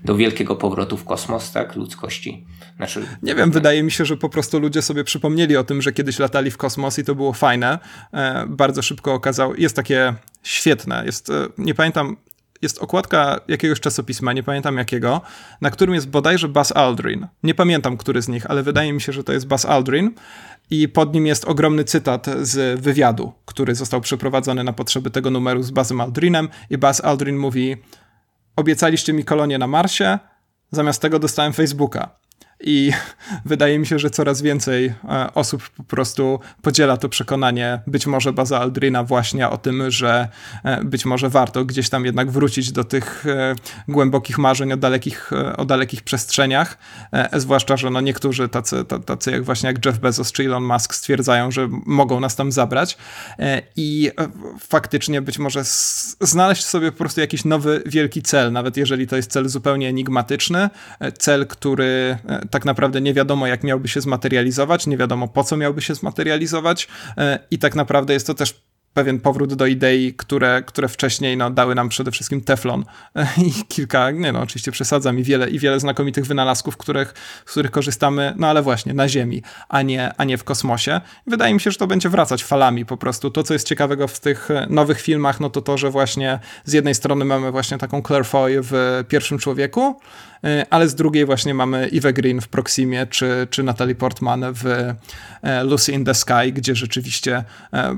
do wielkiego powrotu w kosmos, tak, ludzkości. Znaczy, nie wiem, wydaje mi się, że po prostu ludzie sobie przypomnieli o tym, że kiedyś latali w kosmos i to było fajne. E, bardzo szybko okazał, jest takie świetne, jest, e, nie pamiętam, jest okładka jakiegoś czasopisma, nie pamiętam jakiego, na którym jest bodajże Buzz Aldrin. Nie pamiętam, który z nich, ale wydaje mi się, że to jest Buzz Aldrin. I pod nim jest ogromny cytat z wywiadu, który został przeprowadzony na potrzeby tego numeru z Buzzem Aldrinem. I Buzz Aldrin mówi: Obiecaliście mi kolonię na Marsie, zamiast tego dostałem Facebooka. I [laughs] wydaje mi się, że coraz więcej e, osób po prostu podziela to przekonanie, być może Baza Aldrina właśnie o tym, że e, być może warto gdzieś tam jednak wrócić do tych e, głębokich marzeń o dalekich, o dalekich przestrzeniach, zwłaszcza, że no niektórzy tacy, tacy jak właśnie jak Jeff Bezos czy Elon Musk stwierdzają, że mogą nas tam zabrać. I faktycznie być może znaleźć sobie po prostu jakiś nowy wielki cel, nawet jeżeli to jest cel zupełnie enigmatyczny, cel, który tak naprawdę nie wiadomo, jak miałby się zmaterializować, nie wiadomo po co miałby się zmaterializować e, i tak naprawdę jest to też pewien powrót do idei, które, które wcześniej no, dały nam przede wszystkim teflon i kilka, nie no, oczywiście przesadzam i wiele, i wiele znakomitych wynalazków, których, z których korzystamy, no ale właśnie na Ziemi, a nie, a nie w kosmosie. Wydaje mi się, że to będzie wracać falami po prostu. To, co jest ciekawego w tych nowych filmach, no to to, że właśnie z jednej strony mamy właśnie taką Claire Foy w Pierwszym Człowieku, E, ale z drugiej właśnie mamy Eve Green w Proximie, czy, czy Natalie Portman w e, Lucy in the Sky, gdzie rzeczywiście e,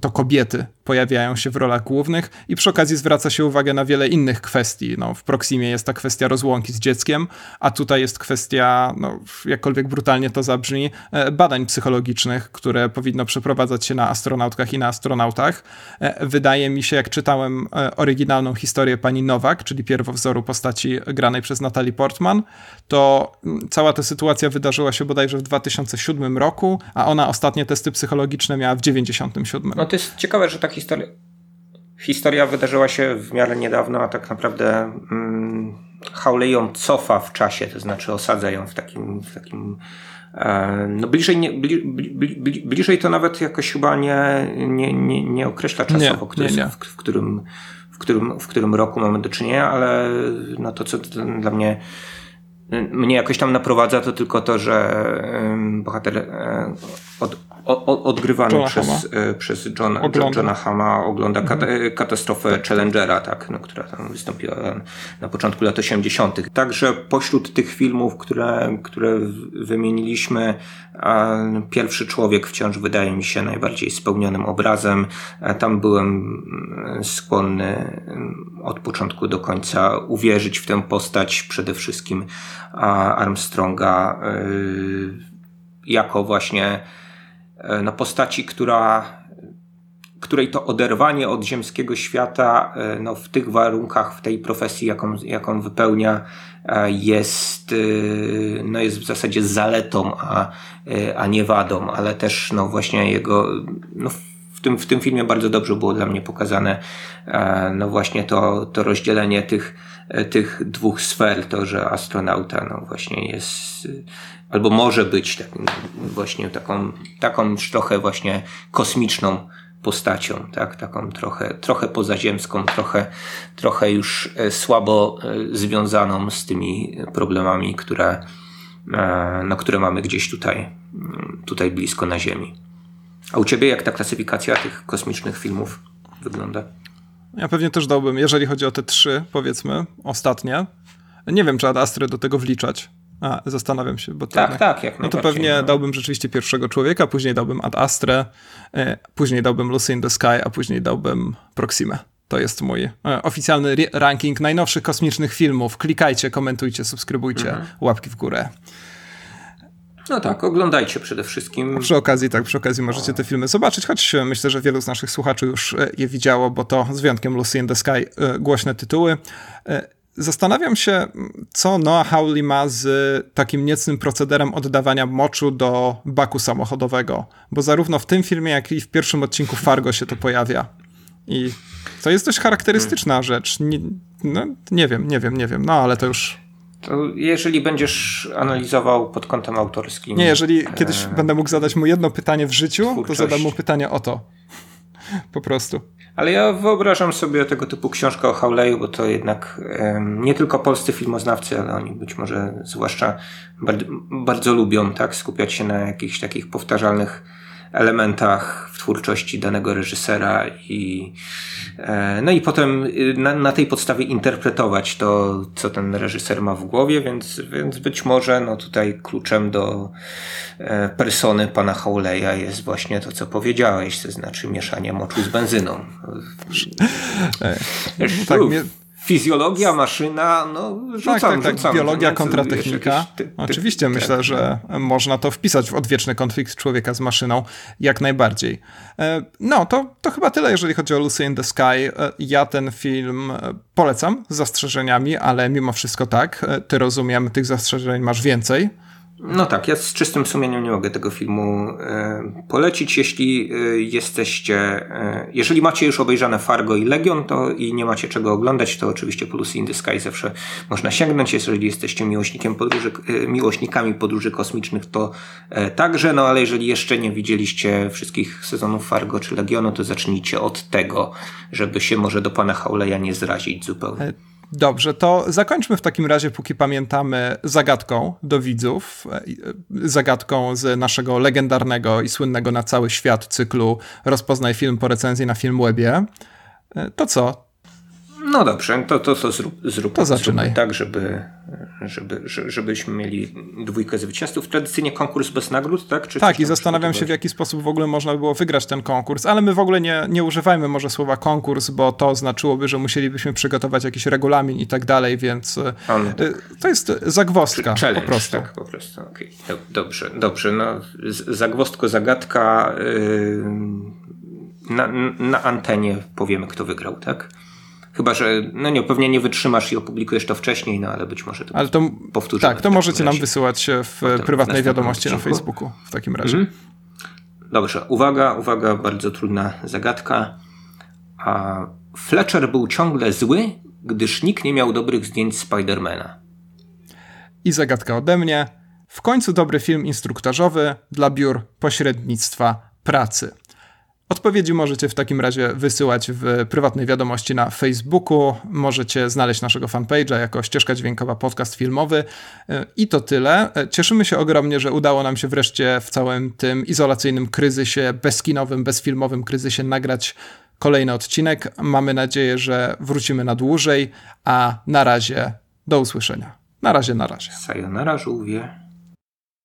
to kobiety pojawiają się w rolach głównych i przy okazji zwraca się uwagę na wiele innych kwestii. No, w Proximie jest ta kwestia rozłąki z dzieckiem, a tutaj jest kwestia, no, jakkolwiek brutalnie to zabrzmi, badań psychologicznych, które powinno przeprowadzać się na astronautkach i na astronautach. Wydaje mi się, jak czytałem oryginalną historię pani Nowak, czyli pierwowzoru postaci granej przez Natalie Portman, to cała ta sytuacja wydarzyła się bodajże w 2007 roku, a ona ostatnie testy psychologiczne miała w 97. No to jest ciekawe, że ta historia, historia wydarzyła się w miarę niedawno, a tak naprawdę mm, Howley ją cofa w czasie, to znaczy osadza ją w takim, w takim e, no bliżej, nie, bli, bli, bli, bliżej to nawet jakoś chyba nie, nie, nie, nie określa czasowo, nie, nie. W, w, którym którym, w którym roku mamy do czynienia, ale no to, co dla mnie mnie jakoś tam naprowadza, to tylko to, że bohater e, od, odgrywany Johna przez, e, przez John, Johna Hama ogląda mhm. katastrofę tak. Challengera, tak, no, która tam wystąpiła na początku lat 80. Także pośród tych filmów, które, które wymieniliśmy, Pierwszy Człowiek wciąż wydaje mi się najbardziej spełnionym obrazem. Tam byłem mm, skłonny mm, od początku do końca uwierzyć w tę postać, przede wszystkim Armstronga, jako właśnie E, no, postaci, która, której to oderwanie od ziemskiego świata e, no, w tych warunkach, w tej profesji, jaką, jaką wypełnia, e, jest, no, jest w zasadzie zaletą, a, a nie wadą, ale też no, właśnie jego no, w tym, w tym filmie bardzo dobrze było dla mnie pokazane no właśnie to, to rozdzielenie tych, tych dwóch sfer, to, że astronauta no właśnie jest albo może być takim właśnie taką, taką już trochę właśnie kosmiczną postacią, tak, taką trochę, trochę pozaziemską, trochę, trochę już e, słabo e, związaną z tymi problemami, które, e, no, które mamy gdzieś tutaj, mm, tutaj blisko na Ziemi. A u ciebie jak ta klasyfikacja tych kosmicznych filmów wygląda? Ja pewnie też dałbym, jeżeli chodzi o te trzy, powiedzmy, ostatnie. Nie wiem, czy Ad Astry do tego wliczać, A, zastanawiam się, bo tak, tak, jak No to pewnie no. dałbym rzeczywiście pierwszego człowieka, później dałbym Ad Astre, e, później dałbym Lucy in the Sky, a później dałbym Proximę. To jest mój e, oficjalny ranking najnowszych kosmicznych filmów. Klikajcie, komentujcie, subskrybujcie, mhm. łapki w górę. No tak, oglądajcie przede wszystkim. Przy okazji, tak, przy okazji możecie te filmy zobaczyć, choć myślę, że wielu z naszych słuchaczy już e, je widziało, bo to z wyjątkiem Lucy in the Sky e, głośne tytuły. Zastanawiam się, co Noah Hawley ma z takim niecnym procederem oddawania moczu do baku samochodowego, bo zarówno w tym filmie, jak i w pierwszym odcinku Fargo się to pojawia. I to jest dość charakterystyczna rzecz. Nie, no, nie wiem, nie wiem, nie wiem, no ale to już to jeżeli będziesz analizował pod kątem autorskim. Nie, jeżeli kiedyś e... będę mógł zadać mu jedno pytanie w życiu, to zadam mu pytanie o to. Po prostu. Ale ja wyobrażam sobie tego typu książkę o Hawleyu, bo to jednak nie tylko polscy filmoznawcy, ale oni być może zwłaszcza bardzo, bardzo lubią tak skupiać się na jakichś takich powtarzalnych elementach w twórczości danego reżysera i e, no i potem y, na, na, tej podstawie interpretować to, co ten reżyser ma w głowie, więc, więc być może no tutaj kluczem do e, persony pana Howleya jest właśnie to, co powiedziałeś, to znaczy mieszanie moczu z benzyną. Tak, fizjologia, maszyna, no rzucam, tak, tak, tak. Rzucam, Biologia kontra technika. Ty, ty, Oczywiście ty, myślę, że można to wpisać w odwieczny konflikt człowieka z maszyną, jak najbardziej. E, no, to, to chyba tyle, jeżeli chodzi o Lucy in the Sky. E, ja ten film e, polecam z zastrzeżeniami, ale mimo wszystko tak, ty rozumiem, tych zastrzeżeń masz więcej. No tak, ja z czystym sumieniem nie mogę tego filmu e, polecić. Jeśli e, jesteście, e, jeżeli macie już obejrzane Fargo i Legion, to i nie macie czego oglądać, to oczywiście po in the Sky zawsze można sięgnąć. Jeżeli jesteście miłośnikiem podróży, miłośnikami podróży kosmicznych, to także, no ale jeżeli jeszcze nie widzieliście wszystkich sezonów Fargo czy Legionu, to zacznijcie od tego, żeby się może do pana Hauleya nie zrazić zupełnie. Dobrze, to zakończmy w takim razie, póki pamiętamy, zagadką do widzów. E, zagadką z naszego legendarnego i słynnego na cały świat cyklu Rozpoznaj film po recenzji na Filmwebie. E, to co? No dobrze, to, to, to zrób, zrób, to. Zrób tak, żeby, żeby, żebyśmy mieli dwójkę zwycięzców. Tradycyjnie konkurs bez nagród, tak? Czy tak, i zastanawiam się, w jaki sposób w ogóle można by było wygrać ten konkurs, ale my w ogóle nie, nie używajmy może słowa konkurs, bo to znaczyłoby, że musielibyśmy przygotować jakiś regulamin i tak dalej, więc e, no to jest zagwostka Challenge, po prostu. Tak, po prostu. Okay. Dobrze, dobrze. No, zagwostko, zagadka. Yy, na, na antenie powiemy, kto wygrał, tak? Chyba, że no nie, pewnie nie wytrzymasz i opublikujesz to wcześniej, no ale być może to, ale to powtórzymy. Tak, to możecie nam wysyłać w prywatnej wiadomości na Facebooku w takim razie. Mhm. Dobrze, uwaga, uwaga, bardzo trudna zagadka. A Fletcher był ciągle zły, gdyż nikt nie miał dobrych zdjęć Spidermana. I zagadka ode mnie. W końcu dobry film instruktażowy dla biur pośrednictwa pracy. Odpowiedzi możecie w takim razie wysyłać w prywatnej wiadomości na Facebooku. Możecie znaleźć naszego fanpage'a jako ścieżka dźwiękowa podcast filmowy. I to tyle. Cieszymy się ogromnie, że udało nam się wreszcie w całym tym izolacyjnym kryzysie, bezkinowym, bezfilmowym kryzysie nagrać kolejny odcinek. Mamy nadzieję, że wrócimy na dłużej, a na razie do usłyszenia. Na razie, na razie. Sayonara, żółwie.